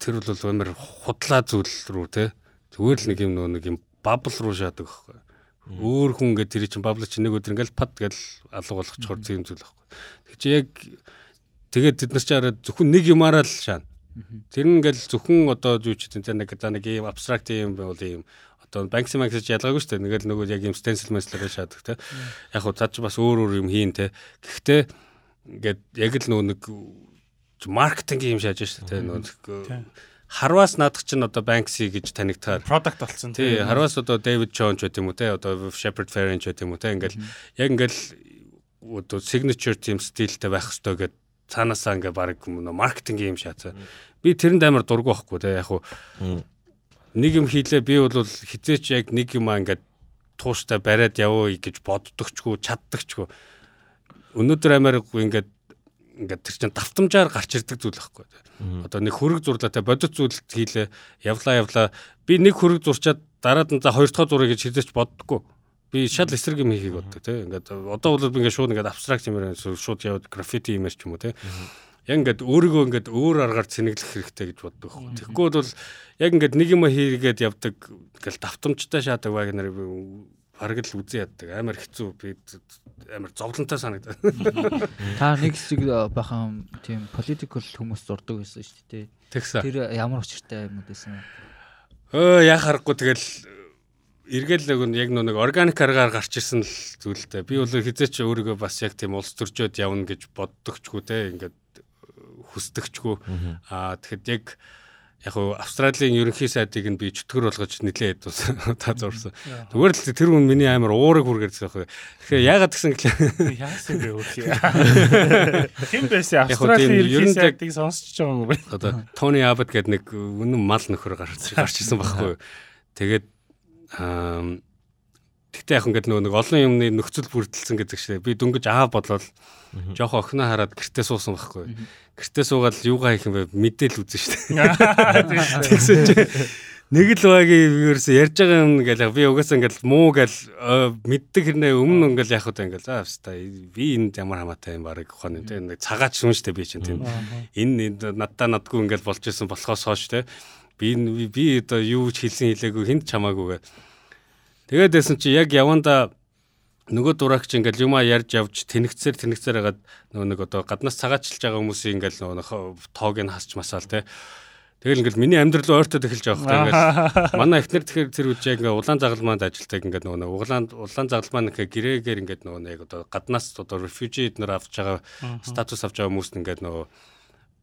тэр бол амар худлаа зүйл рүү те зүгээр л нэг юм нөө нэг юм бабл руу шаадаг байхгүй. Өөр хүн ингээд тэр чинь бабл чинь нэг өдөр ингээд пад гэл алга болгочхоор зэм зүйл байхгүй. Тэг чи яг тэгээд тэд нар ч араа зөвхөн нэг юмараа л шаана. Тэр нь ингээл зөвхөн одоо юу ч гэдэг нэг за нэг юм абстракт юм бол юм одоо банкс макс ялгаагүй шүү дээ. Нэгэл нөгөө яг юм стенсил мэслэр шаадаг те. Яг хуу цаад ч бас өөр өөр юм хийн те. Гэхдээ ингээд яг л нөгөө нэг маркетинг юм шааж шүү дээ. Нөгөө Харвас наадах чинь одоо Banksy гэж танигдахаар
product болсон.
Тий, Харвас одоо David Jones гэдэг юм уу те, одоо Shepard Fairey гэдэг юм уу те, ингээл яг ингээл одоо signature team стилтэй байх хэрэгтэй гэд цаанаасаа ингээ баг маркетинг юм шаацаа. Би тэрэнд амар дургу байхгүй те, яг хуу нэг юм хийлээ би бол хизээч яг нэг юм аа ингээд тууштай бариад явуу гэж боддогчгүй чаддагчгүй. Өнөөдөр амар ингээд ингээд тэр чинь давтамжаар гарч ирдэг зүйл байхгүй. Одоо нэг хөрөг зурлаатай бодит зүйлд хийлээ явлаа явлаа. Би нэг хөрөг зурчаад дараад нь за хоёр дахь зураг гэж хизээч боддоггүй. Би шал эсрэг юм хийхийг боддог тийм ингээд одоо бол би ингээд шууд ингээд абстракт юмэр шууд яваад граффити юмэр ч юм уу тийм яг ингээд өөрийгөө ингээд өөр аргаар цэнэглэх хэрэгтэй гэж боддог байхгүй. Тэгэхгүй бол яг ингээд нэг юм хийгээд явдаг ингээл давтамжтай шаадаг баг нар бараг л үзэн яддаг. Амар хэцүү би амар зовлонтой санагдав.
Та нэг хэсэг бахан тийм political хүмүүс зурдаг байсан шүү дээ.
Тэгсэн.
Тэр ямар учиртай юм байсан?
Өө яа харахгүй тэгэл эргээл нэг яг нэг органик аргаар гарч ирсэн л зүйлтэй. Би бол хизээч өөрийгөө бас яг тийм улс төржөөд явна гэж боддогчгүй те. Ингээд хүсдэгчгүй. Аа тэгэхэд яг яг хуу Австралийн ерөнхий сайдыг нь би чөтгөр болгож нилээд та зурсан. Зүгээр л тэр хүн миний амар уурыг хүргэрсэн байхгүй. Тэгэхээр яагаад гэсэн гэхлээр
яасан бэ өөр хин байсан Австралийн ерөнхий сайдыг сонсч байгаа юм бэ?
Одоо Тони Аббат гэдэг нэг үнэн мал нөхөр гарч гарч ирсэн байхгүй. Тэгээд аа Тэгтээ яг ингээд нөгөө нэг олон юмны нөхцөл бүрдэлсэн гэдэг чинь би дөнгөж аа бодлол жоохоо охиноо хараад гэртээ суусан байхгүй. Гэртээ суугаад юугаа хийх юм бэ? Мэдээл үзэн шүү дээ. Тэгсэн чи нэг л багийн ерөөсө ярьж байгаа юм гэл би угаасаа ингээд муу гэл мэддэг хэрнээ өмнө ингээл яах вэ ингээл аа хаста би энд ямар хамаатай юм барыг ухааны тийм нэг цагаач шүүн штэ би чинь тийм. Энэ надтай надгүй ингээл болж исэн болохоос хойш те. Би би одоо юу ч хэлсэн хэлээгүй хүнд чамаагүй Тэгээд дэсэн чи яг яванда нөгөө дураагч ингээл юмаа ярьж явж тэнэгцээр тэнэгцээр хагаад нөгөө нэг одоо гаднаас цагаачилж байгаа хүмүүсийн ингээл нөгөө тоог нь хасч масаал те. Тэгэл ингээл миний амьдрал ойртоод эхэлж байгаа хэрэг манай эхнэр тэгэхээр тэр үеж яг ингээ улаан загалмаанд ажилтдаг ингээд нөгөө улаан улаан загалмаа нэг гэрээгээр ингээд нөгөө яг одоо гаднаас одоо refugee эднэр авч байгаа статус авч байгаа хүмүүст ингээд нөгөө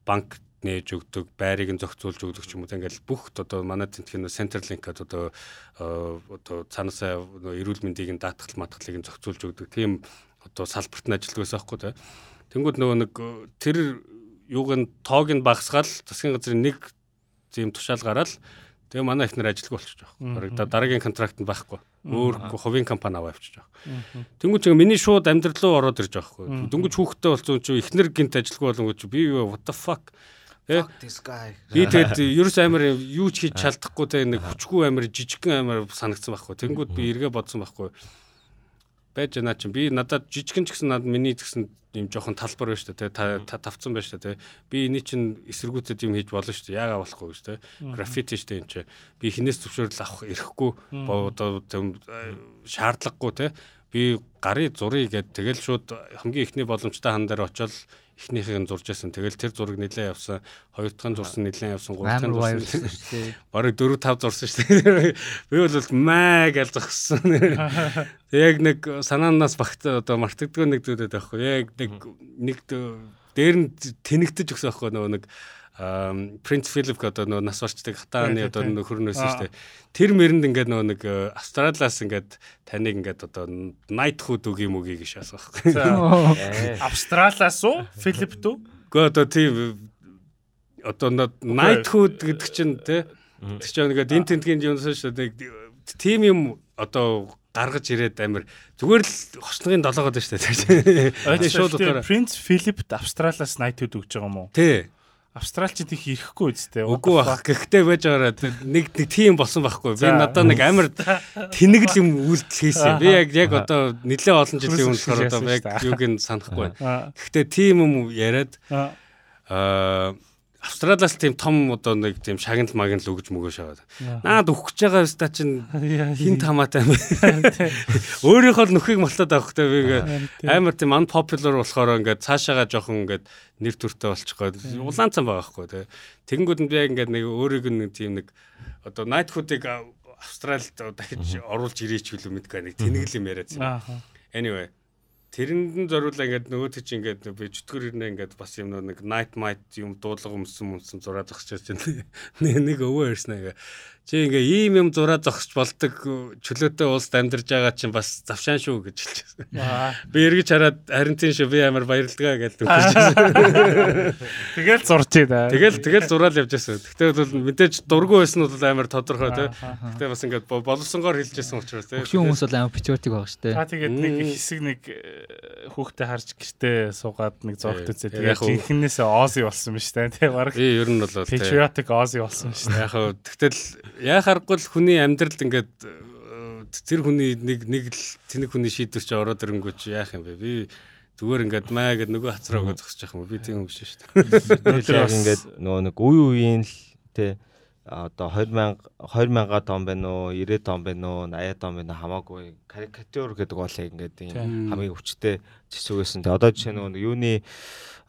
банк нээж өгдөг, байрыг нь зохицуулж өгдөг ч юм уу. Ингээл бүх одоо манай тентхэн Centerlink-ад одоо одоо цаанаасаа эрүүл мэндийг нь даатгал матгалыг нь зохицуулж өгдөг. Тийм одоо салбарт нь ажилладаг байсан байхгүй тий. Тэнгүүд нөгөө нэг тэр юуг нь тоог нь багасгаал засгийн газрын нэг тийм тушаал гараад тэгээ манай ихнэр ажилгүй болчих жоох. Дараагийн контракт нь байхгүй. Өөр хувийн компани аваа авчиж жоох. Тэнгүүч ингээ миний шууд амьдрал руу ороод ирж байгаа хгүй. Дөнгөж хүүхдтэй болсон чи ихнэр гинт ажилгүй болонгоч би юу, what the fuck Э? Би тэгээд ерөөс амар юу ч хийж чадахгүй те нэг хүчгүй амар жижигхэн амар санагдсан байхгүй. Тэнгүүд би эргээ бодсон байхгүй. Байж наа чи би надад жижигхэн ч гэсэн надад миний гэсэн юм жоохон талбар байна шүү дээ. Та тавцсан байна шүү дээ. Би эний чин эсэргүүцэд юм хийж болно шүү дээ. Яагаа болохгүй гэж те. Граффити шүү дээ энэ чи. Би хинээс зөвшөөрөл авах ирэхгүй одоо тийм шаардлагагүй те. Би гарын зургийг гээд тэгэл шууд хамгийн ихний боломжтой хан дээр очиод эхнийхийг нь зурж байсан. Тэгэл тэр зураг нэлээд явсан. Хоёр дахь нь зурсан нэлээд явсан. Гурав дахь нь зурсан. Бараг 4 5 зурсан шүү дээ. Би бол маа гэж зогссон. Яг нэг санаанаас багт одоо мартагддаг нэг зүйлээд байхгүй. Яг нэг нэг дээр нь тэнэгдэж өгсөн байхгүй нөгөө нэг Принц Филип одоо нөгөө нас барчдаг хатааны одоо нөхөрнөөсөн шүү дээ. Тэр мэрэнд ингээд нөгөө нэг э, Австралиас ингээд таныг ингээд одоо найт хүүд үг юм уу гэж асуух.
Э.
Австралиас уу? Филипп дүү?
Гэхдээ одоо тийм одоо найт хүүд гэдэг чинь тий Тэр чинь ингээд энэ тентгийн юмсан шүү дээ. Тим юм одоо гаргаж ирээд амир зүгээр л хосногийн долоогод шүү дээ. Тэр шууд утгаараа.
Принц Филиппт Австралиас найтууд өгж байгаа юм уу?
Тий.
Австралчид их ирэхгүй үстэй.
Үгүй бах. Гэхдээ байж байгаараа нэг нэг тийм болсон байхгүй. Би надад нэг амир тэнэгл юм үйлдэл хийсэн. Би яг яг одоо нэлээ олон жилийн өмнө болохоор одоо яг юуг нь санахгүй.
Аа.
Гэхдээ тийм юм яриад
Аа.
Австралиас тийм том одоо нэг тийм шагнал магнал өгж мөгөөш аваад.
Аа.
Наад өгч байгаа өста чинь хин тамаатай юм. Өөрийнхөө л нөхийг малтаад авах хэрэгтэй би ингээд амар тийм unpopular болохоор ингээд цаашаага жоохон ингээд нэр төртэй болчих гээд улаан цан байгаа хгүй тий. Тэгэнгүүт нь би яг ингээд нэг өөрийг нь тийм нэг одоо найтхуудыг Австралид дахиж оруулж ирээч билүү мэдгүй нэг тэнэгэл юм яриадсан.
Аа.
Anyway тэрэнд нь зориулаа ингээд нөгөө тийч ингээд би чөтгөр ирнэ ингээд бас юм нэг night might юм дуудлага өмсөн өмсөн зураа зогсож байна. Нэг өвөө ирсэн ингээ. Чи ингээ ийм юм зураа зогсож болдог чөлөөтэй улсд амьдарч байгаа чинь бас завшаан шүү гэж хэлчихсэн. Би эргэж хараад харин тийм шүү би амар баярлгаа гэж үгэрчсэн.
Тэгэл зурж байна.
Тэгэл тэгэл зураал явж байсан. Гэхдээ бол мэдээж дургүй байсан бол амар тодорхой тий. Гэхдээ бас ингээд бо- боловсонгоор хэлжсэн учраас тий.
Хөшүүн хүмүүс бол амар патриотик байгаа шүү дээ.
Та тэгээд нэг хэсэг нэг э, хүүхдээ харж гэртээ суугаад нэг зогт үзээ.
яг
Тэгээд
хөө-
жинхнээсээ Ози болсон ба штэ. Тэгээ баг
Би ер нь бол тий.
patriotic Ози болсон штэ.
Яг хөө тэгтэл яхааргүй л хүний амьдралд ингээд э, тэр хүний нэг нэг л тэнэг хүний шийдвэр чи ороод ирэнгүүт чи яах юм бэ? Би зүгээр ингээд маа гэд нөгөө хацраа өгөө зогсож байгаа юм. Би тийм юм биш шүү дээ.
Тэгэл яг ингээд нөгөө нэг үе үеийн л те одоо 2000 2000 он байна уу 90 он байна уу 80 он байна хамаагүй карикатур гэдэг бол яг ингээд ийм хамгийн өвчтэй зэсүгэсэн. Тэ одоо жишээ нөгөө нэг юуны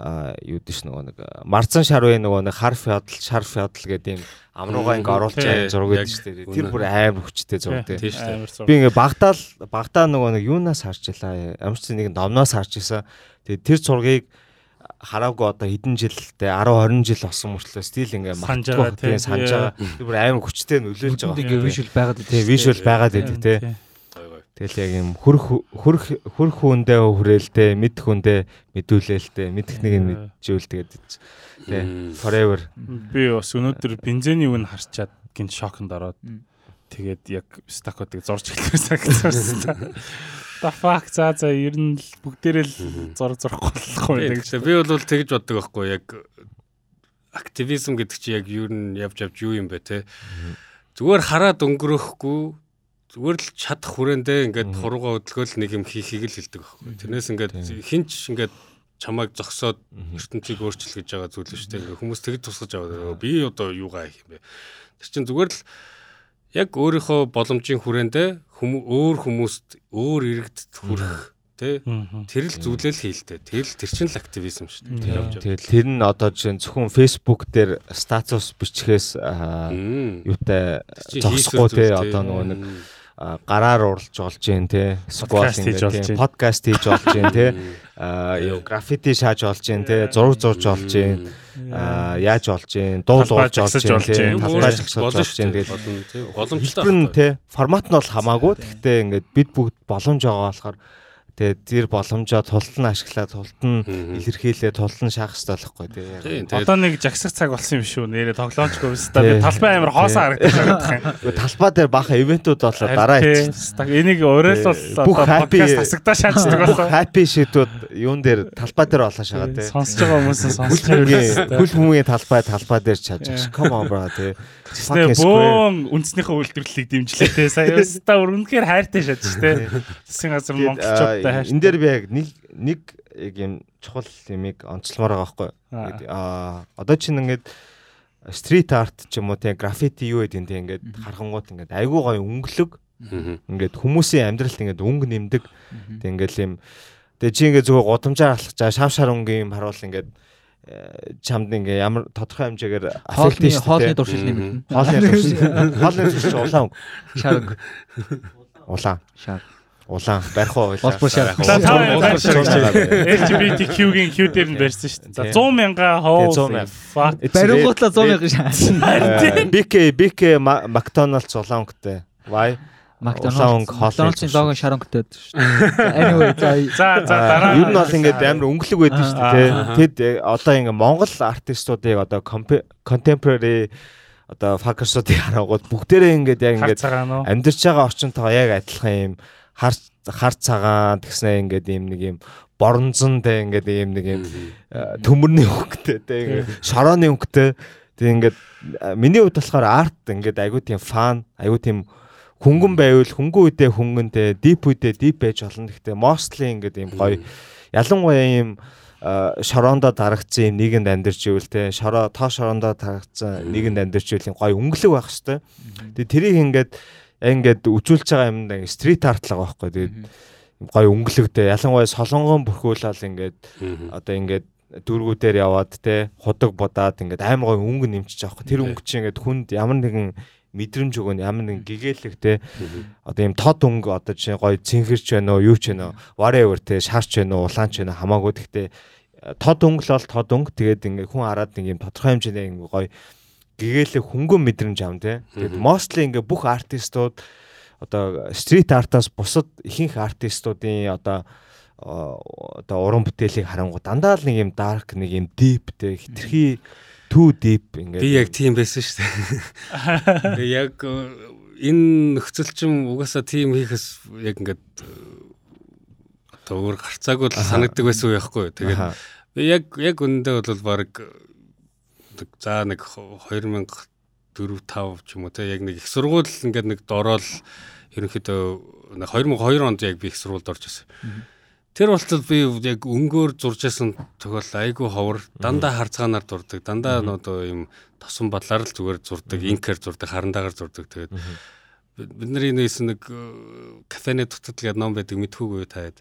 а юу дэш нөгөө нэг марцан шарвын нөгөө нэг хар феодал шар феодал гэдэг ийм амруугаа ингээд оруулж
Тийм.
байгаа зураг байдаг шүү дээ. Тэр бүр амар өвчтэй зураг
дээ.
Би ингээ багтаа л багтаа нөгөө нэг юунаас харж илаа. Ямар ч нэг номноос харж исэн. Тэгээ тэр зургийг хараагүй одоо хэдэн жилтэй 10 20 жил болсон мөртлөө стил ингээ
Санаж
мартахгүй
байгаа,
тийм
тий.
санаж байгаа. Тэр бүр амар хүчтэй нөлөөлж байгаа.
ингээ visual байгаад
Тий вижюал байгаад байдаг тий.
Гой гой.
Тэгэл яг юм хөрх хөрх хөрх хүндээ хүрээлтэй мэд хүндээ мэдүүлээлтэй мэдэх нэг нь мэджүүл тэгээд тий forever
Би бас өнөөдөр бензиний үн харчаад гинт шоконд ороод тэгээд яг стакотыг зурж эхлэвсэн гэсэн. The fuck? За за ер нь л бүгдээрээ л зураг зурахгүй болохгүй
Тийм,
гэж.
би бол тэгж боддог байхгүй яг активизм гэдэг чи яг юу нь явж явж юу юм бэ те? Зүгээр хараад өнгөрөхгүй зүгээр л чадах хүрээндээ ингээд
Мгм.
хурууга хөдөлгөөл нэг юм хийхийг л хэлдэг байхгүй. Тэрнээс ингээд хинч ингээд чамайг зогсоод ертөнцийг өөрчлөх гэж байгаа зүйл шүү дээ. Ингээд хүмүүс тэгж тусгаж аваад би одоо юугаа хийх юм бэ? Тэр чинь зүгээр л яг өөрийнхөө боломжийн хүрээндээ хүмүүс өөр хүмүүст өөр иргэдэд хүрэх
Мгм.
Тэр л зүйлэл хийлтэй. Тэр л тэр чинь л активизм шүү дээ.
Тэгэл тэр нь одоо жишээ зөвхөн Facebook дээр статус бичгээс юутай зогсохгүй
зүйл,
одоо
тий.
нөгөө нэг гараар уралж болж जैन те сквот
Подкаст хийж болж
ингээд
гин.
подкаст хийж болж जैन те
Мм.
а юу граффити шааж болж जैन те зураг зурж болж जैन а яаж болж जैन дуу
Талбай
дуулж болж
зогсож
जैन
болж
те
гин.
талбай
Болно
зогсож болж
шүү
जैन
дээ.
тэгээд
Болно тий. Боломжтой.
хэлбэр нь
байхгүй.
те формат нь бол хамаагүй гэхдээ ингээд бид бүгд боломж байгаа болохоор Тэгээ зэр боломжоо тултан ашиглаад тултан илэрхийлээ тултан шахах хэрэгтэй болохгүй
Тийм,
тэгээ.
тэгээд
Одоо нэг жагсах цаг болсон юм шүү. Нэрээ тоглоомчгүй биш та
Тий.
би талбай амар хоосон харагдаж байгаа юм.
Талбай дээр баха ивентүүд болоо дараа.
Стаг энийг өөрөөлөл
Бүх
подкаст хасагдаа шаарддаг болсон.
Happy shit-үүд юун дээр талбай дээр болоо шагаа тий.
Сонсож байгаа хүмүүс сонсож байгаа.
хүмүүгийн хөл хүмүүгийн талбай талбай дээр чаж. Come on bro тий.
Тэ бөөн үндснийхээ үйлдвэрлэлийг дэмжлээ те. Сая өста үнэхээр хайртай шатж те. Засгийн газар монголчуудтай хайртай.
энэ дээр би яг нэг нэг яг юм чухал юмыг онцлмоор байгаа байхгүй.
Аа.
Одоо чинь ингээд стрит арт ч юм уу те граффити юу гэдэг те ингээд хархангууд ингээд айгүй гоё өнгөлөг ингээд хүмүүсийн амьдралд ингээд өнгө нэмдэг. Тэг ингээд юм тэг чи ингээд зүгээр гудамжаар алхаж шав шар өнгийн юм харуул ингээд чамд ингээд ямар тодорхой хэмжээгээр аффект
Хоолны
шүү
хоолны
дээ.
дуршил
Мгм.
нэмэгдэнэ.
Хоолны дуршил. Хоолны дуршил улаан
Шарг.
улаан
Шар.
улаан барих уу
Улс бүр шар.
За та хоёр
Улс бүр шар.
LGBTQ-гийн Q дээр нь барьсан шүү дээ. За
Тий.
100 мянга хоо.
100 мянга.
Барингуутлаа 100 мянган шар.
BK BK Макдоналдс улаан өнгөтэй. Why?
Макдоналдсын лого шар өнгөтэй байдаг шүү дээ. Anyway за
За за
Аа,
дараа.
Ер нь бол ингээд амар өнгөлөг байдаг шүү дээ. Тэд э, одоо ингээд Монгол артистуудыг одоо contemporary одоо fuckers-уудыг харангууд бүгдээрээ ингээд яг
Хар
ингээд амьдарч байгаа орчинтойгоо яг адилхан юм. Хар хар цагаан тэгснэ ингээд юм нэг юм боронзон тэ ингээд юм нэг юм э, төмөрний өнгөтэй тэ ингээд шорооны өнгөтэй. Тэг ингээд э, миний хувьд болохоор арт ингээд айгуу тийм фан айгуу тийм хөнгөн байвал хөнгөн үедээ хөнгөнтэй дип үедээ дип байж болно. Гэхдээ mostly ингээд юм гоё ялангуяа юм э, шороондоо дарагдсан юм нийгэмд амьдарч ивэл те шороо тоо шороондоо дарагдсан нийгэмд амьдарч ивэл гоё өнгөлөг байх хэвээр. Тэгээ тэрийг ингээд ингээд үзүүлж байгаа юм даа стрит арт л байгаа байхгүй. Тэгээд гоё өнгөлөгтэй ялангуяа солонгон бүрхүүлэл ингээд одоо ингээд дүүргүүдээр яваад те худаг будаад ингээд амар гоё өнгө нэмчихэж байгаа байхгүй. Тэр өнгө чинь ингээд хүнд ямар нэгэн мэдрэмж өгөн ямар нэгэн гэгээлэг те. Одоо юм тод өнгө одоо чинь гоё цэнхэрч байна уу юу ч байна уу whatever те шаарч байна уу улаанч байна хамаагүй. Гэхдээ тод өнгө л бол тод өнгө тэгээд ингээ хүн хараад нэг юм тодорхой хэмжээний ингээ гоё гэгээлэг хөнгөн мэдрэмж ам те. Тэгээд mostly ингээ бүх артистууд одоо стрит артаас бусад ихэнх артистуудын одоо о- одоо уран бүтээлийг харангуй дандаа л нэг юм dark нэг юм deep те хитрхи too deep ингээ
Би яг тийм байсан шүү дээ. Тэгээ яг э, энэ нөхцөл чинь угаасаа тийм хийхээс яг ингээд э, одоо өөр гарцаагүй л санагддаг байсан уу яахгүй. Тэгээд би яг яг үнэндээ бол баг за нэг 2004 5 ч юм уу те яг нэг их сургууль ингээд нэг дорол ерөнхийдөө нэг 2002 онд яг би их сургуульд орж ирсэн. Тэр болтол би яг өнгөөр зуржсэн тохиол айгүй ховор. Дандаа харцгаанаар дурдаг. Дандаа одоо юм тосон бодлоор л зүгээр зурдаг, инкер зурдаг, харандаагаар зурдаг. Тэгээд бид бид нар энэ нэс нэг э, кафены дутад гэдэг ном байдаг. Мэдхүүгүй таад.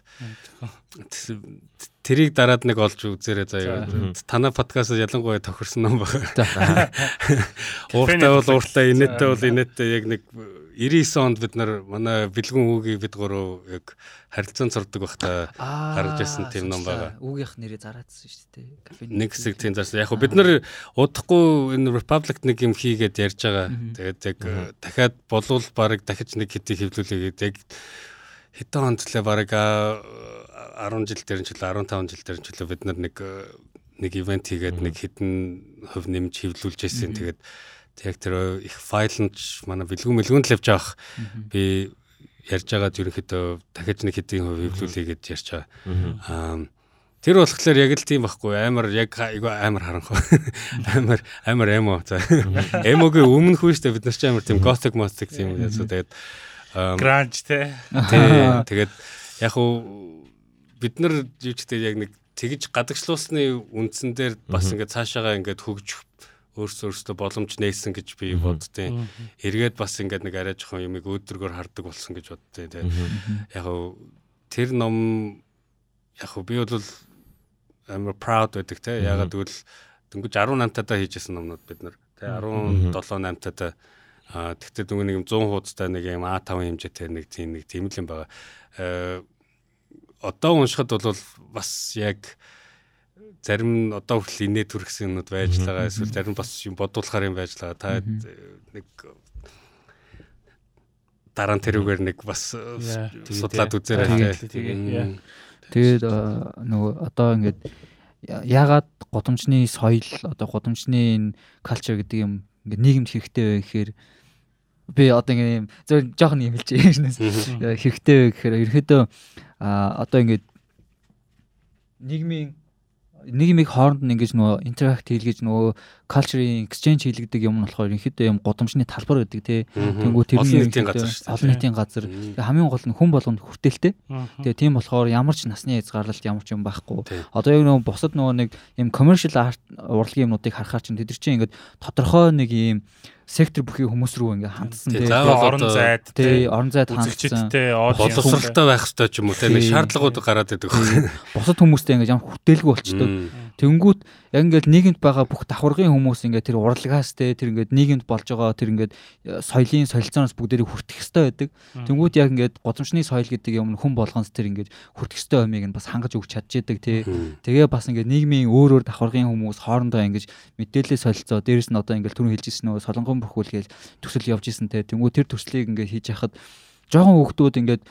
Тэрийг дараад нэг олж үзээрэй заяа. Танай подкастд ялангуяа тохирсон ном байна. Ууртай бол ууртай, инээдтэй бол инээдтэй яг нэг 99 онд бид нар манай бэлгүн үгийг бид гурав яг харилцаан зурдаг байхдаа гаргаж ирсэн тийм ном байгаа.
Үгийнх нэрээ зараадсан шүү дээ. Кафе.
нэг хэсэг тийм зарсан. Яг бид нар удахгүй энэ Republic нэг юм хийгээд ярьж байгаа. Тэгээд яг э, дахиад болвол баг дахиж нэг хэдий хөвлүүлээгээд яг хэдэн онд лээ баг а, 10 жил дээр ч үлээ 15 жил дээр ч үлээ бид нар нэг э, нэг ивент хийгээд нэг хэдэн хөв нэмж хөвлүүлж ирсэн. Тэгээд яг тэр их файл нь ч манай бэлгүүн мэлгүүнд л явж авах. Би ярьж байгаад ерөнхийдөө дахиж нэг хэдийн хөв хөвлүүлээгээд ярьж байгаа. Аа Тэр болохоор яг л тийм байхгүй. Амар яг айгүй амар харанхуу амар амар эмо за. Эмогийн өмнөх үү штэ бид нар ч амар тийм готик мостик тийм ясуу тэгээд
Гранж те.
тэгээд яг уу бид нар юу ч гэдэг яг нэг тэгж гадагшлуулсны үндсэн дээр бас ингээд цаашаагаа ингээд хөгжих өөрсдөө өөрсдөө боломж нээсэн гэж би боддیں۔ Эргээд бас ингээд нэг арай жоохон юмыг өөдрөгөр хардаг болсон гэж боддیں۔ Тэ. Яг уу тэр ном яг уу би бол амар proud байдаг те. Ягаад гэвэл дөнгөж 18 тантаа хийжсэн номнууд бид нар те 17 8 тантаа А тэгтээ дүнгийн нэг юм 100 хуудастай нэг юм А5 хэмжээтэй нэг тийм нэг тийм л юм байгаа. Э одоо уншихад бол бас яг зарим нь одоо хүртэл инээ төрхсөн юмуд байж байгаа эсвэл зарим бас юм бодуулахаар юм байж байгаа. Та нэг дараа нь тэрүүгээр нэг бас судлаад үзээрэй.
Тэгээд нөгөө одоо ингээд ягаад годомчны соёл одоо годомчны энэ culture гэдэг юм ингээд нийгэмд хэрэгтэй вэ гэхээр би одоо ингээд юм зөв жоохон юм хэлж яашнаас хэрэгтэй вэ гэхээр ерөөдөө а одоо ингээд нийгмийн нийгмийн хооронд нь ингэж нөгөө интеракт хийлгэж нөгөө culture exchange хийлгдэг юм нь болохоор ерөнхийдөө юм годомчны талбар гэдэг тий Тэнгүү тэр
олон нийтийн газар шүү дээ.
олон нийтийн газар хамгийн гол нь хүн болгонд хүртээлтэй. Тэгээ тийм болохоор ямар ч насны хязгаарлалт ямар ч юм байхгүй. Одоо яг нөгөө бусад нөгөө нэг юм commercial art урлагийн юмнуудыг харахаар чинь тэд нар чинь ингээд тодорхой нэг юм сектор бүхий хүмүүс рүү ингээд хандсан
Тийм,
тий.
заавал
орон зайд
Тий, орон зайд хандсан.
боловсралтай байх хэрэгтэй ч юм уу те нэг
Тийм.
шаардлагууд гараад идэг.
Бусад хүмүүстэй ингээд ямар хүртээлгүй болчдөг. Тэнгүүт яг ингээд нийгэмд байгаа бүх давхаргын хүмүүс ингээд тэр урлагаас те тэр ингээд нийгэмд болж байгаа тэр ингээд э, соёлын солилцооноос бүгдээрийг хүртэх хэрэгтэй байдаг. Тэнгүүт яг ингээд годамчны соёл гэдэг юм хүн болгоноос тэр ингээд хүртэх хэрэгтэй юмыг нь бас хангаж өгч чадчихдаг те. Тэгээ бас ингээд нийгмийн өөр өөр давхаргын хүмүүс хоорондоо ингэж мэдээлэл солилцоо дээрэс нь одоо ингээд түрүү хэлжсэн нөгөө солонгон бүрхүүлгээл төсөл явж исэн те. Тэнгүүт тэр төслийг ингээд хийж яхад жоохон хүүхдүүд ингээд э,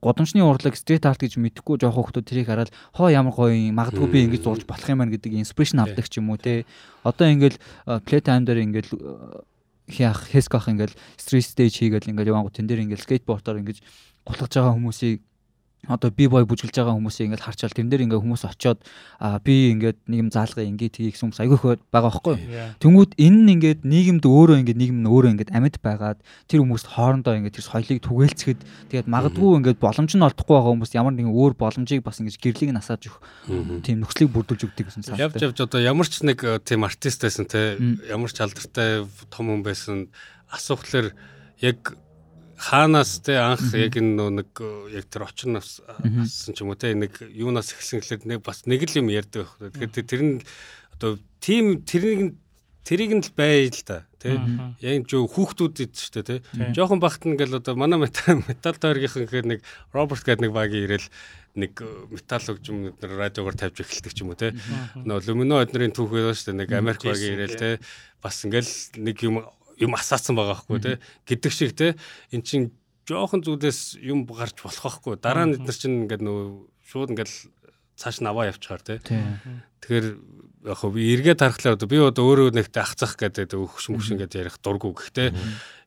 годамчны урлаг стрит арт гэж мэдэхгүй жоохон хүүхдүүд тэрийг хараад хоо ямар гоё юм магадгүй би ингэж зурж болох юм байна гэдэг инспирэшн авдаг ч юм уу те. Одоо ингээд плейтайм дээр ингээд хяах хэсках ингээд стрит стейж хийгээл ингээд явангу тэн дээр ингээд скейтбордоор ингээд гулгаж байгаа хүмүүсийг одоо би бой бүжгэлж байгаа хүмүүсийг ингээд харчаал тэн дээр ингээд хүмүүс очиод би ингээд нэг юм заалгаа ингээд хийх хүмүүс айгүй их байгаа байхгүй юу? Тэнгүүд энэ нь ингээд нийгэмд өөрөө ингээд нийгэм нь өөрөө ингээд амьд байгаад тэр хүмүүст хоорондоо ингээд тэр соёлыг түгээлцэхэд тэгээд магадгүй ингээд боломж нь олдохгүй байгаа хүмүүс ямар нэгэн өөр боломжийг бас ингээд гэрлийг нь асааж өгөх тийм нөхцөлийг бүрдүүлж өгдөг гэсэн
Явж
санаатай.
явж одоо ямар ч нэг э, тийм артист байсан те ямар ч алдартай том хүн байсан асуухлаар яг хаанаас те анх яг нэг э, яг тэр нас
Мгм.
ассан ч юм уу те нэг юунаас эхэлсэн гэхэлэр нэг бас нэг л юм ярьдаг байх. Тэгэхээр тэр нь одоо тим тэрийг тэрийг нь л бай л те
Мгм.
яг жоо хүүхдүүд ид ч те
Тийм.
жоохон багт нь ингээл одоо манай метал метал тойргийнхан гэхээр нэг Роберт гэдэг нэг багийн ирээл нэг э, метал хөгжим бид нар радиогоор тавьж эхэлдэг ч юм уу те нөө люмино эднэрийн түүхээ байна шүү дээ нэг Америк багийн ирээл те бас ингээл нэг юм юм асаацсан байгаа байхгүй те. Гэдэг шиг те. Эн чин жоохон зүйлээс юм гарч болох байхгүй. Дараа нь эднэр чин ингээд нөө шууд ингээл цааш нь аваа явчихаар те. Тэгэхээр яг хөө би эргээд харахлаа одоо би одоо өөрөө нэгтэй ах зах гэдэг өгш мөш ингээд ярих дургу гэхдээ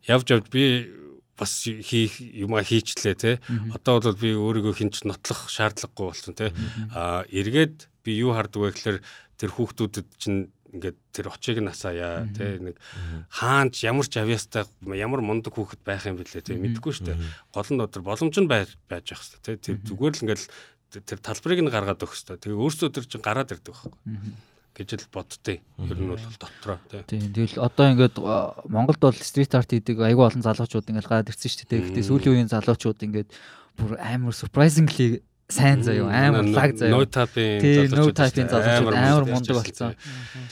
явж явж би бас хийх юма хийчлээ те. Одоо бол би өөрийгөө хинч нотлох шаардлагагүй болсон те. А эргээд би юу харддаг вэ гэхээр тэр хүүхдүүдэд чинь ингээд тэр очиг насаая те нэг хаанч ямар ч авьяастай ямар мундаг хүүхэд байх юм бэлээ те мэдэхгүй шүү дээ. Гол нь өдөр боломж нь байж байх шүү дээ тэр зүгээр л ингээд тэр талбарыг нь гаргаад өгөх шүү дээ тэгээ өөрсдөө тэр чинь гараад ирдэг байхгүй. Гэж л боддتي ер нь бол дотроо те
Тийм. Тэгэл одоо ингээд Монголд бол стрит арт хийдэг айгүй олон залуучууд ингээд гараад ирсэн шүү дээ. Гэхдээ сүүлийн үеийн залуучууд ингээд бүр амар surprisingly сайн заяа амар лаг
no
Тий, no
залуучууд
type-ийн
дээ.
залуучууд амар
мундаг
болсон.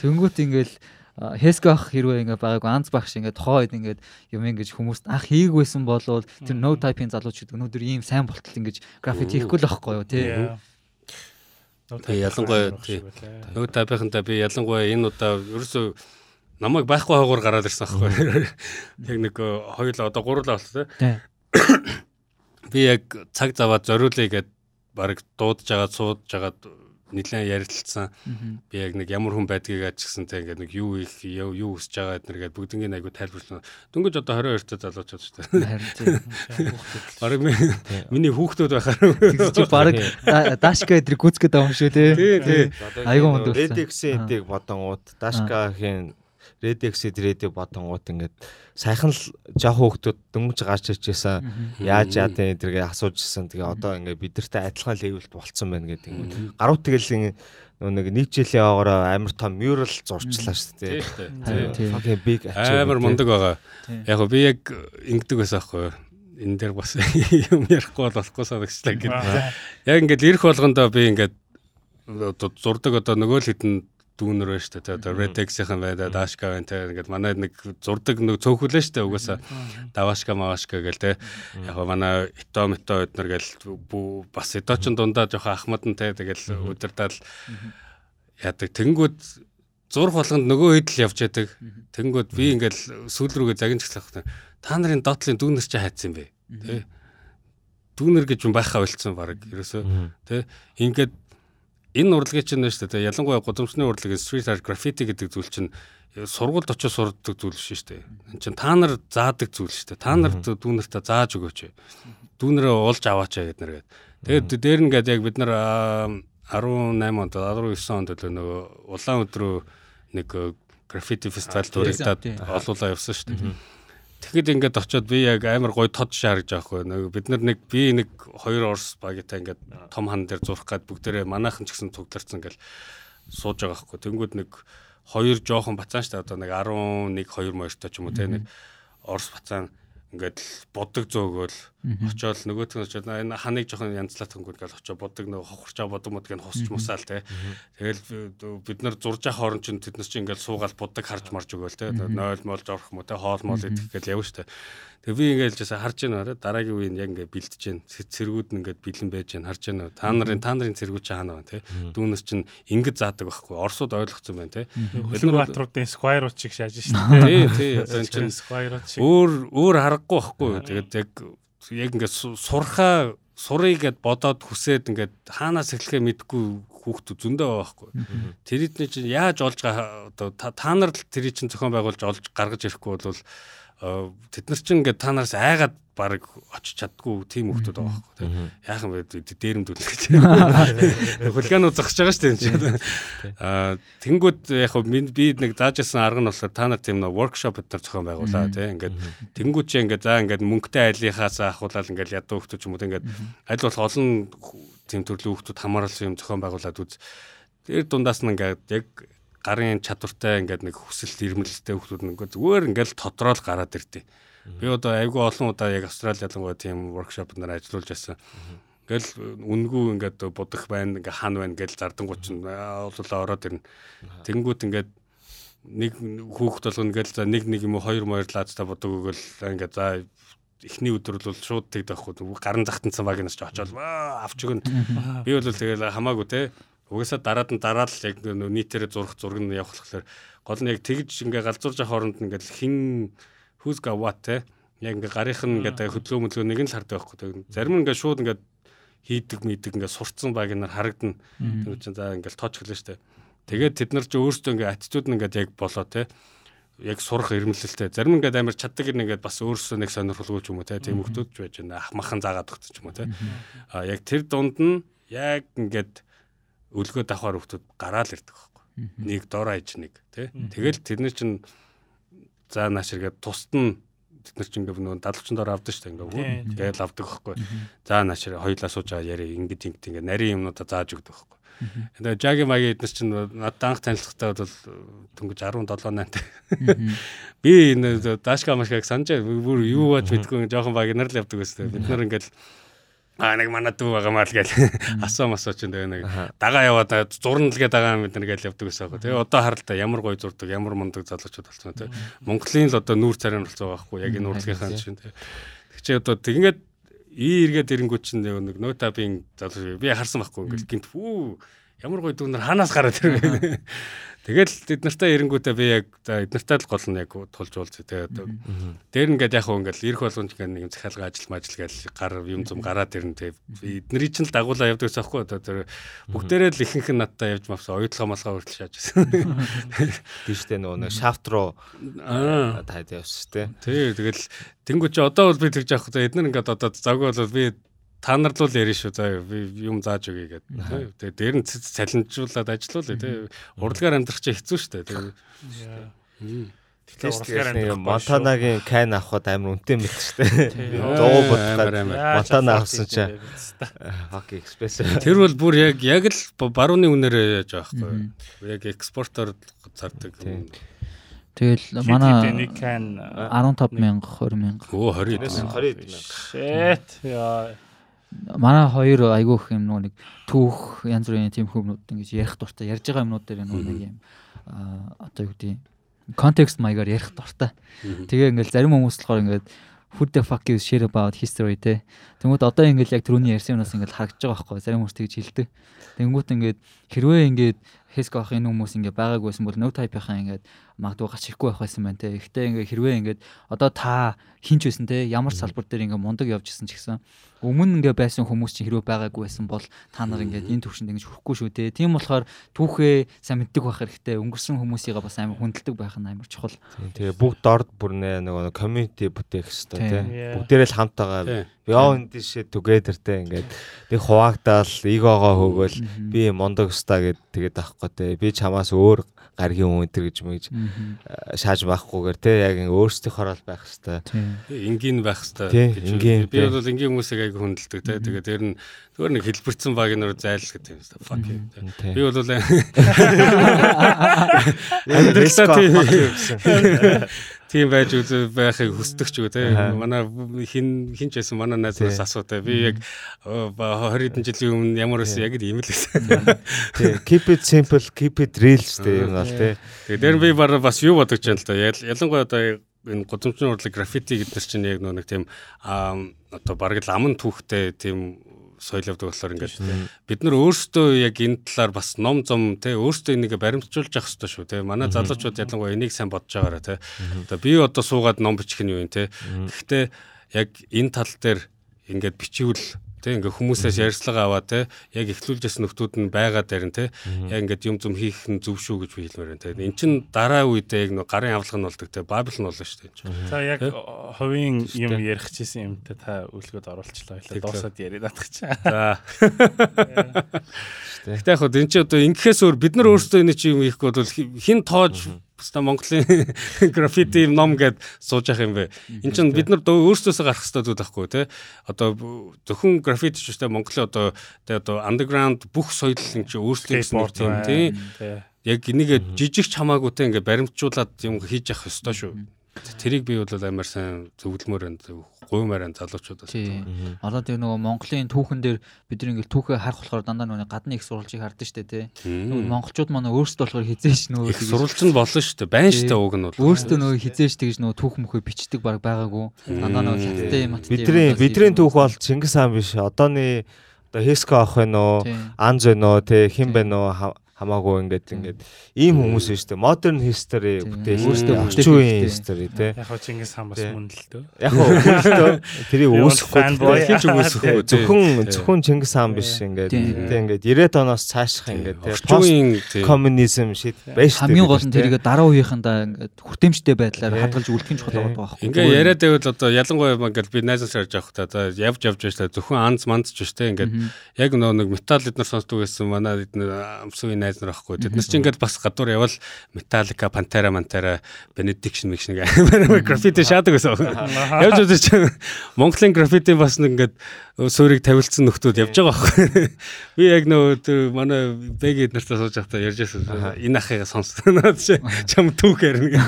Тэнгүүт ингээл хэсках хэрвээ ингээд байгаагүй анз багш ингээд хойд ингээд юм ингэж хүмүүст ах хийгүйсэн болвол тэр no type-ийн залуучууд өнөөдөр ийм сайн болтол ингэж графит хийхгүй л байхгүй юу тий.
Тий, ялангуяа тий. Нөгөө тайпынхантай би ялангуяа энэ удаа ерөөсөө намайг байхгүй хаагуур гараад ирсэн аахгүй. Яг нэг э, хоёул одоо гурлаа
Тий.
те. Би яг цаг заваад зориулъя гэд баг дуудаж агаад суудаж агаад нэлээд ярилцсан. Би яг нэг ямар хүн байдгийг ачсан те ингээд нэг юу их юу өсөж байгаа эднэргээд бүгднийг айгу тайлбарлсан. Дөнгөж одоо 22 та залуучууд шүү дээ. Бараг ми- миний хүүхдүүд байхаар.
Тэгс чи баг дашка эдрийг гүцгээд байгаа юм шүү тий.
Тий, тий.
Айгуу мундаг болсон.
Redx-ийн эдийг бодонгууд Redx-ийн рэдийг бодонгууд ингээд сайхан л жоох хүүхдүүд дөнгөж гарч ирчихсэн. Яаж яадын эдэргээ асуужсэн. Тэгээ одоо ингээд бидэртэй адилхан левелд болцсон байна гэдэг юм. Гаруу тэгэл нэг нэг жилийн огороо амар том mural зурчлаа шүү дээ.
шүү дээ.
Харин тий.
Fucking big
Амар мундаг байгаа. Яг гоо би яг ингэдэг байсан аахгүй юу? Энэ дээр бас юм ярихгүй бол болохгүй санагчлаа гэдэг. Яг ингээд ирэх болгондоо би ингээд одоо зурдаг одоо нөгөө л хитэн дүүнэр байна шүү дээ. Одоо Redex-ийн байна, Dashka байна те. Ингээд манай нэг зурдаг нэг цөөхөлөө шүү дээ. Угаасаа Давашка Мавашка гэл те. Яг гоо манай Ито Мито эднэр гэл бас ч дундаа жоохон ахмад нь те. Тэгэл удирдаад яадаг. Тэнгүүд зурх болгонд нөгөө хэд л явж яадаг. Тэнгүүд би ингээл сүүл рүүгээ загинж эхлэх та нарын дотлын дүүнер чи хайцсан бэ? Тэ. Дүүнер гэж юм байхаа болцсон баг. Ерөөсөө тэ. Ингээд энэ урлагийн чинь байна шүү дээ. Ялангуяа гудамжны урлагийн street art graffiti гэдэг зүйл чинь сургуульд очиж сурдаг зүйл шүү дээ. Энд чинь та нар заадаг зүйл шүү дээ. Та нар дүүнэртээ зааж өгөөч. Дүүнэрээ уулж аваач гэд нэргээд. Тэгээд дээр нь гээд яг бид нар 18 онд 19 онд л нөгөө улаан өдрөө нэг граффити фестивал дурагдаад олуулаа явсан шүү дээ. Тэгэхэд ингээд очиод би яг амар гоё тод шаарж байгаа хгүй. Бид нар нэг би нэг хоёр орс багтай ингээд том хан дээр зурх гад бүгдээрээ манайхан ч гэсэн цугларцсан ингээл сууж байгаа хгүй. Тэнгүүд нэг хоёр жоохон бацаан штэ одоо нэг 11 2 моёртой ч юм уу те нэг орс бацаан ингээд бодог зөөгөөл очоод нөгөөх нь очоод энэ ханыг жоохон янзлаад хөнгөн гал очоод бодог нөгөө хохорчаа бодог мод гэн хосч мусаал те тэгэл бид нар зурж явах хооронд чинь тэд нар чинь ингээд суугаал бодог харж марж өгөөл те 0 мол юм уу те хоол мол идэх гээл явна штэ Тэгээ би ингээл жаса харж байна дараагийн үеийн яг ингээд бэлдэж байна. Цэргүүд нь ингээд бэлэн байж байна харж байна. Та нарын та нарын цэргүүд чи хаана байна те. Дүүнес чинь ингэж заадаг байхгүй. Орсууд ойлгоцсон байна те.
Хөлөг баатруудын сквайрууд шиг шааж шин.
Тий, тий. Одоо энэ чинь сквайрууд шиг. Өөр өөр харахгүй байхгүй. Тэгээд яг яг ингээд сурхаа сурыг гэд бодоод хүсээд ингээд хаанаас эхлэхээ мэдгүй хүүхдүүд зөндөө байхгүй. Тэрийдний чинь яаж олж одоо та нар л тэрий чинь зохион байгуулж олж гаргаж ирэхгүй бол тэд нар чинь ингээд та нараас айгаад баг очиж чаддгүй тийм хүмүүс байгаа байхгүй тийм. Яахан бэ? Дээрэмдүүл гэж. Хулиганууд зогсож байгаа шүү дээ аа тэнгууд яг би нэг заажсан арга нь болохоор та нар тийм нэг воркшоп бид нар зохион байгуулаа тийм ингээд тэнгууд чи ингээд за ингээд мөнгөтэй айлынхаас ахуулаад ингээд ядуу хүмүүс ч юм уу ингээд аль болох олон тийм төрлийн хүмүүс хамаарсан юм зохион байгуулад үз. Тэр дундаас нь ингээд яг гарын чадвартай ингээд нэг хүсэлт ирмэлтэй хүмүүс ингээд зүгээр ингээд тодорхойл гараад ирдээ. Би одоо айгүй олон удаа яг Австрали ялангуяа тийм воркшоп нар ажиллуулж байсан. Ингээл үнгүү ингээд будах байна, ингээд хан байна гэж зардангууд чинь олуулаа ороод ирнэ. Тэнгүүт ингээд нэг хүүхэд болгоно ингээл за нэг нэг юм уу хоёр моёр лаацтай бодог өгөөл ингээд за эхний өдөр бол шууд тэгдэг байхгүй гарын захтанцсан баг нас ч очоод авч өгнө. Би бол тэгэл хамаагүй те Угаасаа дараад нь дараал яг нийтээр зурх зураг нь явах болохоор гол нь яг тэгж ингээ галзуурж авах хооронд ингээд хин who's got what те яг ингээ гарынх нь ингээ хөдлөө мөлөө нэг нь л хардаг байхгүй. Зарим нь ингээ шууд ингээ хийдэг мийдэг ингээ сурцсан баг нар харагдана. Тэр чинь за ингээл гэлээ штэ. Тэгээд тэд нар ч өөрсдөө ингээ аттитюд нь ингээ яг болоо те яг сурах ирмэлэлтэй. Зарим ингээд амар чаддаг нэгээд бас өөрсдөө нэг сонирхолгүй ч юм уу. Тийм хүмүүс ч байж байна. Ахмахан заагаад өгч ч юм уу те. А яг тэр дунд нь яг ингээд өлгөө давхаар хүмүүс гараал ирдэг байхгүй. Нэг дор аж нэг тий. Тэгэл тэр нар чинь за нааширгээд тусад нь бид нар чинь нөгөө далавчин дор авдаг шүү дээ ингээ тэгэл авдаг байхгүй. За наашир хоёлаа сууж байгаа яри ингэж ингэ ингээ нарийн юмнуудаа зааж өгдөг байхгүй. Тэгээ жаги маги эднэр чинь надад анх танилцахтаа бол дөнгөж 17 8-тай. Би энэ дашка машкаг санаж бүр юу бач мэдгүй жоохон баг нар л явдаг байсан. Бид нар ингээл аа нэг манай дүү байгаа маа л гээл асуу масуу ч тэгээ нэг. Дагаа яваад зурна л гээ дагаа бид нар гээл явдаг гэсэн аахгүй тэгээ одоо харалтаа ямар гоё зурдаг ямар мундаг залуучууд болсон тэгээ Монголын л одоо нүүр царай нь болсон байгаа хгүй яг энэ урлагийнхаа чинь тэгээ тэг чи одоо тэгээд ий эргээд ирэнгүүт чинь нэг нотабын залуу би харсан байхгүй ингээл гинт фүү ямар гоё дүүнэр ханаас гараад ирвэ Тэгэл эд нартай эренгүүтээ би яг за эд нартай л гол нь яг тулж те одоо. Дээр ингээд яг ингээд ирэх болгонд ингээд нэг захиалга ажил мажил гээл гар юм зам гараад ирнэ те. Эднэрийн чинь л дагуулаа явдаг гэсэн одоо тэр бүгдээрээ л ихэнх нь надтай явж мавсан оюутлага малгай хүртэл шааж байсан.
Тийштэй нөгөө нэг шафт руу таад явсан те.
Тий тэгэл тэнгуү чи одоо бол би тэгж авах за эднэр ингээд одоо завгүй бол би та нар л ярина шүү. За юм зааж өгье гэдэг. Тэгээ дээр нь цалинжуулаад ажиллаулъя тий. Урлагаар амьдрах чинь хэцүү шүү дээ.
Тэгээ Монтанагийн кайн авахд амар үнэтэй мэт шүү дээ. Дуу бодоход Монтана авсан чинь Hockey Express.
Тэр бол бүр яг яг л барууны үнээр яаж байхгүй. Яг экспортоор зардаг.
Тэгэл манай 15 мянга 20 мянга.
Өө 20
20 мянга.
Shit. Яа
манай хоёр айгүйх юм нөгөө нэг түүх янз бүрийн тийм хүмүүд ингэж ярих дуртай ярьж байгаа юмнууд дээр нөгөө нэг юм одоо юу гэдэг контекст маягаар ярих дуртай. Тэгээ ингээл зарим хүмүүс болохоор ингээд food the fuck is share about history те. Тэнгүүд одоо ингээд яг түрүүний ярьсан юмнаас ингээд харагдаж байгаа байхгүй зарим хүмүүс тэгж хэлдэг. Тэнгүүд ингээд хэрвээ ингээд Хеск авах энэ хүмүүс ингээ байгаагүйсэн бол no type-ийн ингээд магадгүй гарч ирэхгүй байх байсан байна те. Гэхдээ ингээ хэрвээ ингээд одоо та хинч байсан те ямар салбар дээр ингээ мундаг явж исэн ч гэсэн өмнө ингээ байсан хүмүүс чинь хэрвээ байгаагүй байсан бол та нар ингээд энэ төвшөнд ингэж хүрэхгүй шүү те. Тийм болохоор түүхээ сайн мэддэг байх хэрэгтэй. Өнгөрсөн хүмүүсийгээ бас амар хүндэлдэг байх нь амар чухал.
Тэгээ бүгд дорд бүр нэ нөгөө community бүтээх хэрэгтэй тий. Бүгдээрээ л хамтагаа
Тийм.
beyond this shit together тий ингээд нэг хуваагдаал эгоогоо хөөгөл би мондог ста гэд тэгээд авахгүй тий. Би чамаас өөр гаргийн хүн өдр гэж мэгж шааж байхгүйгээр тий яг өөрсдийнхөө л байх.
Тийм.
энгийн байх
энгийн,
би бол энгийн хүмүүсийг айгүй хүндэлдэг те тэгээд тэр нь зүгээр нэг хэлбэрсэн баг нөр зайлс гэдэг юм байна fuck те. Би бол
Амьдралдаа тий.
тийм байж үз байхыг хүсдэг ч үү те манай хин хинч байсан манай найзаас
Тий.
асуу те би яг оо, ба 20 хэдэн жилийн өмнө ямар байсан яг ийм л байсан
Тий. Keep it simple, keep it real гэдэг юм бол
дээр нь би бараа бас юу бодож байна л да Ял- ялангуяа одоо энэ гудамжны урлаг граффити гэдэг чинь яг нэг тийм аа одоо бараг л аман түүхтэй тийм соёл явдаг болохоор ингээд бид нар өөрсдөө яг энэ талаар бас ном зом те өөрсдөө энийг баримтжуулж явах хэрэгтэй шүү те манай залуучууд ялангуяа энийг сайн бодож байгаараа те одоо би одоо суугаад ном бичих нь юу юм те гэхдээ яг энэ тал дээр ингээд бичивэл те ингээ хүмүүсээс ярьцлага аваа те яг эхлүүлж ясан нөхдүүд нь байгаа нь те яг ингээд юм зум хийх нь зөв шүү гэж би хэлмээр байна те эн чин дараа үедээ яг нэг гарын авлага нь болдог те бабл нь болно шүү дээ.
За яг хувийн юм ярих чийсэн юмтай та үлгөд оруулчлаа.
Тэг, тэг.
Дуусаад яриад атгах чаа.
За. Гэтэ яг хөө энэ чи одоо ингэхээс өөр бид нар өөрсдөө энэ чи юм хийхгүй бол хи- хин тоож Баста Монголын граффити ном гэд сууж явах юм бэ. Энд чинь бид нар дөө өөрсдөөсөө гарах хэрэгтэй зүйл байхгүй тий. Одоо зөвхөн граффити ч үстэй Монголын одоо тий одоо underground бүх соёл энэ чи өөрсдөө тий. Яг энийг жижиг ч хамаагүй те ингээ баримтжуулаад юм хийж явах ёстой шүү. Тэрийг би бол амар сайн зөвлөмөр байна. Гуймаар байна залуучуудаас.
Тий. Одоо тэр нөгөө Монголын түүхэн дээр бид нар ингээл түүхээ харах болохоор дандаа нөгөө гадны их сурвалжийг хардаг штэ тий. Нөгөө монголчууд манай өөрсдөө болохоор хизээш нөгөө
Их сурвалж нь болно шүү дээ. Байна шүү дээ уг нь бол.
өөрсдөө нөгөө хизээш тэгж нөгөө түүх мөхөө бичдэг баг байгаагүй. Дандаа нөгөө хятадтай маттай.
Бидний бидний түүх бол Чингис хаан биш. Одооны одоо Хеско авах вэ нөө,
Тий.
Анз вэ нөө, тэ хэн бэ нөө хамаагүй ингээд ингээд ийм хүмүүс шүү дээ. Modern history
Тий.
бүтээл
Өөрсдөө
үеийн history тэ.
Яг хоо Чингис хаан бас
Тий.
мөн л дөө.
Яг хөө өөртөө тэрийг үүсэхгүй
fanboy.
хин ч
үгүйсэхгүй, тий.
Зөвхөн
Тий.
зөвхөн Чингис хаан биш ингээд
Тий.
ингээд 90-ад оноос цааших ингээд
тий.
коммунизм шид байж шүү дээ.
хамгийн гол нь тэрийг дараа үеийнхэндээ ингээд хүртээмжтэй байдлаар
Тий.
хадгалж үлдэх нь чухал
Тий.
байгаа байхгүй.
Ингээ яриад байвал одоо ялангуяа ингээл би найзаас ярьж авах та за явж явж байшлаа зөвхөн анз ч биш те ингээд яг нөө нэг металл эднэр сонсдог байсан манай эднэр амсуугийн найз нар байхгүй тэд нар чинь ингээд бас гадуур явал металлика пантера мантера benediction мэгш нэг амар граффити шаадаг байсан явж явж чинь Монголын граффити бас нэг ингээд суурийг тавилсан нөхдүүд явж байгаа байхгүй би яг нөө тэр манай бэг эднэртээ сууж байхдаа ярьж байсан. Энэ ахыгаа сонсноо чам түүх ярина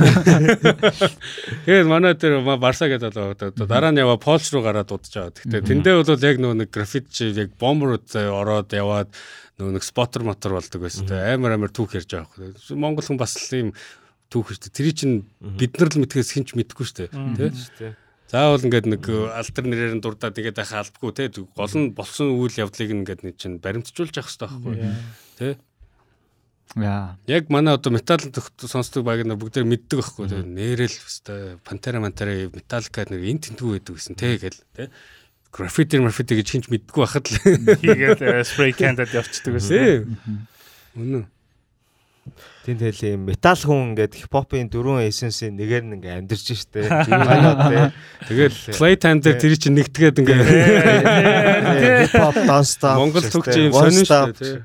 Тэгээд манай тэр Барса гэдэг бол одоо дараа нь яваа Полш руу гараад дуудаж байгаа. Гэхдээ тэндээ бол яг нөө нэг граффит чи яг бомбрууд ороод яваад нөө нэг спотер мотор болдог байсан. Тэ амар амар түүх ярьж байгаа хөөх. Монгол хүн бас ийм түүх шүү дээ. Тэр чинь бид нар л мэдхээс хинч мэдэхгүй шүү дээ. Тэ. Заавал ингээд нэг алтар нэрээр нь дурдаад тэгээд байхаа албагүй те гол нь болсон үйл явдлыг ингээд нэг чинь баримтжуулж явах хэрэгтэй байхгүй те
Яа.
Яг манай одоо металл сонсдог баг нар бүгд мэддэг байхгүй тэгээ нэрэл өстой пантера мантера металлика нэг эн тэнтгүү байдаг гэсэн те гэл те граффити граффити гэж хинч мэддэггүй байхад л.
Хийгээд spray can-дад явцдаг байсан.
үнэн
Тийм тэгэл юм метал хүн ингээд хипхопын дөрвөн эссенсийн нэгээр нь ингээд амьдэрч штэ. Баянаа
тэгэл playtime дээр тэр чинь нэгтгээд ингээ
хипхоп данста
Монгол төгч юм сонин те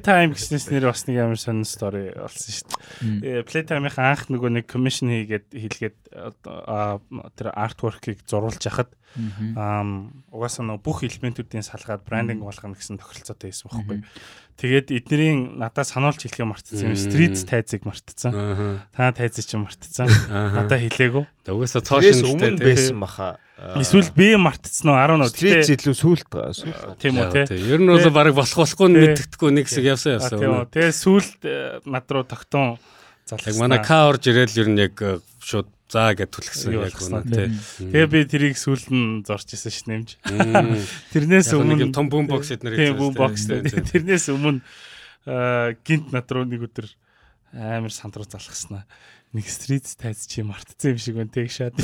Playtime гэснээс нэр бас нэг амар сонин story болсон дээ. Э, Playtime-ийн анх нөгөө нэг commission хийгээд аа, тэр artwork-ыг зурулж яхад аа угаасаа нөгөө бүх элементүүдийн салгаад брендинг болгоно гэсэн тохиролцоотой байсан байхгүй. Тэгээд эднэрийн надад сануулж хэлхээ мартцсан юм. Street тайзыг мартцсан. Та тайзыг ч мартцсан.
ааха
Надад хэлээгүй.
угаасаа цоошин
өмнө байсан баха.
Эсвэл би мартцсан уу 10 нот.
Стрит илүү сүулт сүулт.
Тийм үү те.
Ер нь бол баг болох болохгүй мэддэхгүй нэг хэсэг явсан явсан
Тийм үү. Тэгээ сүүлд э, над руу тогтоон залгасан.
яг манай К орж ирэл ер нь яг э, шууд заа гэж түлхсэн яг үнэн те
Тэгээ би тэрийг сүүлд нь зорж исэн ш нэмж. Тэрнээс өмнө
том boom box эднэр
Тийм
байгаа
box
шүү дээ.
тэрнээс өмнө гинт над руу нэг өдөр амар сандруу залхаснаа. Нэг стрит тайз чи мартцсан юм шиг байна тэг шаад.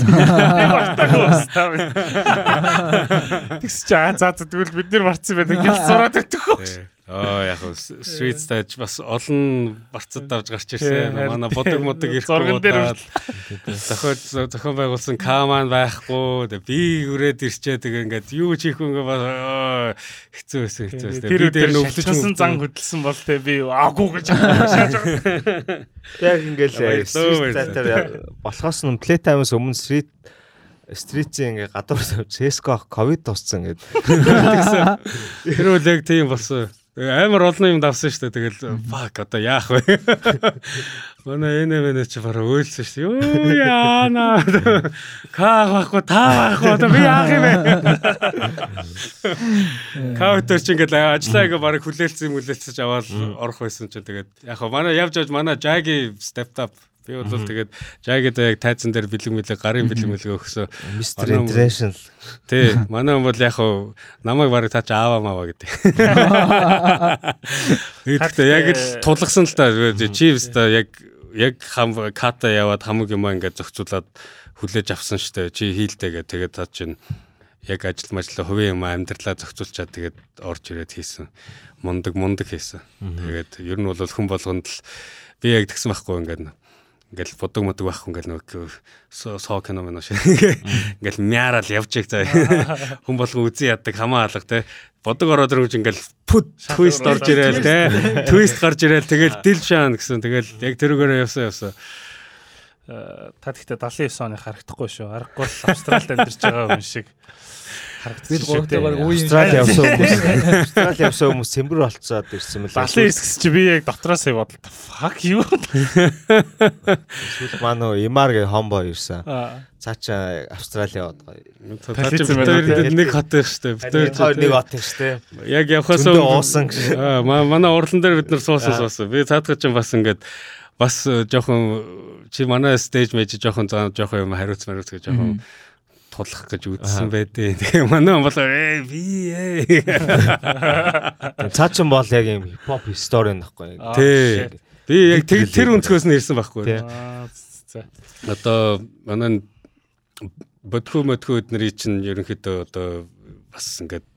Тэгс чи аа за тэгвэл бид нэр мартсан байдаг гэж сураад өгтөх.
Аа яг street stage бас олон барцад давж гарч ирсэн. Манай бодог модог ирэх
Зурган дээр
зохиол зохион байгуулсан каман байхгүй. Тэгээ би үрээд ирчээ тэгээ ингээд юу ч хийхгүй ингээд бас хэцүү байсан хэцүү байсан.
Тэр
дээр
шалгасан зан хөдөлсөн бол те би аагүй гэж шааж байгаа.
Яг ингээл
Баярлалаа,
street fighter болохоос нь play time-аас өмнө street стритийн ингээ гадуур CS:GO ковид тусцсан гэдэг.
Тэр үл яг тийм болсон. Амар олон юм давсан шүү дээ. Тэгэл fuck одоо яах вэ? Манай энэ мэнэ чи бараа өөлсөн шүү дээ. Юу яана. Каа байхгүй таа байхгүй одоо би яах юм бэ? Каутер чи ингээд ажиллаа ингээ бараг хүлээлцсэн мүлээлцэж аваад орох байсан чинь тэгээд яг хаа манай явж явж манай Жаги stepped up Би бол тэгээд Жагид яг тайзан дээр бэлэг мэлэг гарын бэлэг мэлэг өгсөн.
Mr.
Манай-
International.
Тий. Манай хүн бол яг хав намайг барыг таа чи ааваа маава гэдэг. Тэгэхдээ яг л тулгсан л та Chiefs та яг яг хам ката яваад хамаг юм ингээд зохицуулаад хүлээж авсан штэ. Чи хийлтэйгээ тэгээд таа чин яг ажил мажлаа хувийн юм амьдралаа зохицуулчаад тэгээд орж ирээд хийсэн. Мундаг мундаг хийсэн. Тэгээд ер нь бол хүн болгонд л би яг тэгсэн байхгүй ингээд ингээл бодог модог байхгүй ингээл нөгөө соо кино мөн шиг. Ингээл мяарал явж их за хүн болгон үзэн яддаг хамаа алга те. Бодог ороод ирж ингээл пүт твист орж ирээл те. твист гарч ирээл. Тэгэл дил шаан гэсэн. Тэгэл яг тэрүүгээрээ явсан явсан.
Э, Та тэгтээ 79 оны харагдахгүй шүү. Аргагүй Австралид амьдарч байгаа хүн шиг харагдчих
Бид
шүү
гуравтай
дээ.
баг үе
Австрали явсан хүмүүс Австрали явсан хүмүүс цэмбэр болцоод ирсэн мэл.
79 гэс чи би яг дотроос нь бодлоо. Fuck you.
Эсвэл манай Имар гэ хомбо ирсэн.
Аа.
Цаачаа Австрали яваад
те.
нэг хот байх штэ бид
хоёр нэг от штэ.
яг явхаас
уусан
манай урлан дээр бид нар суусан суусан. Би цаадах чинь бас ингээд бас э, жоохон чи манай стейж мэж жоохон заа жоохон юм хариуц мариуц гэж жоохон тулах гэж үзсэн байдیں۔ Тэгээ манай бол ээ би ээ.
Цаачин бол яг юм хипхоп стори нөхгүй.
Тий. Би яг тэр
юм.
өнцгөөс нь ирсэн байхгүй. Одоо манай бодхоо модхоо эднэрий чинь ерөнхийдөө одоо бас ингээд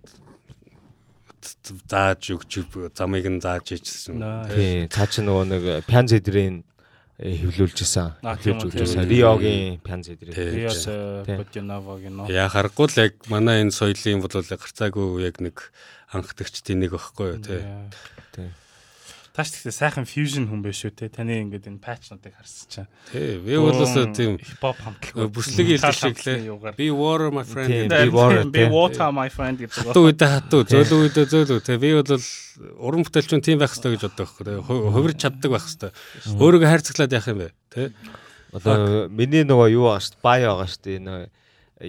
зааж өгч замыг нь зааж ичсэн.
Наа.
Тий, цаачин нөгөө нэг пянз эдрийн хөвлүүлж исэн.
Аа, тийм үү,
Хөвлүүлж
тийм
исэн. Риогийн пянз.
Тий.
Риос
Тий.
Бодинавогийн нөө.
Яа харахгүй л яг манай энэ соёлын бол гарцаагүй яг нэг анхдагчдын нэг байхгүй юу тий.
Тий.
Тааш тэгтээ сайхан fusion хүн биш үү те. Таны ингээд энэ patch-нуудыг харсан чинь.
Тий. Би бол өсө тийм
хипхоп хамтлаг.
бүслэг хэлдэг шиг лээ. Be water my friend.
Би water,
би water my friend гэдэг.
Хатуу үедээ хатуу, зөөлөн үедээ зөөлөө. Тэ би бол уран бүтээлчүн тийм байх хэрэгтэй гэж боддог байхгүй. Хувирч чаддаг байх хэрэгтэй. Өөрийгөө хайрцаглаад яах юм бэ? Тэ?
Одоо миний нөгөө юу байгаа шүү дээ. Бай байгаа шүү дээ. Нөгөө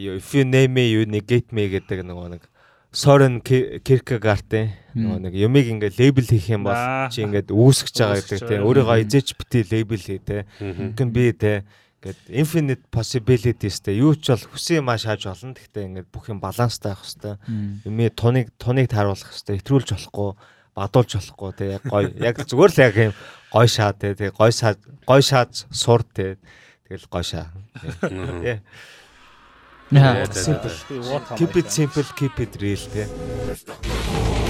юу, if you name me you negate me гэдэг нөгөө нэг Сорен Киркегартын нөгөө нэг юмыг ингээ лейбл хийх юм бол чи ингээд үүсгэж байгаа гэдэг тийм. өөрийгөө эзэж бити лейбл хий те. Гэн би те. Ингээд infinite possibilities те. Юу ч бол хүсэн юм шааж болно. Гэхдээ ингээд бүх юм баланстай байх хэвээр. Юмээ туныг туныг тааруулах хэвээр. Хэтрүүлж болохгүй бадуулж болохгүй те. Яг гой яг зүгээр л яг юм гой шаа те. Гой шаа гой шааж сур те. Тэгэл гой шаа. Simple. Keep it simple, keep it real те.